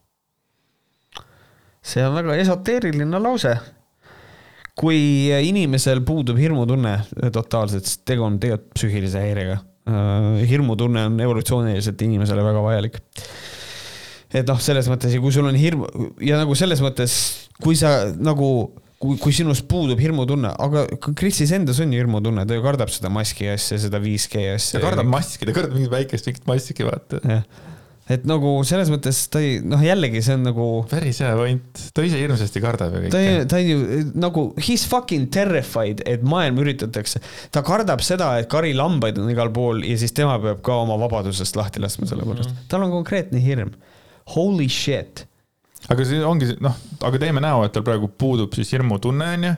see on väga esoteeriline lause. Kui inimesel puudub hirmutunne totaalselt, siis tegu on tegelikult psüühilise häirega. hirmutunne on evolutsiooniliselt inimesele väga vajalik. et noh, selles mõttes ja kui sul on hirm ja nagu selles mõttes, kui sa nagu kui, kui sinust puudub hirmutunne, aga Krisis endas on ju hirmutunne, ta ju kardab seda maski asja, seda 5G asja. ta kardab maski, ta kardab mingit väikest mingit maski, vaata. jah, et nagu selles mõttes ta ei, noh jällegi see on nagu päris hea point, ta ise hirmsasti kardab ta kõike. ei, ta on ju nagu he's fucking terrified, et maailm üritatakse, ta kardab seda, et kari lambaid on igal pool ja siis tema peab ka oma vabadusest lahti laskma selle pärast mm. -hmm. tal on konkreetne hirm. Holy shit. aga see ongi noh, aga teeme näo, et tal praegu puudub siis hirmutunne, onju.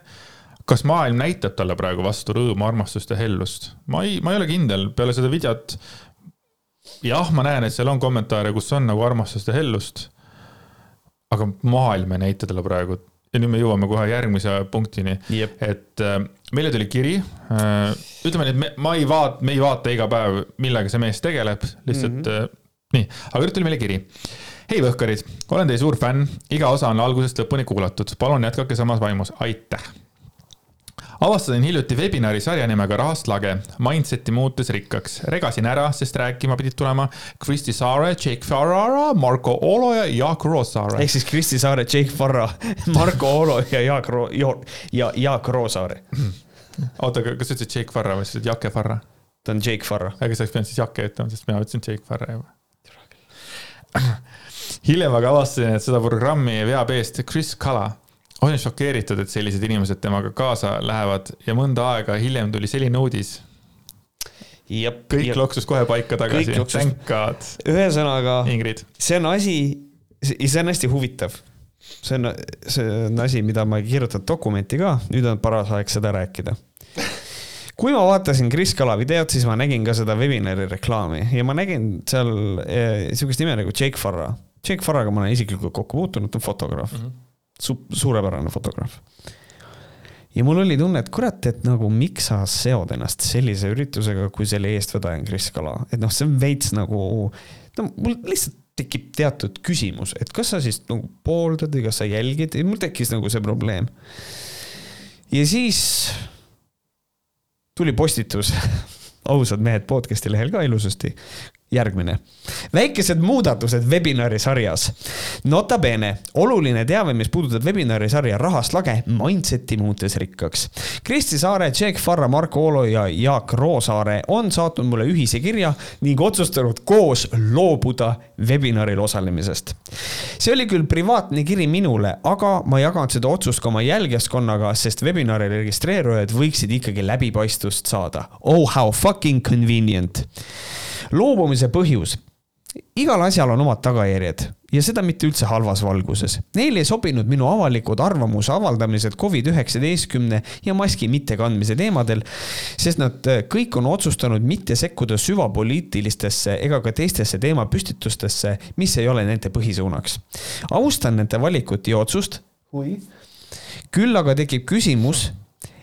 kas maailm näitab talle praegu vastu rõõmu, armastust ja hellust? ma ei, ma ei ole kindel, peale seda videot. jah, ma näen, et seal on kommentaare, kus on nagu armastust ja hellust. aga maailm ei näita talle praegu ja nüüd me jõuame kohe järgmise punktini, et äh, meile tuli kiri äh,. ütleme nii, et me, ma ei vaata, me ei vaata iga päev, millega see mees tegeleb, lihtsalt mm -hmm. äh, nii, aga nüüd tuli meile kiri hei Võhkarid, olen teie suur fänn, iga osa on algusest lõpuni kuulatud, palun jätkake samas vaimus, aitäh. Avastasin hiljuti webinari sarja nimega Rahast lage, Mindseti muutes rikkaks. regasin ära, sest rääkima pidid tulema Kristi Saare, Jake Ferrara, Marko Olo ja Jaak Roosaare. ehk siis Kristi Saare, Jake Farra, Marko Olo ja Jaak Ro-, ja Jaak Roosaare. oota, kas sa ütlesid Jake Farra või sa ütlesid Jake Farra? ta on Jake Farra. aga sa oleks pidanud siis Jake ütlema, sest mina ütlesin Jake Farra juba. hiljem aga avastasin, et seda programmi veab eest Chris Kala. Olin šokeeritud, et sellised inimesed temaga kaasa lähevad ja mõnda aega hiljem tuli selline uudis. kõik jep. loksus kohe paika tagasi Thank God, ühesõnaga, Ingrid. see on asi, see on hästi huvitav. see on, see on asi, mida ma kirjutan dokumenti ka, nüüd on paras aeg seda rääkida. kui ma vaatasin Kris Kala videot, siis ma nägin ka seda webinari reklaami ja ma nägin seal eh, sihukest nime nagu Jake Farra. Jake Farraga ma olen isiklikult kokku puutunud, ta on fotograaf mm. -hmm. Su suurepärane fotograaf. ja mul oli tunne, et kurat, et nagu miks sa seod ennast sellise üritusega, kui selle eestvedaja on Kris Kala, et noh, see on veits nagu, no mul lihtsalt tekib teatud küsimus, et kas sa siis nagu pooldad või kas sa jälgid, mul tekkis nagu see probleem. ja siis tuli postitus, ausad mehed podcast'i lehel ka ilusasti. järgmine, väikesed muudatused webinari sarjas. Nota bene, oluline teave, mis puudutab webinari sarja Rahast lage, Mindseti muutes rikkaks. Kristi Saare, Jack Farra, Marko Olo ja Jaak Roosaare on saatnud mulle ühise kirja ning otsustanud koos loobuda webinaril osalemisest. see oli küll privaatne kiri minule, aga ma jagan seda otsust ka oma jälgijaskonnaga, sest webinari registreerujad võiksid ikkagi läbipaistvust saada. Oh how fucking convenient. Loobumise põhjus igal asjal on omad tagajärjed ja seda mitte üldse halvas valguses. Neile ei sobinud minu avalikud arvamuse avaldamised Covid-19 ja maski mittekandmise teemadel, sest nad äh, kõik on otsustanud mitte sekkuda süvapoliitilistesse ega ka teistesse teemapüstitustesse, mis ei ole nende põhisuunaks. austan nende valikut ja otsust. küll aga tekib küsimus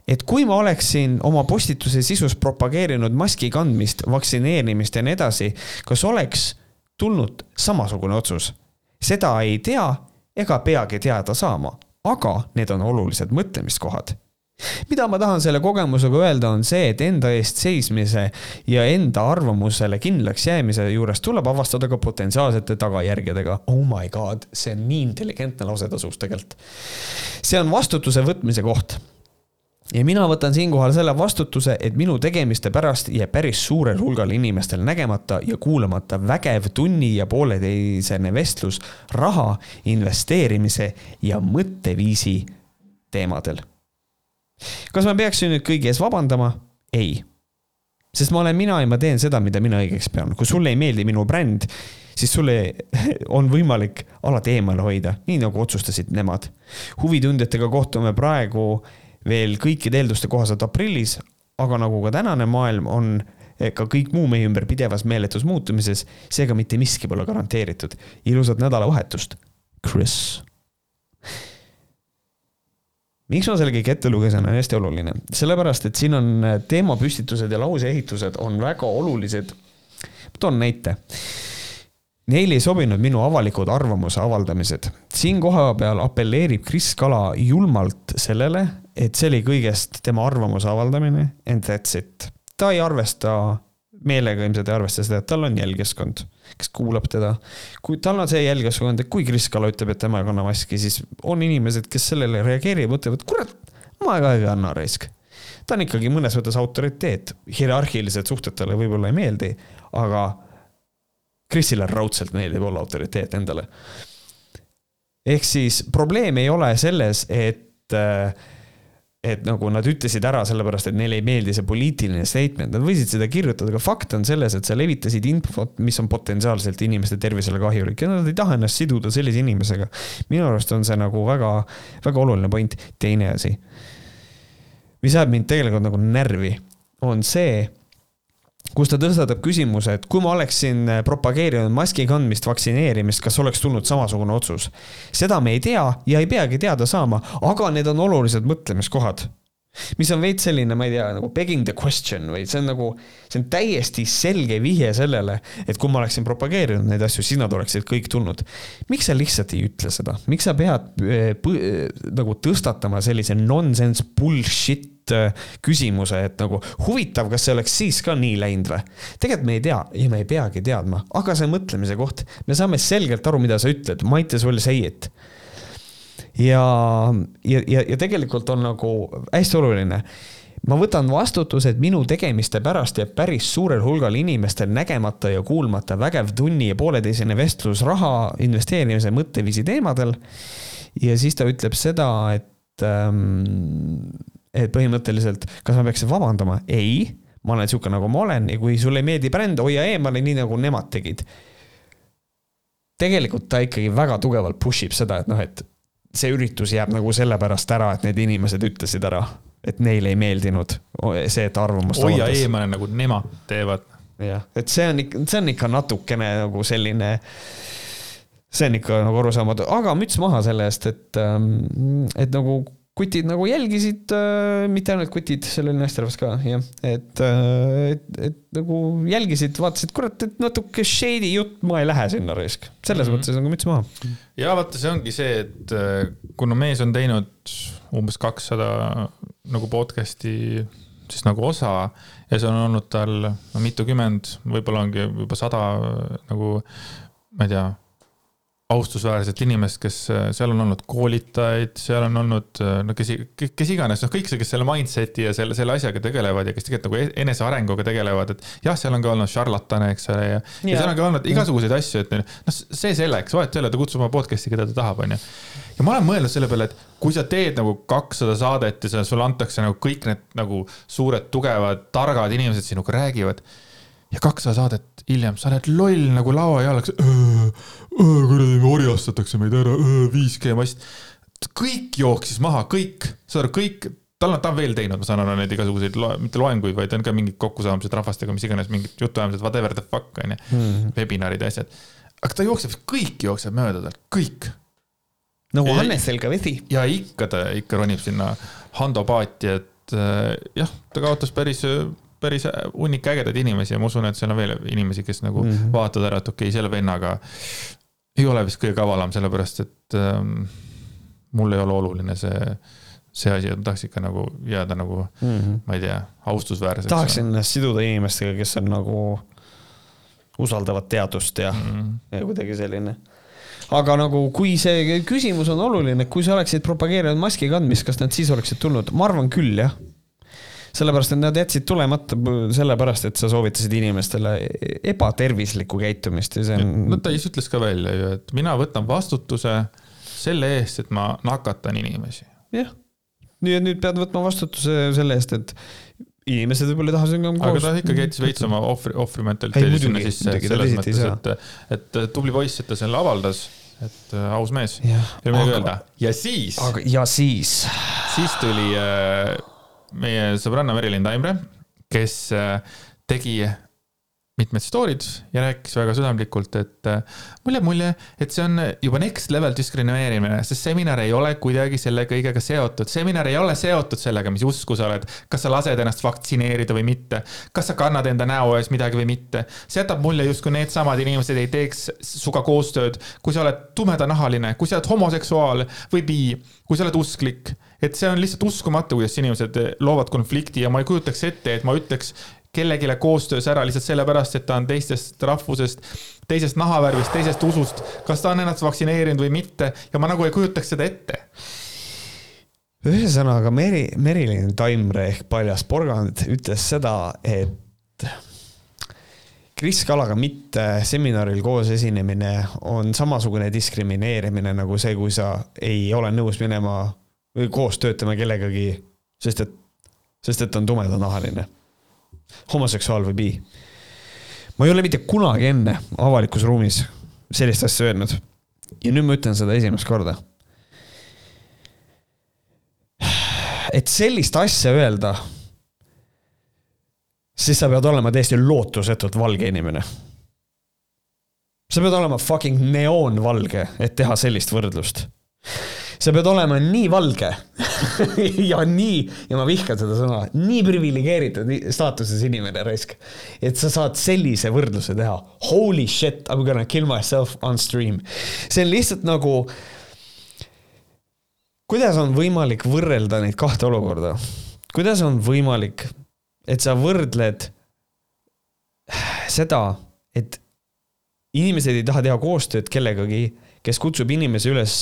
et kui ma oleksin oma postituse sisus propageerinud maski kandmist, vaktsineerimist ja nii edasi, kas oleks tulnud samasugune otsus? seda ei tea ega peagi teada saama, aga need on olulised mõtlemiskohad. mida ma tahan selle kogemusega öelda, on see, et enda eest seismise ja enda arvamusele kindlaks jäämise juures tuleb avastada ka potentsiaalsete tagajärgedega. Oh my god, see on nii intelligentne lause tasuks tegelikult. see on vastutuse võtmise koht ja mina võtan siinkohal selle vastutuse, et minu tegemiste pärast jääb päris suurel hulgal inimestel nägemata ja kuulamata vägev tunni ja pooleteisene vestlus raha, investeerimise ja mõtteviisi teemadel. kas ma peaksin nüüd kõigi ees vabandama? ei. sest ma olen mina ja ma teen seda, mida mina õigeks pean. kui sulle ei meeldi minu bränd, siis sulle on võimalik alati eemale hoida, nii nagu otsustasid nemad. huvitundjatega kohtume praegu veel kõikide eelduste kohaselt aprillis, aga nagu ka tänane maailm on ka kõik muu meie ümber pidevas meeletus muutumises, seega mitte miski pole garanteeritud. ilusat nädalavahetust, Chris miks ma selle kõik ette lugesin, on hästi oluline, sellepärast et siin on teemapüstitused ja lauseehitused on väga olulised. toon näite. Neile ei sobinud minu avalikud arvamuse avaldamised. siin koha peal apelleerib Kris Kala julmalt sellele, et see oli kõigest tema arvamuse avaldamine and that's it. ta ei arvesta meelega ilmselt ei arvesta seda, et tal on jälgijaskond, kes kuulab teda. kui tal on see jälgijaskond, et kui Kris Kala ütleb, et tema ei kanna maski, siis on inimesed, kes sellele reageerivad, mõtlevad, kurat, ma ka ei kanna raisk. ta on ikkagi mõnes mõttes autoriteet, hierarhilised suhted talle võib-olla ei meeldi, aga Krisile raudselt meeldib olla autoriteet endale. ehk siis probleem ei ole selles, et äh, et nagu nad ütlesid ära sellepärast, et neile ei meeldi see poliitiline statement, nad võisid seda kirjutada, aga fakt on selles, et sa levitasid infot, mis on potentsiaalselt inimeste tervisele kahjulik ja nad ei taha ennast siduda sellise inimesega. minu arust on see nagu väga, väga oluline point. teine asi, mis ajab mind tegelikult nagu närvi, on see kus ta tõstatab küsimuse, et kui ma oleksin äh, propageerinud maski kandmist, vaktsineerimist, kas oleks tulnud samasugune otsus? seda me ei tea ja ei peagi teada saama, aga need on olulised mõtlemiskohad. mis on veits selline, ma ei tea, nagu begging the question või see on nagu, see on täiesti selge vihje sellele, et kui ma oleksin propageerinud neid asju, siis nad oleksid kõik tulnud. miks sa lihtsalt ei ütle seda, miks sa pead äh, nagu tõstatama sellise nonsense bullshit Äh, küsimuse, et nagu huvitav, kas see oleks siis ka nii läinud või? tegelikult me ei tea ja me ei peagi teadma, aga see mõtlemise koht. me saame selgelt aru, mida sa ütled, as well say it. ja, ja, ja, ja tegelikult on nagu hästi oluline ma võtan vastutuse, et minu tegemiste pärast jääb päris suurel hulgal inimestel nägemata ja kuulmata vägev tunni ja pooleteisene vestlus raha investeerimise mõtteviisi teemadel. ja siis ta ütleb seda, et ähm, et põhimõtteliselt, kas ma peaksin vabandama? ei, ma olen sihuke, nagu ma olen ja kui sulle ei meeldi bränd, hoia eemale, nii nagu nemad tegid. tegelikult ta ikkagi väga tugevalt push ib seda, et noh, et see üritus jääb nagu sellepärast ära, et need inimesed ütlesid ära, et neile ei meeldinud see, et arvamust hoia eemale, nagu nemad teevad. jah, et see on ikka, see on ikka natukene nagu selline see on ikka nagu arusaamatu, aga müts maha selle eest, et, ähm, et nagu kutid nagu jälgisid äh,, mitte ainult kutid, seal oli naisterahvas ka, jah, et äh,, et, et nagu jälgisid, vaatasid, kurat, et natuke shady jutt, ma ei lähe sinna raisk. selles mm -hmm. mõttes nagu müts maha. ja vaata, see ongi see, et äh, kuna mees on teinud umbes kakssada nagu podcast'i siis nagu osa ja see on olnud tal no mitukümmend, võib-olla ongi juba sada nagu ma ei tea austusväärset inimest, kes äh, seal on olnud koolitajaid, seal on olnud äh, no kes, kes iganes, noh, kõik see, kes selle mindset'i ja selle, selle asjaga tegelevad ja kes tegelikult nagu e-, enesearenguga tegelevad, et jah, seal on ka olnud šarlatane, eks ole, ja, ja., ja seal on ka olnud igasuguseid asju, et noh, see selleks, vahet ei ole, ta kutsub oma podcast'i, keda ta tahab, onju. ja ma olen mõelnud selle peale, et kui sa teed nagu kakssada saadet ja sulle antakse nagu kõik need nagu suured, tugevad, targad inimesed sinuga räägivad ja kakssada saadet hiljem sa oled loll nagu lauajalaks. kuradi, orjastatakse meid ära, 5G mast. kõik jooksis maha, kõik, saad aru, kõik, tal on, ta on veel teinud, ma saan aru, neid igasuguseid, mitte loenguid, vaid on ka mingid kokkusaamised rahvastega, mis iganes, mingid jutuajamised, whatever the fuck on ju, hmm. webinarid ja asjad. aga ta jookseb, kõik jookseb mööda talt, kõik. nagu Hannesel ka vesi. ja ikka ta ikka ronib sinna Hando paati, et äh, jah, ta kaotas päris päris hunnik ägedaid inimesi ja ma usun, et seal on veel inimesi, kes nagu mm -hmm. vaatavad ära, et okei okay,, selle vennaga ei ole vist kõige kavalam, sellepärast et ähm, mul ei ole oluline see, see asi, et ma tahaks ikka nagu jääda nagu mm, -hmm. ma ei tea, austusväärseks. tahaksin ennast siduda inimestega, kes on nagu, usaldavad teadust ja mm, -hmm. ja kuidagi selline aga nagu, kui see küsimus on oluline, kui sa oleksid propageerinud maski kandmist, kas nad siis oleksid tulnud? ma arvan küll, jah sellepärast, et nad jätsid tulemata sellepärast, et sa soovitasid inimestele ebatervislikku käitumist ja see on. no ta ise ütles ka välja ju, et mina võtan vastutuse selle eest, et ma nakatan inimesi. jah, nii et nüüd pead võtma vastutuse selle eest, et inimesed võib-olla ei taha sinuga koos. aga ta ikkagi jättis veits oma ohvri, ohvri mentaliteedi sinna sisse, selles mõttes, et, et tubli poiss, et ta selle avaldas et äh, aus mees, ei ole midagi öelda. ja siis. ja siis. siis tuli äh, meie sõbranna Merilin Taimre, kes äh, tegi mitmed story'd ja rääkis väga südamlikult, et äh, mul jääb mulje, et see on juba next level diskrimineerimine, sest seminar ei ole kuidagi selle kõigega seotud. seminar ei ole seotud sellega, mis usku sa oled, kas sa lased ennast vaktsineerida või mitte, kas sa kannad enda näo ees midagi või mitte. see jätab mulje, justkui needsamad inimesed ei teeks sinuga koostööd, kui sa oled tumedanahaline, kui sa oled homoseksuaal või bi, kui sa oled usklik et see on lihtsalt uskumatu, kuidas inimesed loovad konflikti ja ma ei kujutaks ette, et ma ütleks kellelegi koostöös ära lihtsalt sellepärast, et ta on teistest rahvusest, teisest nahavärvist, teisest usust, kas ta on ennast vaktsineerinud või mitte ja ma nagu ei kujutaks seda ette. ühesõnaga Meri, Merilin Taimre ehk Paljas porgand ütles seda, et Kris Kalaga mitte seminaril koos esinemine on samasugune diskrimineerimine nagu see, kui sa ei ole nõus minema või koos töötama kellegagi, sest et, sest et on tumedanahaline homoseksuaal või bi. ma ei ole mitte kunagi enne avalikus ruumis sellist asja öelnud. ja nüüd ma ütlen seda esimest korda. et sellist asja öelda, siis sa pead olema täiesti lootusetult valge inimene. sa pead olema fucking neoonvalge, et teha sellist võrdlust sa pead olema nii valge ja nii, ja ma vihkan seda sõna, nii priviligeeritud staatuses inimene raisk, et sa saad sellise võrdluse teha. Holy shit, I m gonna kill myself on stream. see on lihtsalt nagu, kuidas on võimalik võrrelda neid kahte olukorda? kuidas on võimalik, et sa võrdled seda, et inimesed ei taha teha koostööd kellegagi, kes kutsub inimesi üles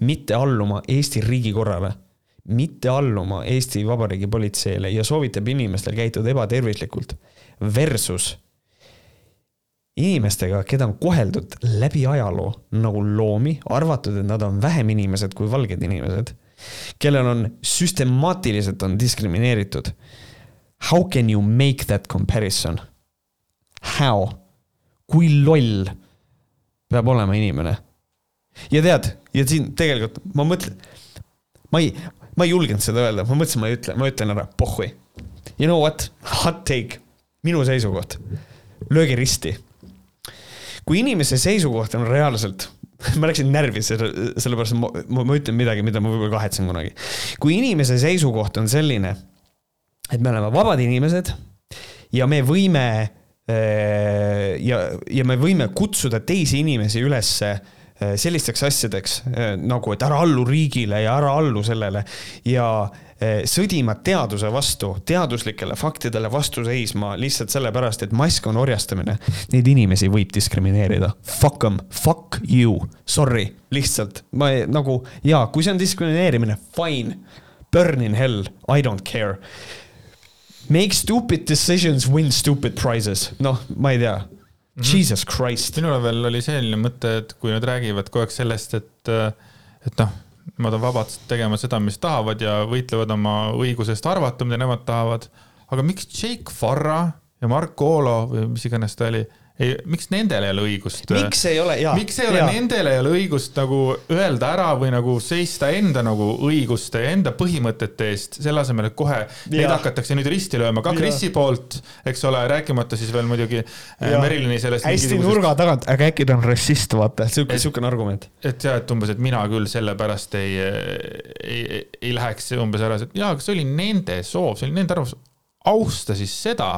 mitte alluma Eesti riigikorrale, mitte alluma Eesti Vabariigi politseile ja soovitab inimestel käituda ebatervislikult versus inimestega, keda on koheldud läbi ajaloo nagu loomi, arvatud, et nad on vähem inimesed kui valged inimesed, kellel on süstemaatiliselt on diskrimineeritud. How can you make that comparison? How? kui loll peab olema inimene? Ja tead, ja siin tegelikult ma mõtlen, ma ei, ma ei julgenud seda öelda, ma mõtlesin, ma ei ütle, ma ütlen ära, pohhui. You know what, hot take, minu seisukoht, lööge risti. kui inimese seisukoht on reaalselt ma läksin närvi selle, sellepärast ma, ma, ma ütlen midagi, mida ma võib-olla kahetsen kunagi. kui inimese seisukoht on selline, et me oleme vabad inimesed ja me võime äh, ja, ja me võime kutsuda teisi inimesi ülesse sellisteks asjadeks äh, nagu, et ära allu riigile ja ära allu sellele ja äh, sõdima teaduse vastu, teaduslikele faktidele vastu seisma lihtsalt sellepärast, et mask on orjastamine. Neid inimesi võib diskrimineerida. Fuck em, fuck you, sorry, lihtsalt ma ei, nagu ja kui see on diskrimineerimine, fine. Burn in hell, I don't care. Make stupid decisions, win stupid prizes, noh, ma ei tea. Jesus Christ. minul veel oli selline mõte, et kui nad räägivad kogu aeg sellest, et, et noh, nemad on vabad tegema seda, mis tahavad ja võitlevad oma õigusest arvata, mida nemad tahavad. aga miks Jake Farra ja Mark Olo või mis iganes ta oli ei, miks nendel ei ole õigust? miks ei ole, jaa. miks ei ole jaa. nendel ei ole õigust nagu öelda ära või nagu seista enda nagu õiguste ja enda põhimõtete eest, selle asemel, et kohe ja. neid hakatakse nüüd risti lööma, ka Krisi poolt, eks ole, rääkimata siis veel muidugi äh, Merilini sellest. hästi nurga tagant, aga äkki ta on rassist, vaata, sihuke, sihukene argument. et jah, et umbes, et mina küll sellepärast ei, ei, ei, ei läheks umbes ära, et jaa, aga see oli nende soov, see oli nende arvamus austa siis seda,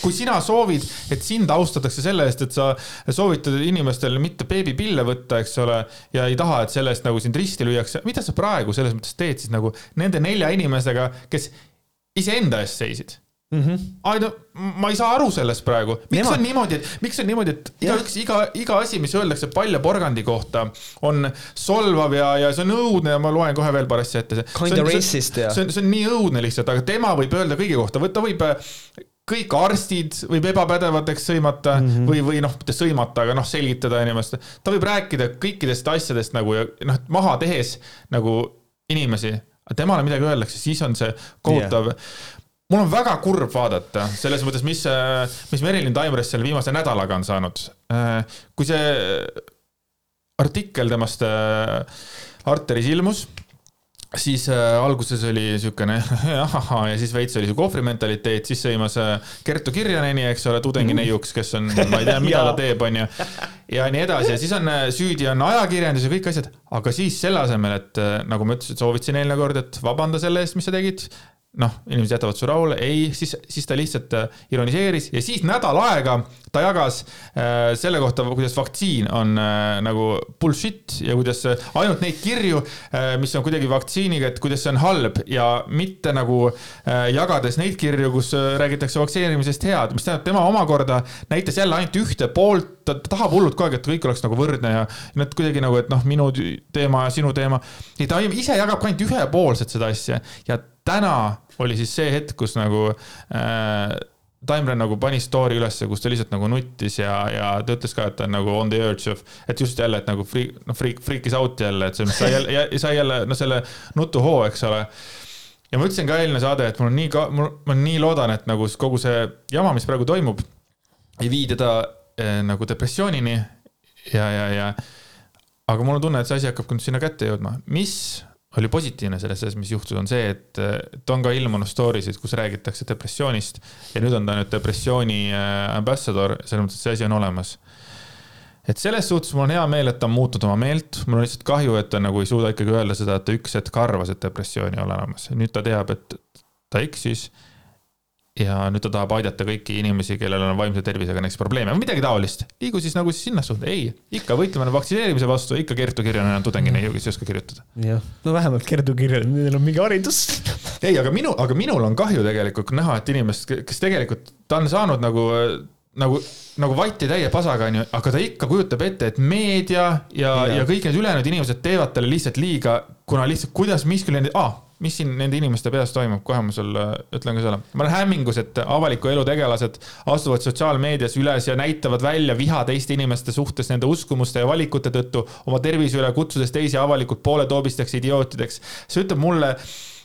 kui sina soovid, et sind austatakse selle eest, et sa soovitad inimestel mitte beebipille võtta, eks ole, ja ei taha, et selle eest nagu sind risti lüüakse, mida sa praegu selles mõttes teed siis nagu nende nelja inimesega, kes iseenda eest seisid mm. -hmm. I don't, ma ei saa aru sellest praegu, miks Nemad... on niimoodi, et miks on niimoodi, et igaüks, iga, iga asi, mis öeldakse palja porgandi kohta, on solvav ja, ja see on õudne ja ma loen kohe veel paar asja ette. Racist ja. see on, see on nii õudne lihtsalt, aga tema võib öelda kõigi kohta, ta võib kõik arstid võib ebapädevateks sõimata mm -hmm. või, või noh, mitte sõimata, aga noh, selgitada inimest. ta võib rääkida kõikidest asjadest nagu ja noh, maha tehes nagu inimesi, temale midagi öeldakse, siis on see kohutav yeah mul on väga kurb vaadata selles mõttes, mis, mis Merilin Taimerist selle viimase nädalaga on saanud. kui see artikkel temast Arteris ilmus, siis äh, alguses oli siukene ahahah ja siis veits oli see kohvrimentaliteet, siis sõimas äh, Kertu Kirjaneni, eks ole, tudengineiuks, kes on, ma ei tea, mida ta teeb, onju. ja nii edasi ja siis on äh, süüdi on ajakirjandus ja kõik asjad, aga siis selle asemel, et äh, nagu ma ütlesin, soovitasin eelmine kord, et vabanda selle eest, mis sa tegid noh, inimesed jätavad su rahule, ei, siis, siis ta lihtsalt äh, ironiseeris ja siis nädal aega ta jagas äh, selle kohta, kuidas vaktsiin on äh, nagu bullshit ja kuidas äh, ainult neid kirju äh,, mis on kuidagi vaktsiiniga, et kuidas see on halb ja mitte nagu äh, jagades neid kirju, kus räägitakse vaktsineerimisest head, mis tähendab, tema omakorda näitas jälle ainult ühte poolt, ta tahab hullult kogu aeg, et kõik oleks nagu võrdne ja nad kuidagi nagu, et noh, minu teema ja sinu teema. ei, ta ise jagab ka ainult ühepoolselt seda asja ja täna oli siis see hetk, kus nagu äh, Taimre nagu pani story ülesse, kus ta lihtsalt nagu nuttis ja, ja ta ütles ka, et ta on nagu on the urge of, et just jälle, et nagu freak, noh, freak, freak'is out jälle, et see, sai jälle, sai jälle, no selle nutuhoo, eks ole. ja ma ütlesin ka eelmine saade, et mul on nii, mul, ma nii loodan, et nagu kogu see jama, mis praegu toimub, ei vii teda eh, nagu depressioonini ja, ja, ja aga mul on tunne, et see asi hakkab sinna kätte jõudma, mis oli positiivne selles asjas, mis juhtus, on see, et, et on ka ilmunud story sid, kus räägitakse depressioonist. Ja nüüd on ta nüüd depressiooni äh, ambassador, selles mõttes, et see asi on olemas. et selles suhtes mul on hea meel, et ta on muutnud oma meelt, mul on lihtsalt kahju, et ta nagu ei suuda ikkagi öelda seda, et ta üks hetk arvas, et depressiooni ei ole olemas, nüüd ta teab, et ta eksis ja nüüd ta tahab aidata kõiki inimesi, kellel on vaimse tervisega näiteks probleeme või midagi taolist. liigu siis nagu siis sinna suunda, ei, ikka võitleme vaktsineerimise vastu, ikka Kertu Kirjanen on tudengina ju, kes ei oska kirjutada. jah, no vähemalt Kertu Kirjanen, neil on mingi haridus ei, aga minu, aga minul on kahju tegelikult näha, et inimest, kes tegelikult, ta on saanud nagu nagu, nagu vatitäie pasaga, onju, aga ta ikka kujutab ette, et meedia ja, ja., ja kõik need ülejäänud inimesed teevad talle lihtsalt liiga, kuna lihtsalt kuidas miskil nende ah,, mis siin nende inimeste peas toimub, kohe ma sulle ütlen ka selle. ma olen hämmingus, et avaliku elu tegelased astuvad sotsiaalmeedias üles ja näitavad välja viha teiste inimeste suhtes nende uskumuste ja valikute tõttu oma tervise üle, kutsudes teisi avalikult pooletoobisteks idiootideks. see ütleb mulle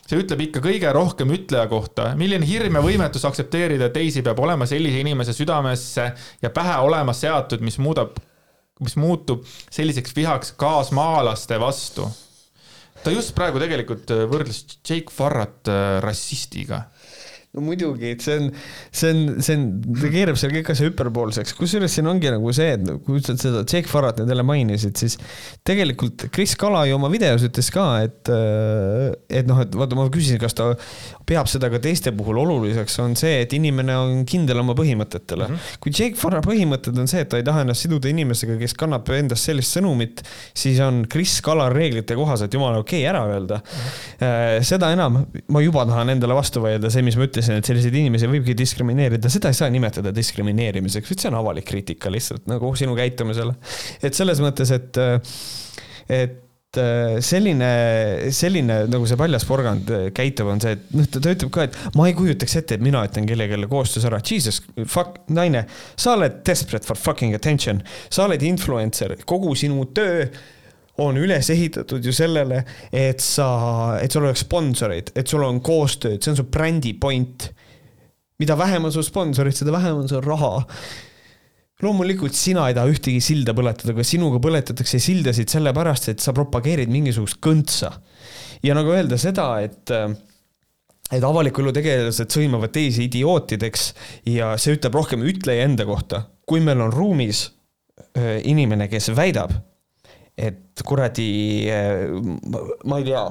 see ütleb ikka kõige rohkem ütleja kohta, milline hirm ja võimetus aktsepteerida teisi peab olema sellise inimese südamesse ja pähe olema seatud, mis muudab, mis muutub selliseks vihaks kaasmaalaste vastu ta just praegu tegelikult äh, võrdles Jake Farrat äh, rassistiga no muidugi, et see on, see on, see on, ta keerab seal kõik asja hüperpoolseks, kusjuures siin ongi nagu see, et kui sa seda Jake Farrat nüüd jälle mainisid, siis tegelikult Kris Kala ju oma videos ütles ka, et, et noh, et vaata, ma küsisin, kas ta peab seda ka teiste puhul oluliseks, on see, et inimene on kindel oma põhimõtetele mm. -hmm. kui Jake Farra põhimõtted on see, et ta ei taha ennast siduda inimesega, kes kannab endas sellist sõnumit, siis on Kris Kala reeglite kohaselt jumala okei okay ära öelda mm. -hmm. seda enam, ma juba tahan endale vastu vaielda, see, mis ma ütlesin, et selliseid inimesi võibki diskrimineerida, seda ei saa nimetada diskrimineerimiseks, vaid see on avalik kriitika lihtsalt nagu sinu käitumisele. et selles mõttes, et, et selline, selline nagu see paljas porgand käitub, on see, et noh, ta ütleb ka, et ma ei kujutaks ette, et mina ütlen kellelegi koostöös ära, jesus, fuck, naine, sa oled desperate for fucking attention, sa oled influencer, kogu sinu töö on üles ehitatud ju sellele, et sa, et sul oleks sponsoreid, et sul on koostööd, see on su brändi point. mida vähem on sul sponsoreid, seda vähem on sul raha loomulikult sina ei taha ühtegi silda põletada, aga sinuga põletatakse sildasid sellepärast, et sa propageerid mingisugust kõntsa. ja nagu öelda seda, et et avaliku elu tegelased sõimavad teisi idiootideks ja see ütleb rohkem ütleja enda kohta. kui meil on ruumis äh, inimene, kes väidab, et kuradi, äh, ma ei tea,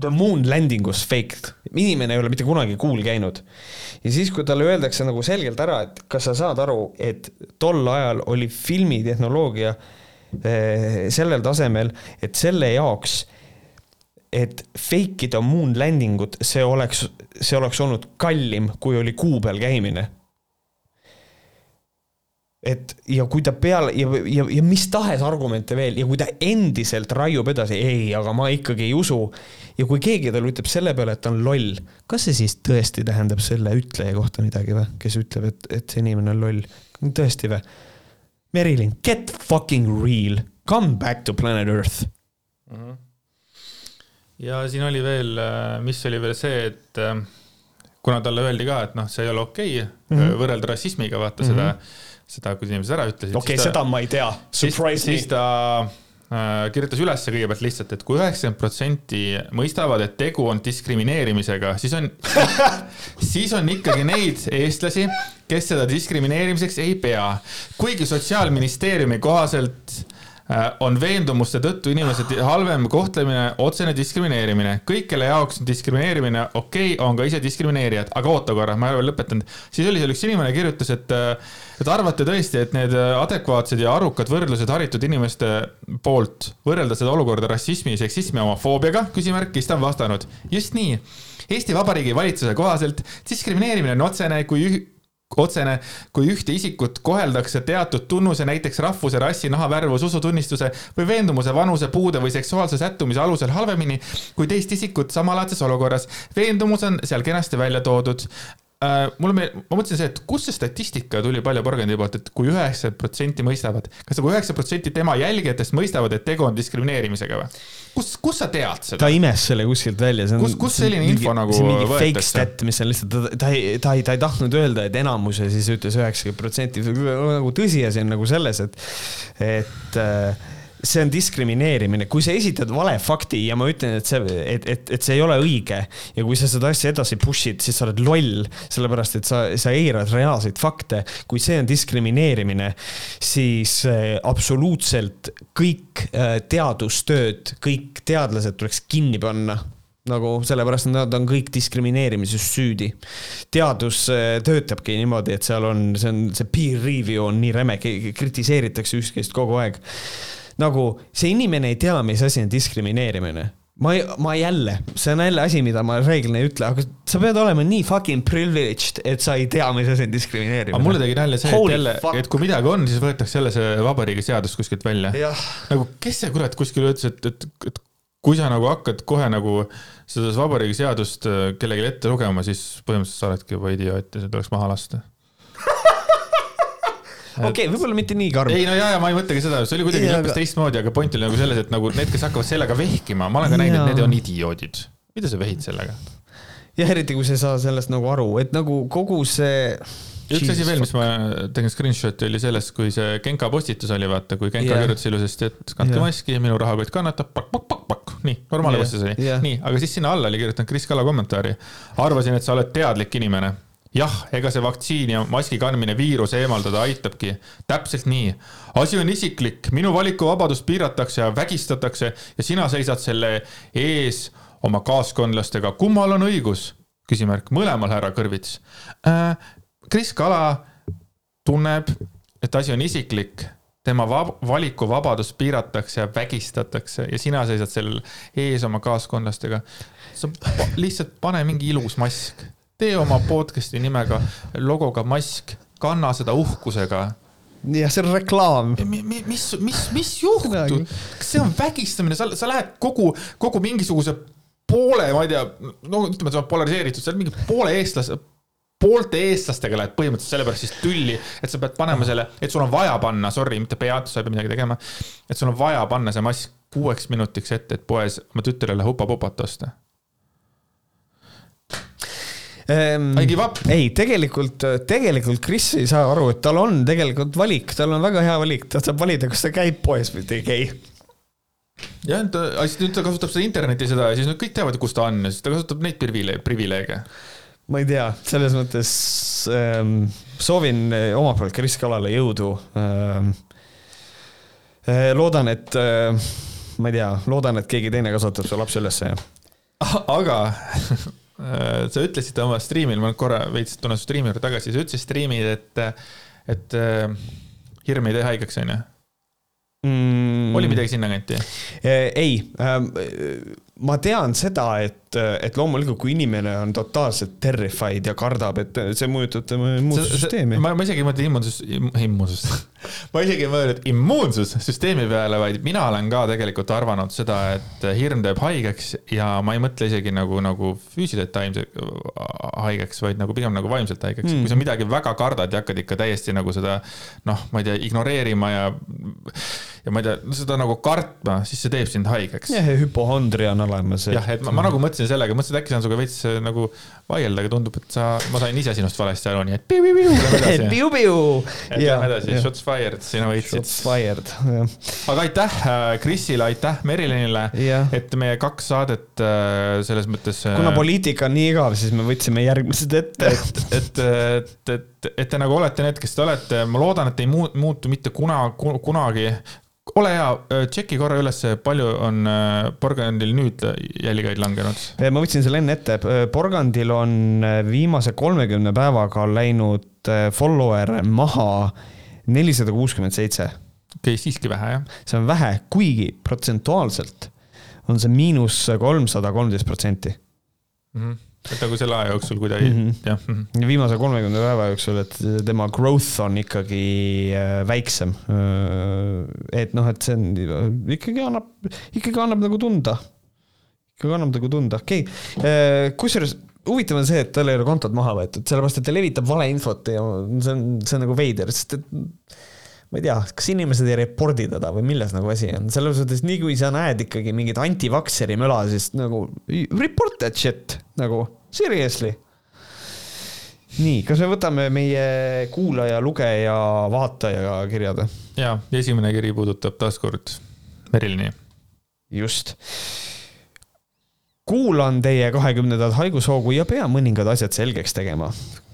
the moon landing was faked, inimene ei ole mitte kunagi kuul käinud. ja siis, kui talle öeldakse nagu selgelt ära, et kas sa saad aru, et tol ajal oli filmitehnoloogia eh, sellel tasemel, et selle jaoks, et fake ida moon landing ut, see oleks, see oleks olnud kallim, kui oli kuu peal käimine et ja kui ta peale ja, ja, ja mis tahes argumente veel ja kui ta endiselt raiub edasi, ei, aga ma ikkagi ei usu. ja kui keegi talle ütleb selle peale, et ta on loll, kas see siis tõesti tähendab selle ütleja kohta midagi või, kes ütleb, et, et see inimene on loll? tõesti või? Merilin, get fucking real, come back to planet Earth mm. -hmm. ja siin oli veel, mis oli veel see, et äh, kuna talle öeldi ka, et noh, see ei ole okei okay, mm -hmm. võrrelda rassismiga, vaata mm -hmm. seda seda, kui inimesed ära ütlesid. okei okay,, seda ma ei tea, surprise me. siis ta äh, kirjutas üles kõigepealt lihtsalt, et kui üheksakümmend protsenti mõistavad, et tegu on diskrimineerimisega, siis on siis on ikkagi neid eestlasi, kes seda diskrimineerimiseks ei pea. kuigi Sotsiaalministeeriumi kohaselt on veendumuste tõttu inimese halvem kohtlemine otsene diskrimineerimine. kõik, kelle jaoks on diskrimineerimine okei okay,, on ka ise diskrimineerijad, aga oota korra, ma ei ole veel lõpetanud. siis oli seal üks inimene kirjutas, et, äh, et arvate tõesti, et need adekvaatsed ja arukad võrdlused haritud inimeste poolt võrrelda seda olukorda rassismi, seksismi homofoobiaga, küsimärk, siis ta on vastanud. just nii Eesti Vabariigi valitsuse kohaselt diskrimineerimine on otsene, kui otsene, kui ühte isikut koheldakse teatud tunnuse, näiteks rahvuse, rassi, nahavärvus, usutunnistuse või veendumuse, vanuse, puude või seksuaalse sättumise alusel halvemini kui teist isikut samalaadses olukorras. veendumus on seal kenasti välja toodud äh, mulle meeldib, ma mõtlesin see, et kust see statistika tuli Palju Porgandi poolt, et kui üheksakümmend protsenti mõistavad, kas nagu üheksakümmend protsenti tema jälgijatest mõistavad, et tegu on diskrimineerimisega või? kus, kus sa tead seda? ta imes selle kuskilt välja. kus, kus selline mingi, info nagu see on mingi fake stat, mis on lihtsalt, ta, ta ei, ta ei, ta ei tahtnud öelda, et enamus ja siis ütles üheksakümmend protsenti, nagu tõsiasi on nagu selles, et, et äh, see on diskrimineerimine, kui sa esitad vale fakti ja ma ütlen, et see, et, et, et see ei ole õige ja kui sa seda asja edasi push'id, siis sa oled loll, sellepärast et sa, sa eirad reaalseid fakte. kui see on diskrimineerimine, siis äh, absoluutselt kõik äh, teadustööd, kõik teadlased tuleks kinni panna nagu sellepärast nad on kõik diskrimineerimises süüdi. teadus äh, töötabki niimoodi, et seal on, see on, see peer review on nii räme, kritiseeritakse üksteist kogu aeg nagu see inimene ei tea, mis asi on diskrimineerimine ma ei, ma jälle, see on jälle asi, mida ma reeglina ei ütle, aga sa pead olema nii fucking privileged, et sa ei tea, mis asi on diskrimineerimine. aga mulle tegi nalja see, et jälle, et kui midagi on, siis võetakse jälle see vabariigi seadus kuskilt välja. nagu kes see kurat kuskil ütles, et, et, et kui sa nagu hakkad kohe nagu seda vabariigi seadust äh, kellelegi ette lugema, siis põhimõtteliselt sa oledki juba idioot ja see tuleks maha lasta okei okay,, võib-olla mitte nii karm. ei no ja, ja ma ei mõtlegi seda, see oli kuidagi hoopis aga... teistmoodi, aga point oli nagu selles, et nagu need, kes hakkavad sellega vehkima, ma olen ka näinud, et need on idioodid. mida sa vehid sellega? jah, eriti kui sa ei saa sellest nagu aru, et nagu kogu see üks asi veel, mis ma tegin screenshot'i oli sellest, kui see Genka postitus oli, vaata, kui Genka yeah. kirjutas ilusasti, et kandke yeah. maski, minu rahakott kannatab, pakk, pakk, pakk, pakk, nii, normaalne yeah. vastus oli yeah.. nii, aga siis sinna alla oli kirjutanud Kris Kala kommentaari. arvasin, et sa oled teadlik inimene jah, ega see vaktsiin ja maski kandmine viiruse eemaldada aitabki. täpselt nii. asi on isiklik, minu valikuvabadust piiratakse ja vägistatakse ja sina seisad selle ees oma kaaskondlastega. kummal on õigus? küsimärk, mõlemal, härra Kõrvits äh,. Kris Kala tunneb, et asi on isiklik tema vab valikuvabadust piiratakse ja vägistatakse ja sina seisad seal ees oma kaaskondlastega. sa lihtsalt pane mingi ilus mask tee oma podcast'i nimega, logoga mask, kanna seda uhkusega. Jah, see on reklaam. mis, mis, mis, mis juhtub, kas see on vägistamine, sa, sa lähed kogu, kogu mingisuguse poole, ma ei tea, no ütleme, see on polariseeritud, sa oled mingi poole eestlase, poolte eestlastega lähed põhimõtteliselt sellepärast siis tülli, et sa pead panema selle, et sul on vaja panna, sorry, mitte pead, sa ei pea midagi tegema. et sul on vaja panna see mask kuueks minutiks ette, et poes oma tütrele hupapupat osta ehm,. I give up. ei, tegelikult, tegelikult Kris ei saa aru, et tal on tegelikult valik, tal on väga hea valik, ta saab valida, kas ta käib poes või ta ei käi jah, ta, siis nüüd ta kasutab seda internetti seda ja siis nüüd kõik teavad, kus ta on ja siis ta kasutab neid privileege, privileege. ma ei tea, selles mõttes ähm, soovin äh, omalt poolt Kris Kalale jõudu ähm,. Äh, loodan, et äh, ma ei tea, loodan, et keegi teine kasvatab su lapse ülesse ja. aga sa ütlesid oma striimil, ma korra veits tulen su striimi juurde tagasi, sa ütlesid striimil, et, et äh, hirm ei tee haigeks, onju mm.. oli midagi sinnakanti? Äh, ei ähm,, ma tean seda, et, et loomulikult, kui inimene on totaalselt terrified ja kardab, et see mõjutab tema immuunsüsteemi. ma, ma isegi ei mõtle immuunsus, immuunsust ma isegi ei mõelnud immuunsussüsteemi peale, vaid mina olen ka tegelikult arvanud seda, et hirm teeb haigeks ja ma ei mõtle isegi nagu, nagu füüsiliselt haigeks, vaid nagu pigem nagu vaimselt haigeks mm.. kui sa midagi väga kardad ja hakkad ikka täiesti nagu seda noh, ma ei tea, ignoreerima ja ja ma ei tea, seda nagu kartma, siis see teeb sind haigeks. jah, ja hüpohondria on olemas. jah, et ma, ma nagu mõtlesin, alustasin sellega, mõtlesin, et äkki saan sinuga veits äh, nagu vaielda, aga tundub, et sa, ma sain ise sinust valesti aru, nii et piu-piu-piu, piu-piu. Lähme edasi, shots fired, sina võitsid. Shots fired, jah. aga aitäh äh, Krisile, aitäh Merilinile, et meie kaks saadet äh, selles mõttes. kuna poliitika on nii igav, siis me võtsime järgmised ette. et, et, et, et, et te nagu olete need, kes te olete, ma loodan, et ei muu- muutu mitte kuna, kunagi. Ole hea, tšeki korra üles, palju on äh, Porgandil nüüd jälgijaid langenud? ma võtsin selle enne ette, Porgandil on viimase kolmekümne päevaga läinud äh, follower maha nelisada kuuskümmend seitse. okei, siiski vähe jah. see on vähe, kuigi protsentuaalselt on see miinus kolmsada kolmteist protsenti. Et nagu selle aja jooksul, kui ta ei, Mhm. jah. viimase kolmekümne päeva jooksul, et tema growth on ikkagi äh, väiksem. et noh, et see on ikkagi annab, ikkagi annab nagu tunda. ikkagi annab nagu tunda, okei okay.. kusjuures huvitav on see, et tal ei ole kontot maha võetud, sellepärast et ta levitab valeinfot ja see on, see on nagu veider, sest et ma ei tea, kas inimesed ei report'i teda või milles nagu asi on, selles suhtes nii kui sa näed ikkagi mingit anti-vakseri möla, siis nagu report that shit nagu seriously nii, kas me võtame meie kuulaja, lugeja, vaataja kirjad? ja, esimene kiri puudutab taaskord Merilini. just. kuulan teie kahekümnendat haigushoogu ja pean mõningad asjad selgeks tegema.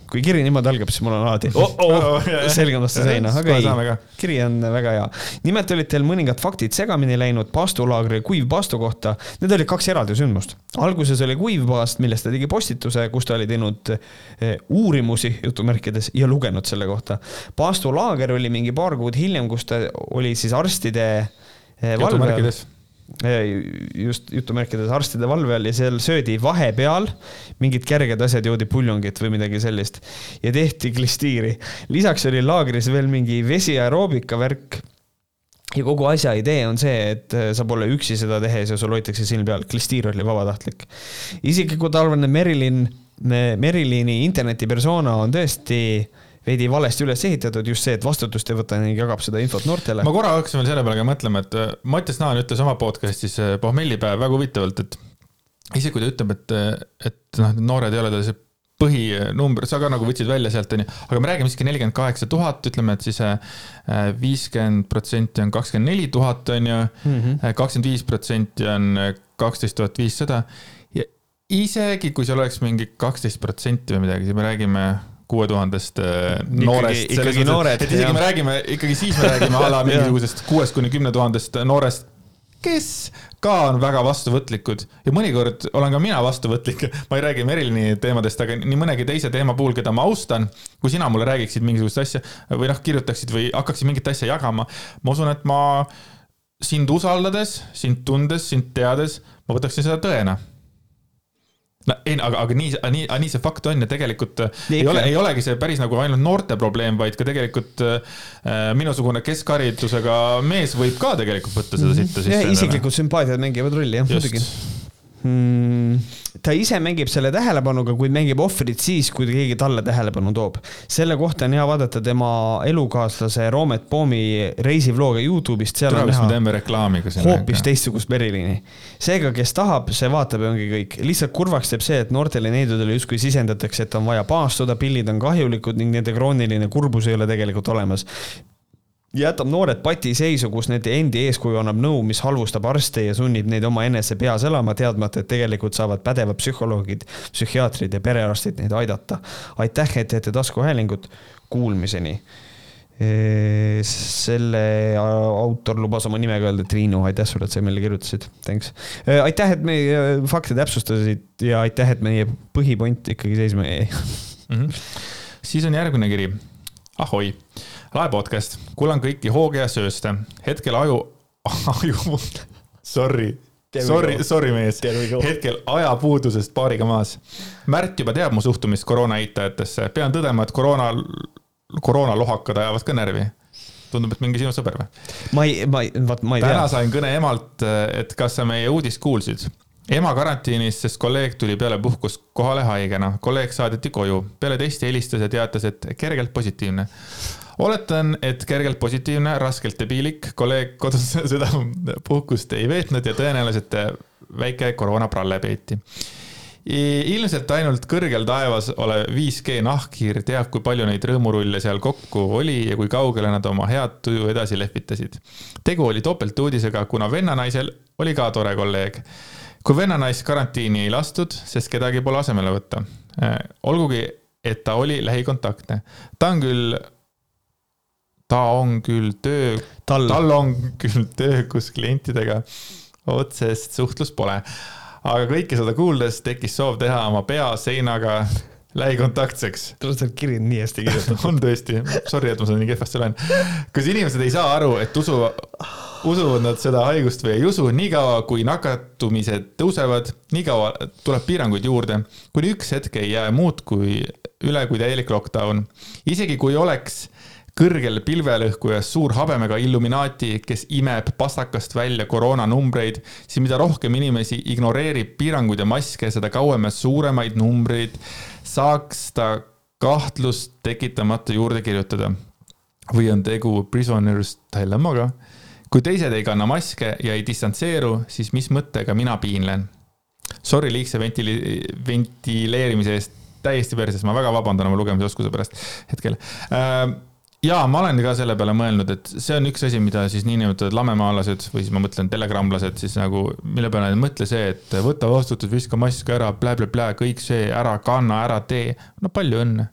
Kui kiri niimoodi algab, siis mul on alati oh, oh, selge vastu seina, aga ei kiri on väga hea. nimelt olid teil mõningad faktid segamini läinud paastulaagri kuiv paastu kohta. Need olid kaks eraldi sündmust. alguses oli kuiv paast, millest ta tegi postituse, kus ta oli teinud eh, uurimusi jutumärkides ja lugenud selle kohta. paastulaager oli mingi paar kuud hiljem, kus ta oli siis arstide eh, valve all jutumärkides. Just jutumärkides arstide valve all ja seal söödi vahepeal mingid kerged asjad, joodi puljongit või midagi sellist ja tehti klistiiri. lisaks oli laagris veel mingi vesiaeroobika värk ja kogu asja idee on see, et äh, sa pole üksi seda tehes ja sul hoitakse silm peal, klistiir oli vabatahtlik. isiklikult arvan, et Merilin, Merilini internetipersona on tõesti veidi valesti üles ehitatud, just see, et vastutust ei võta ning jagab seda infot noortele. ma korra hakkasin veel selle peale ka mõtlema, et äh, Mattias Naan ütles oma podcast'is äh, pohmellipäev väga huvitavalt, et isegi kui ta ütleb, et, et noh, noored ei ole tal see põhinumber, sa ka nagu võtsid välja sealt, onju, aga me räägime siiski nelikümmend kaheksa tuhat, ütleme, et siis viiskümmend protsenti on kakskümmend neli tuhat, onju, kakskümmend viis protsenti on kaksteist tuhat viissada. Ja isegi kui seal oleks mingi kaksteist protsenti või midagi, siis me räägime kuue tuhandest noorest. ikkagi noored, et isegi me räägime, ikkagi siis me räägime a la mingisugusest kuuest kuni kümne tuhandest noorest, kes ka on väga vastuvõtlikud. Ja mõnikord olen ka mina vastuvõtlik, ma ei räägi Merilini teemadest, aga nii mõnegi teise teema puhul, keda ma austan, kui sina mulle räägiksid mingisugust asja või noh, kirjutaksid või hakkaksid mingit asja jagama, ma usun, et ma sind usaldades, sind tundes, sind teades, ma võtaksin seda tõena no ei, aga, aga nii, nii, nii see fakt on ja tegelikult Nii ei ole, ei olegi see päris nagu ainult noorte probleem, vaid ka tegelikult äh, minusugune keskharidusega mees võib ka tegelikult võtta seda sitta jah, sisse. isiklikud sümpaatiad mängivad rolli, jah, muidugi hmm,. ta ise mängib selle tähelepanuga, kuid mängib ohvrit siis, kui keegi talle tähelepanu toob. selle kohta on hea vaadata tema elukaaslase Roomet Poomi reisivlooga Youtube'ist, seal tule, on näha teeme reklaami ka hoopis teistsugust Merilini. seega, kes tahab, see vaatab ja ongi kõik. lihtsalt kurvaks teeb see, et noortele neidudele justkui sisendatakse, et on vaja paastuda, pillid on kahjulikud ning nende krooniline kurbus ei ole tegelikult olemas jätab noored patiseisu, kus nende endi eeskuju annab nõu, mis halvustab arste ja sunnib neid omaenese peas elama, teadmata, et tegelikult saavad pädevad psühholoogid, psühhiaatrid ja perearstid neid aidata. aitäh, et teete taskuhäälingut, kuulmiseni. selle autor lubas oma nimega öelda Triinu, aitäh sulle, et sa meile kirjutasid, thanks. aitäh, et meie fakte täpsustasid ja aitäh, et meie põhipoint ikkagi seisma jäi. mm. -hmm. siis on järgmine kiri. ahoi, lae podcast, kuulan kõiki hooge ja sööste, hetkel aju, aju, sorry, sorry sorry mees, hetkel ajapuudusest paariga maas. Märt juba teab mu suhtumist koroona eitajatesse, pean tõdema, et koroona, koroonalohakad ajavad ka närvi. tundub, et mingi sinu sõber või? ma ei, ma ei, vaat ma ei täna tea. sain kõne emalt, et kas sa meie uudist kuulsid. ema karantiinis, sest kolleeg tuli peale puhkust kohale haigena, kolleeg saadeti koju, peale testi helistas ja teatas, et kergelt positiivne. oletan, et kergelt positiivne, raskelt debiilik, kolleeg kodus seda puhkust ei veetnud ja tõenäoliselt väike koroonapralle peeti. ilmselt ainult kõrgel taevas olev 5G nahkhiir teab, kui palju neid rõõmurulle seal kokku oli ja kui kaugele nad oma head tuju edasi lehvitasid. tegu oli topeltuudisega, kuna vennanaisel oli ka tore kolleeg. kui vennanaist karantiini ei lastud, sest kedagi pole asemele võtta. Äh, olgugi, et ta oli lähikontaktne. ta on küll ta on küll töö, tal on küll töö, kus klientidega otsest suhtlust pole. aga kõike seda kuuldes tekkis soov teha oma pea seinaga lähikontaktseks. tule, see kiri on nii hästi kirjutatud on tõesti, sorry, et ma seda nii kehvasti loen. kas inimesed ei saa aru, et usu, usuvad nad seda haigust või ei usu, niikaua kui nakatumised tõusevad, niikaua tuleb piiranguid juurde, kuni üks hetk ei jää muud kui üle kui täielik lockdown. isegi kui oleks kõrgel pilvelõhkujas suur habemega Illuminaati, kes imeb pastakast välja koroonanumbreid, siis mida rohkem inimesi ignoreerib piiranguid ja maske, seda kauem ja suuremaid numbreid saaks ta kahtlust tekitamata juurde kirjutada. või on tegu prisoner's dilemmaga? kui teised ei kanna maske ja ei distantseeru, siis mis mõttega mina piinlen? Sorry liigse ventili-, ventileerimise eest täiesti perses, ma väga vabandan oma lugemisoskuse pärast hetkel äh, ja ma olen ka selle peale mõelnud, et see on üks asi, mida siis niinimetatud lamemaalased või siis ma mõtlen telegramlased siis nagu, mille peale ei mõtle see, et võta vastutus, viska mask ära blä,, blä-blä-blä, kõik see ära kanna, ära tee. no palju õnne.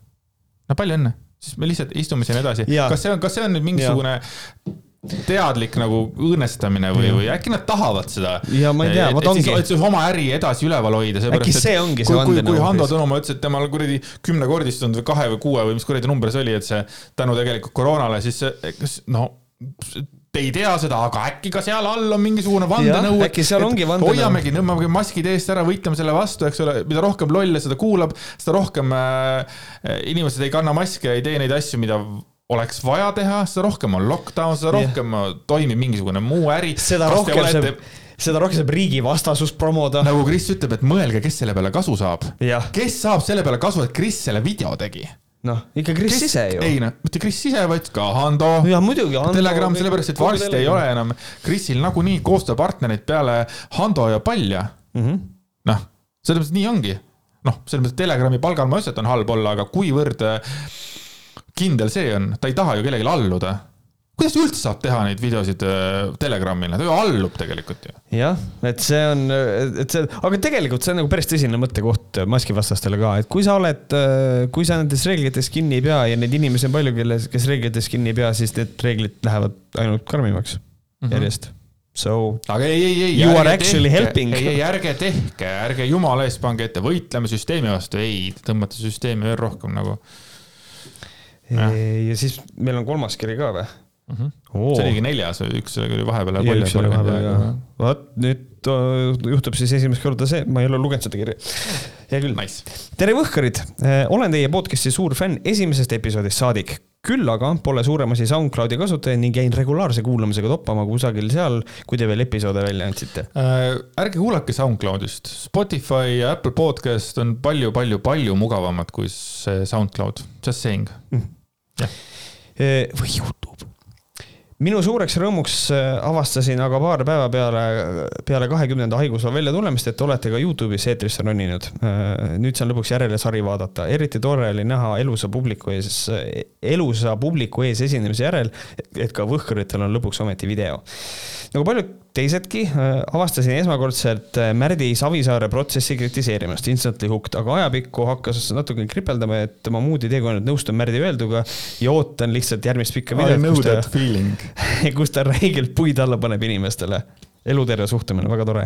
no palju õnne, siis me lihtsalt istume siin edasi. kas see on, kas see on nüüd mingisugune ja teadlik nagu õõnestamine või, või äkki nad tahavad seda. ja ma ei tea, vot ongi. et siis oma äri edasi üleval hoida. äkki see ongi see vandenõu. kui Hando Tõnumaa ütles, et temal kuradi kümnekordistunud või kahe või kuue või mis kuradi number see oli, et see tänu tegelikult koroonale, siis kas no te ei tea seda, aga äkki ka seal all on mingisugune vandenõu. äkki seal ongi vandenõu. hoiamegi, tõmbame maskid eest ära, võitleme selle vastu, eks ole, mida rohkem lolle seda kuulab, seda rohkem äh, inimesed ei kanna maske ja ei tee neid asju, mida oleks vaja teha, seda rohkem on lockdown, seda rohkem yeah. toimib mingisugune muu äri. seda rohkem olete... saab, seda rohkem saab riigi vastasust promoda. nagu Kris ütleb, et mõelge, kes selle peale kasu saab. kes saab selle peale kasu, et Kris selle video tegi? noh, ikka Kris ise ju. ei noh, mitte Kris ise, vaid ka Hando. jah, muidugi. Telegram, sellepärast et varsti ei ole enam Krisil nagunii koostööpartnereid peale Hando ja Palja mm -hmm.. noh, selles mõttes nii ongi. noh, selles mõttes Telegrami palgal ma ei ütle, et on halb olla, aga kuivõrd kindel see on, ta ei taha ju kellelegi alluda kuidas üldse saab teha neid videosid äh, Telegramile, ta ju allub tegelikult ju. jah, et see on, et see, aga tegelikult see on nagu päris tõsine mõttekoht maskivastastele ka, et kui sa oled, äh, kui sa nendest reeglitest kinni ei pea ja neid inimesi on palju, kelle, kes reeglitest kinni ei pea, siis need reeglid lähevad ainult karmimaks mm -hmm. järjest. So. aga ei, ei, ei. You are actually tehke, helping. ei, ei, ärge tehke, ärge jumala eest pange ette, võitleme süsteemi vastu, ei, tõmbate süsteemi veel rohkem nagu ja siis meil on kolmas kiri ka või? Mm -hmm. Oo. see oligi neljas, üks oli vahepeal. üks oli vahepeal ja, vot nüüd äh, juhtub siis esimest korda see, ma ei ole lugenud seda kirja. hea küll nice.. tere, Võhkarid, äh, olen teie podcast'i suur fänn esimesest episoodist saadik küll aga pole suurem asi SoundCloudi kasutaja ning jäin regulaarse kuulamisega toppama kusagil seal, kui te veel episoode välja andsite äh,. ärge kuulake SoundCloudist, Spotify ja Apple Podcast on palju-palju-palju mugavamad kui see SoundCloud, just saying mm.. Äh, või Youtube minu suureks rõõmuks äh, avastasin aga paar päeva peale, peale kahekümnenda haigusloa väljatulemist, et olete ka Youtube'is eetrisse roninud. Äh, nüüd saan lõpuks järele sari vaadata, eriti tore oli näha elusa publiku ees, elusa publiku ees esinemise järel, et ka Võhkuritel on lõpuks ometi video. nagu paljud teisedki, äh, avastasin esmakordselt Märdi Savisaare protsessi kritiseerimast, instantly hooked, aga ajapikku hakkas natuke kripeldama, et ma muud ei tee, kui ainult nõustun Märdi öelduga ja ootan lihtsalt järgmist pikka videot. That feeling kus ta räigelt puid alla paneb inimestele eluterve suhtumine, väga tore.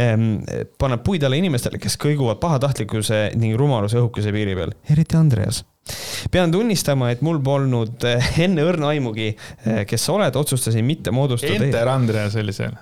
Ehm, paneb puid alla inimestele, kes kõiguvad pahatahtlikkuse ning rumaluse õhukese piiri peal, eriti Andreas. pean tunnistama, et mul polnud eh, enne õrna aimugi, kes sa oled, otsustasin mitte moodustada. Enter Andreas oli seal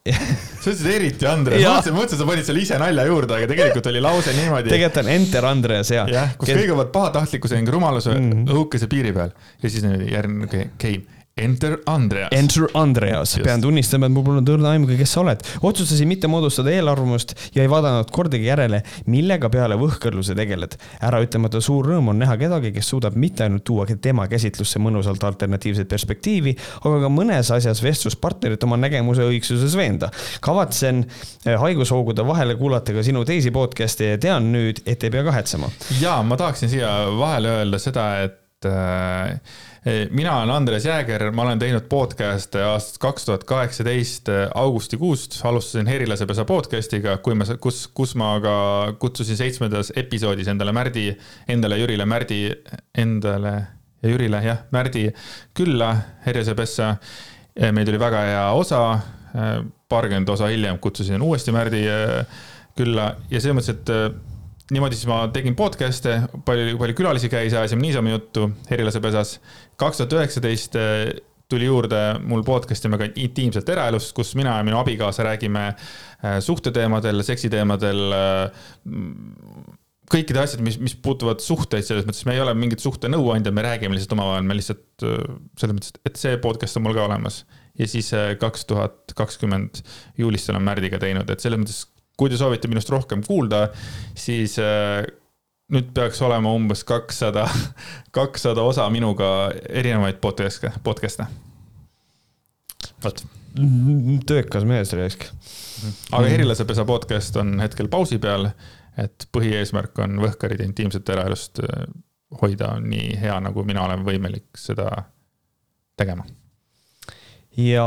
sa ütlesid eriti Andres, ma mõtlesin, mõtlesin, sa panid selle ise nalja juurde, aga tegelikult oli lause niimoodi. tegelikult on Enter Andreas ja. jah, kus Kes... kõiguvad pahatahtlikkuse ning rumaluse mm -hmm. õhukese piiri peal ja siis järgmine Kein Enter Andreas. Enter Andreas, pean tunnistama, et mul polnud õrna aimugi, kes sa oled. otsustasin mitte moodustada eelarvamust ja ei vaadanud kordagi järele, millega peale võhkõrluse tegeled. äraütlemata suur rõõm on näha kedagi, kes suudab mitte ainult tuua tema käsitlusse mõnusalt alternatiivset perspektiivi, aga ka mõnes asjas vestluspartnerit oma nägemuse õigsuses veenda. kavatsen eh, haigushoogude vahele kuulata ka sinu teisi podcast'e ja tean nüüd, et ei pea kahetsema. ja ma tahaksin siia vahele öelda seda, et äh, mina olen Andres Jääger, ma olen teinud podcast'e aastast kaks tuhat kaheksateist augustikuust, alustasin Herilasepesa podcast'iga, kui ma, kus, kus ma ka kutsusin seitsmendas episoodis endale Märdi, endale Jürile Märdi, endale ja Jürile jah, Märdi külla Herilasepessa. meil tuli väga hea osa, paarkümmend osa hiljem kutsusin uuesti Märdi külla ja selles mõttes, et niimoodi siis ma tegin podcast'e, palju, palju külalisi käis, ajasime niisama juttu Herilasepesas. kaks tuhat üheksateist eh, tuli juurde mul podcast nimega Intiimselt eraelust, kus mina ja minu abikaasa räägime eh, suhteteemadel, seksiteemadel, eh, kõikide asjad, mis, mis puutuvad suhteid, selles mõttes me ei ole mingid suhtenõuandjad, me räägime lihtsalt omavahel, me lihtsalt selles mõttes, et see podcast on mul ka olemas. ja siis kaks tuhat kakskümmend juulist olen Märdiga teinud, et selles mõttes kui te soovite minust rohkem kuulda, siis äh, nüüd peaks olema umbes kakssada, kakssada osa minuga erinevaid podcast'e, podcast'e. vot. töökas mees raisk. aga Herilasepesa podcast on hetkel pausi peal, et põhieesmärk on Võhkaride intiimset eraelust äh, hoida nii hea, nagu mina olen võimelik seda tegema ja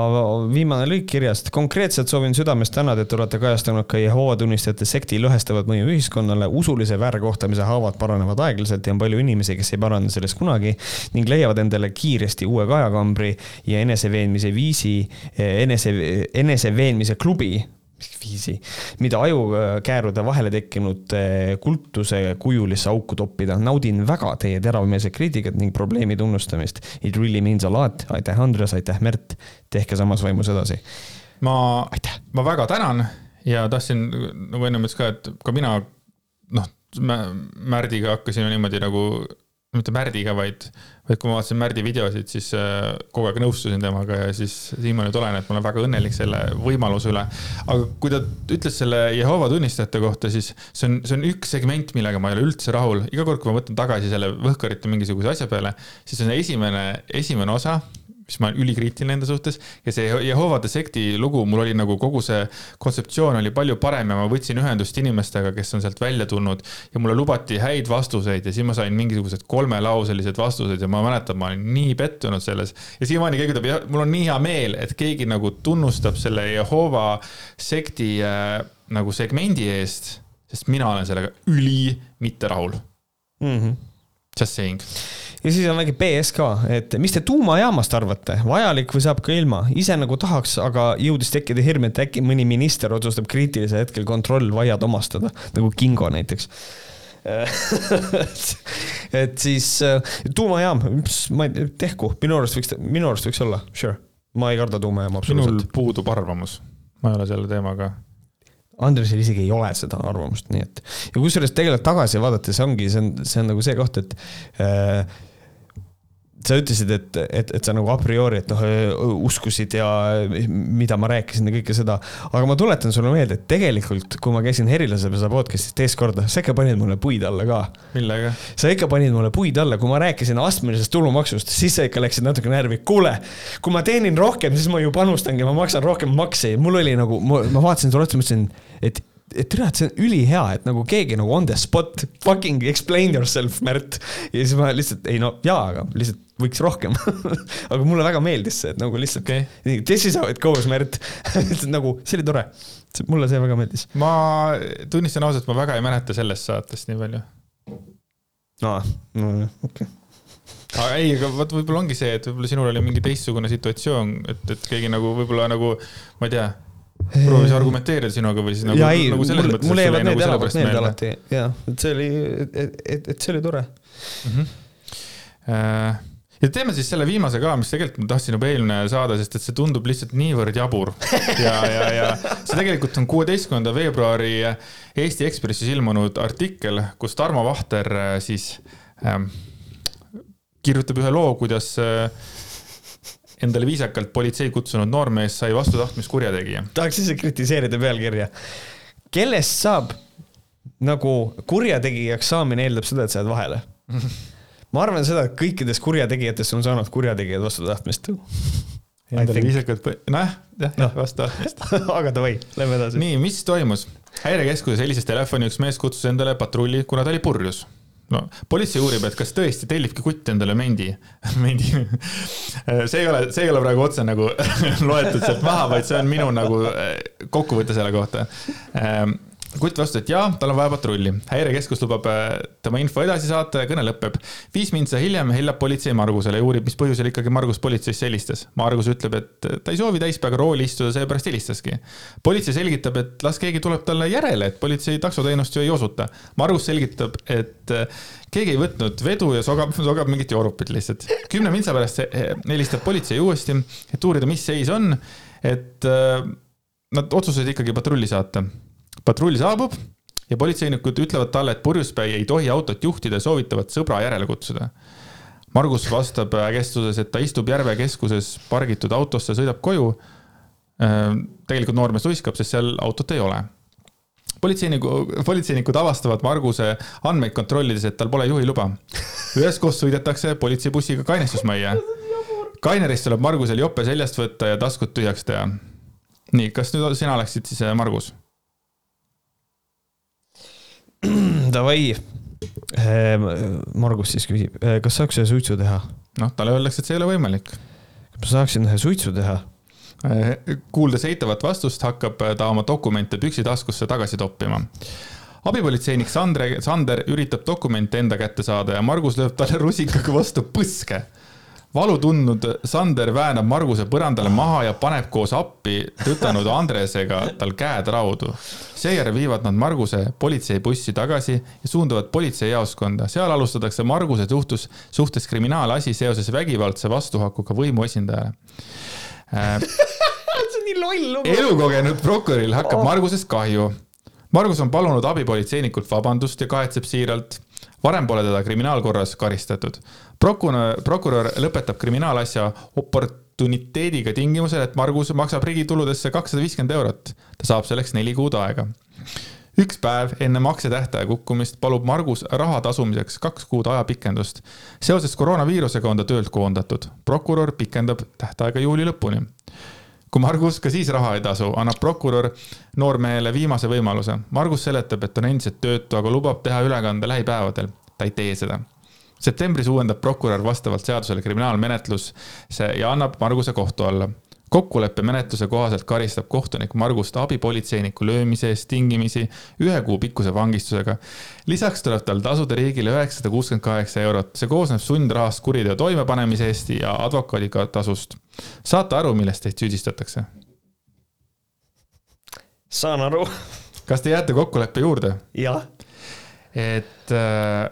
viimane lõik kirjast. konkreetselt soovin südamest tänada, et olete kajastanud ka Jehova tunnistajate sekti lõhestavat mõju ühiskonnale. usulise väärkohtlemise haavad paranevad aeglaselt ja on palju inimesi, kes ei parane sellest kunagi ning leiavad endale kiiresti uue kajakambri ja eneseveenmise viisi, enese, eneseveenmise klubi viisi, mida ajukäärude vahele tekkinud eh, kultuse kujulisse auku toppida. naudin väga teie teravmeelset kriitikat ning probleemi tunnustamist. It really means a lot. aitäh, Andres, aitäh, Märt. tehke samas vaimus edasi. ma, ma väga tänan ja tahtsin nagu ennem ütles ka, et ka mina noh, Märdiga hakkasin niimoodi nagu mitte Märdiga, vaid, vaid kui ma vaatasin Märdi videosid, siis äh, kogu aeg nõustusin temaga ja siis siin ma nüüd olen, et ma olen väga õnnelik selle võimaluse üle. aga kui ta ütles selle Jehova tunnistajate kohta, siis see on, see on üks segment, millega ma ei ole üldse rahul. iga kord, kui ma mõtlen tagasi selle Võhkarite mingisuguse asja peale, siis on esimene, esimene osa siis ma olen ülikriitiline enda suhtes ja see Jehovade sekti lugu, mul oli nagu kogu see kontseptsioon oli palju parem ja ma võtsin ühendust inimestega, kes on sealt välja tulnud ja mulle lubati häid vastuseid ja siis ma sain mingisugused kolmelauselised vastused ja ma mäletan, ma olin nii pettunud selles ja siiamaani keegi ütleb, mul on nii hea meel, et keegi nagu tunnustab selle Jehova sekti äh, nagu segmendi eest, sest mina olen sellega üli mitte rahul mm. -hmm. Just saying. Ja siis on väike BS ka, et mis te tuumajaamast arvate, vajalik või saab ka ilma, ise nagu tahaks, aga jõudis tekkida hirm, et äkki mõni minister otsustab kriitilisel hetkel kontrollvaiad omastada, nagu Kingo näiteks. Et siis äh, tuumajaam, ma ei tea, tehku, minu arust võiks, minu arust võiks olla, sure. ma ei karda tuumajaama absoluutselt. minul puudub arvamus, ma ei ole selle teemaga Andresel isegi ei ole seda arvamust, nii et ja kusjuures tegelikult tagasi vaadates ongi, see on, see on nagu see koht, et äh, sa ütlesid, et, et, et sa nagu a priori, et noh, uskusid ja mida ma rääkisin ja kõike seda. aga ma tuletan sulle meelde, et tegelikult, kui ma käisin Herilasepesa podcast'is teist korda, sa ikka panid mulle puid alla ka. millega? sa ikka panid mulle puid alla, kui ma rääkisin astmelisest tulumaksust, siis sa ikka läksid natuke närvi. kuule, kui ma teenin rohkem, siis ma ju panustangi, ma maksan rohkem makse. mul oli nagu, ma vaatasin sulle otsa, mõtlesin, et et et see on ülihea, et nagu keegi nagu on the spot, fucking explain yourself, Märt. ja siis ma lihtsalt, ei no jaa, aga lihtsalt võiks rohkem aga mulle väga meeldis see, et nagu lihtsalt okay., this is how it goes, Märt nagu, see oli tore. mulle see väga meeldis. ma tunnistan ausalt, ma väga ei mäleta sellest saatest nii palju. aa, no okei okay aga ei, aga vot võib-olla ongi see, et võib-olla sinul oli mingi teistsugune situatsioon, et, et keegi nagu võib-olla nagu, ma ei tea, proovis argumenteerida sinuga või siis nagu, ja, ei, nagu selles mul, mõttes. mulle jäävad need nagu elavalt meelde alati ja, et see oli, et, et, et see oli tore mm. -hmm. ja teeme siis selle viimase ka, mis tegelikult ma tahtsin juba eelmine saada, sest et see tundub lihtsalt niivõrd jabur. ja, ja, ja see tegelikult on kuueteistkümnenda veebruari Eesti Ekspressis ilmunud artikkel, kus Tarmo Vahter äh, siis ähm, kirjutab ühe loo, kuidas äh, endale viisakalt politsei kutsunud noormees sai vastu tahtmist kurjategija. tahaks ise kritiseerida pealkirja. kellest saab nagu kurjategijaks saamine eeldab seda, et sa jääd vahele ma arvan seda, et kõikidest kurjategijatest on saanud kurjategijad vastu tahtmist. Endale viisakalt, nojah, jah, jah, vastu tahtmist aga davai, lähme edasi. nii, mis toimus? häirekeskuses helises telefoni üks mees kutsus endale patrulli, kuna ta oli purjus no politsei uurib, et kas tõesti tellibki kutt endale mendi, mendi. see ei ole, see ei ole praegu otse nagu loetud sealt maha, vaid see on minu nagu eh, kokkuvõte selle kohta ehm, kutt vastas, et jaa, tal on vaja patrulli. häirekeskus lubab äh, tema info edasi saata ja kõne lõpeb. viis mintsa hiljem hellab politsei Margusele ja uurib, mis põhjusel ikkagi Margus politseisse helistas. Margus ütleb, et ta ei soovi täispäevaga rooli istuda, seepärast helistaski. politsei selgitab, et las keegi tuleb talle järele, et politsei taksoteenust ju ei osuta. Margus selgitab, et äh, keegi ei võtnud vedu ja sogab, sogab mingit joorupit lihtsalt. kümne mintsa pärast helistab politsei uuesti, et uurida, mis seis on, et äh, nad otsustasid ikkagi patrulli saata patrull saabub ja politseinikud ütlevad talle, et purjuspäi ei tohi autot juhtida ja soovitavad sõbra järele kutsuda. Margus vastab ägestuses, et ta istub Järve keskuses pargitud autosse, sõidab koju. Äh, tegelikult noormees luiskab, sest seal autot ei ole. politseiniku, politseinikud avastavad Marguse andmeid kontrollides, et tal pole juhiluba. üheskoos sõidetakse politseibussiga kainestusmajja. kainerist tuleb Margusel jope seljast võtta ja taskud tühjaks teha. nii, kas nüüd sina oleksid siis Margus? Davai. Ehm, Margus siis küsib, eh, kas saaks ühe suitsu teha? noh, talle öeldakse, et see ei ole võimalik. kas ma saaksin ühe suitsu teha? Eh, kuuldes eitavat vastust, hakkab ta oma dokumente püksitaskusse tagasi toppima. abipolitseinik Sandre, Sander üritab dokumente enda kätte saada ja Margus lööb talle rusikaga vastu põske valu tundnud Sander väänab Marguse põrandale maha ja paneb koos appi tõtanud Andresega tal käed raudu. seejärel viivad nad Marguse politseibussi tagasi ja suunduvad politseijaoskonda. seal alustatakse Marguse suhtus, suhtes kriminaalasi seoses vägivaldse vastuhakuga võimuesindajale äh, see on nii loll lugu. elukogenud prokuröril hakkab oh. Margusest kahju. Margus on palunud abipolitseinikult vabandust ja kahetseb siiralt varem pole teda kriminaalkorras karistatud. Prokurör, prokurör lõpetab kriminaalasja oportuniteediga tingimusel, et Margus maksab riigituludesse kakssada viiskümmend eurot. ta saab selleks neli kuud aega. üks päev enne maksetähtaja kukkumist palub Margus raha tasumiseks kaks kuud ajapikendust. seoses koroonaviirusega on ta töölt koondatud. prokurör pikendab tähtaega juuli lõpuni kui Margus ka siis raha ei tasu, annab prokurör noormehele viimase võimaluse. Margus seletab, et on endiselt töötu, aga lubab teha ülekande lähipäevadel. ta ei tee seda. Septembris uuendab prokurör vastavalt seadusele kriminaalmenetluse ja annab Marguse kohtu alla kokkuleppemenetluse kohaselt karistab kohtunik Margust abipolitseiniku löömise eest tingimisi ühe kuu pikkuse vangistusega. lisaks tuleb tal tasuda riigile üheksasada kuuskümmend kaheksa eurot, see koosneb sundrahast kuriteo toimepanemise eest ja advokaadiga tasust. saate aru, milles teid süüdistatakse? saan aru. kas te jääte kokkuleppe juurde? jah. et äh,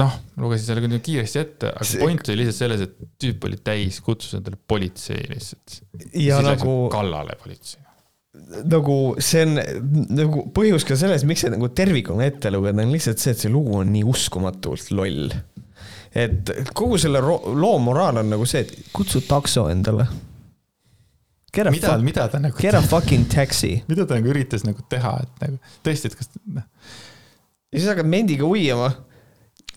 noh, lugesin selle küll kiiresti ette, aga see... point oli lihtsalt selles, et tüüp oli täis, kutsus endale politsei lihtsalt. ja siis nagu. kallale politsei. nagu see on nagu põhjus ka selles, miks see nagu tervikuna ette lugeda, on lihtsalt see, et see lugu on nii uskumatult loll. et kogu selle loo moraal on nagu see, et kutsu takso endale. mida, mida ta nagu. Get a fucking taxi. mida ta nagu üritas nagu teha, et nagu tõesti, et kas. Noh. ja siis hakkad mendiga uiama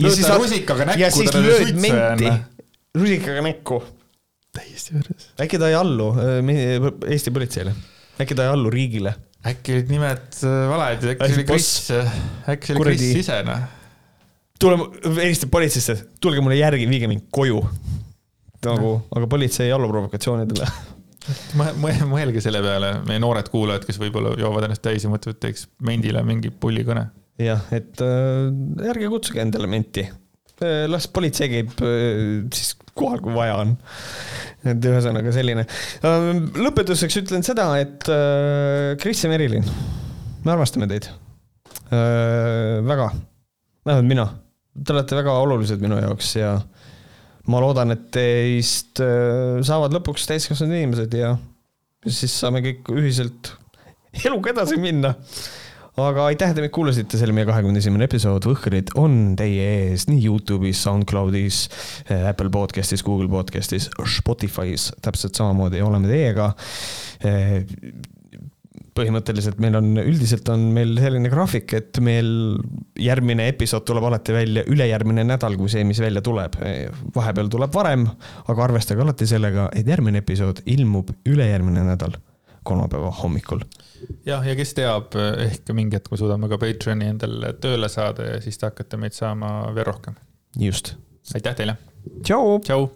lööd rusikaga näkku. ja siis lööd menti rusikaga näkku. täiesti võrres. äkki ta ei allu äh, Eesti politseile, äkki ta ei allu riigile? äkki olid nimed äh, valed, äkki see oli Kris, äkki see oli Kris ise, noh. tule, helistab politseisse, tulge mulle järgi, viige mind koju. nagu, aga politsei ei allu provokatsioonidele mõelge selle peale, meie noored kuulajad, kes võib-olla joovad ennast täis ja mõtlevad, teeks Mendile mingi pullikõne jah, et äh, ärge kutsuge endale menti. Äh, las politsei käib äh, siis kohal, kui vaja on. et ühesõnaga selline. lõpetuseks ütlen seda, et Kris ja Merilin, me armastame teid. väga, vähemalt mina. Te olete väga olulised minu jaoks ja ma loodan, et teist saavad lõpuks täiskasvanud inimesed ja siis saame kõik ühiselt eluga edasi minna aga aitäh, et te meid kuulasite, see oli meie kahekümne esimene episood, Võhkrid on teie ees nii Youtube'is, SoundCloud'is, Apple podcast'is, Google podcast'is, Spotify's, täpselt samamoodi oleme teiega põhimõtteliselt meil on, üldiselt on meil selline graafik, et meil järgmine episood tuleb alati välja ülejärgmine nädal, kui see, mis välja tuleb. vahepeal tuleb varem, aga arvestage alati sellega, et järgmine episood ilmub ülejärgmine nädal, kolmapäeva hommikul. Jah, ja kes teab, ehk mingi hetk me suudame ka Patreoni endale tööle saada ja siis te hakkate meid saama veel rohkem. just. aitäh teile. tšau. tšau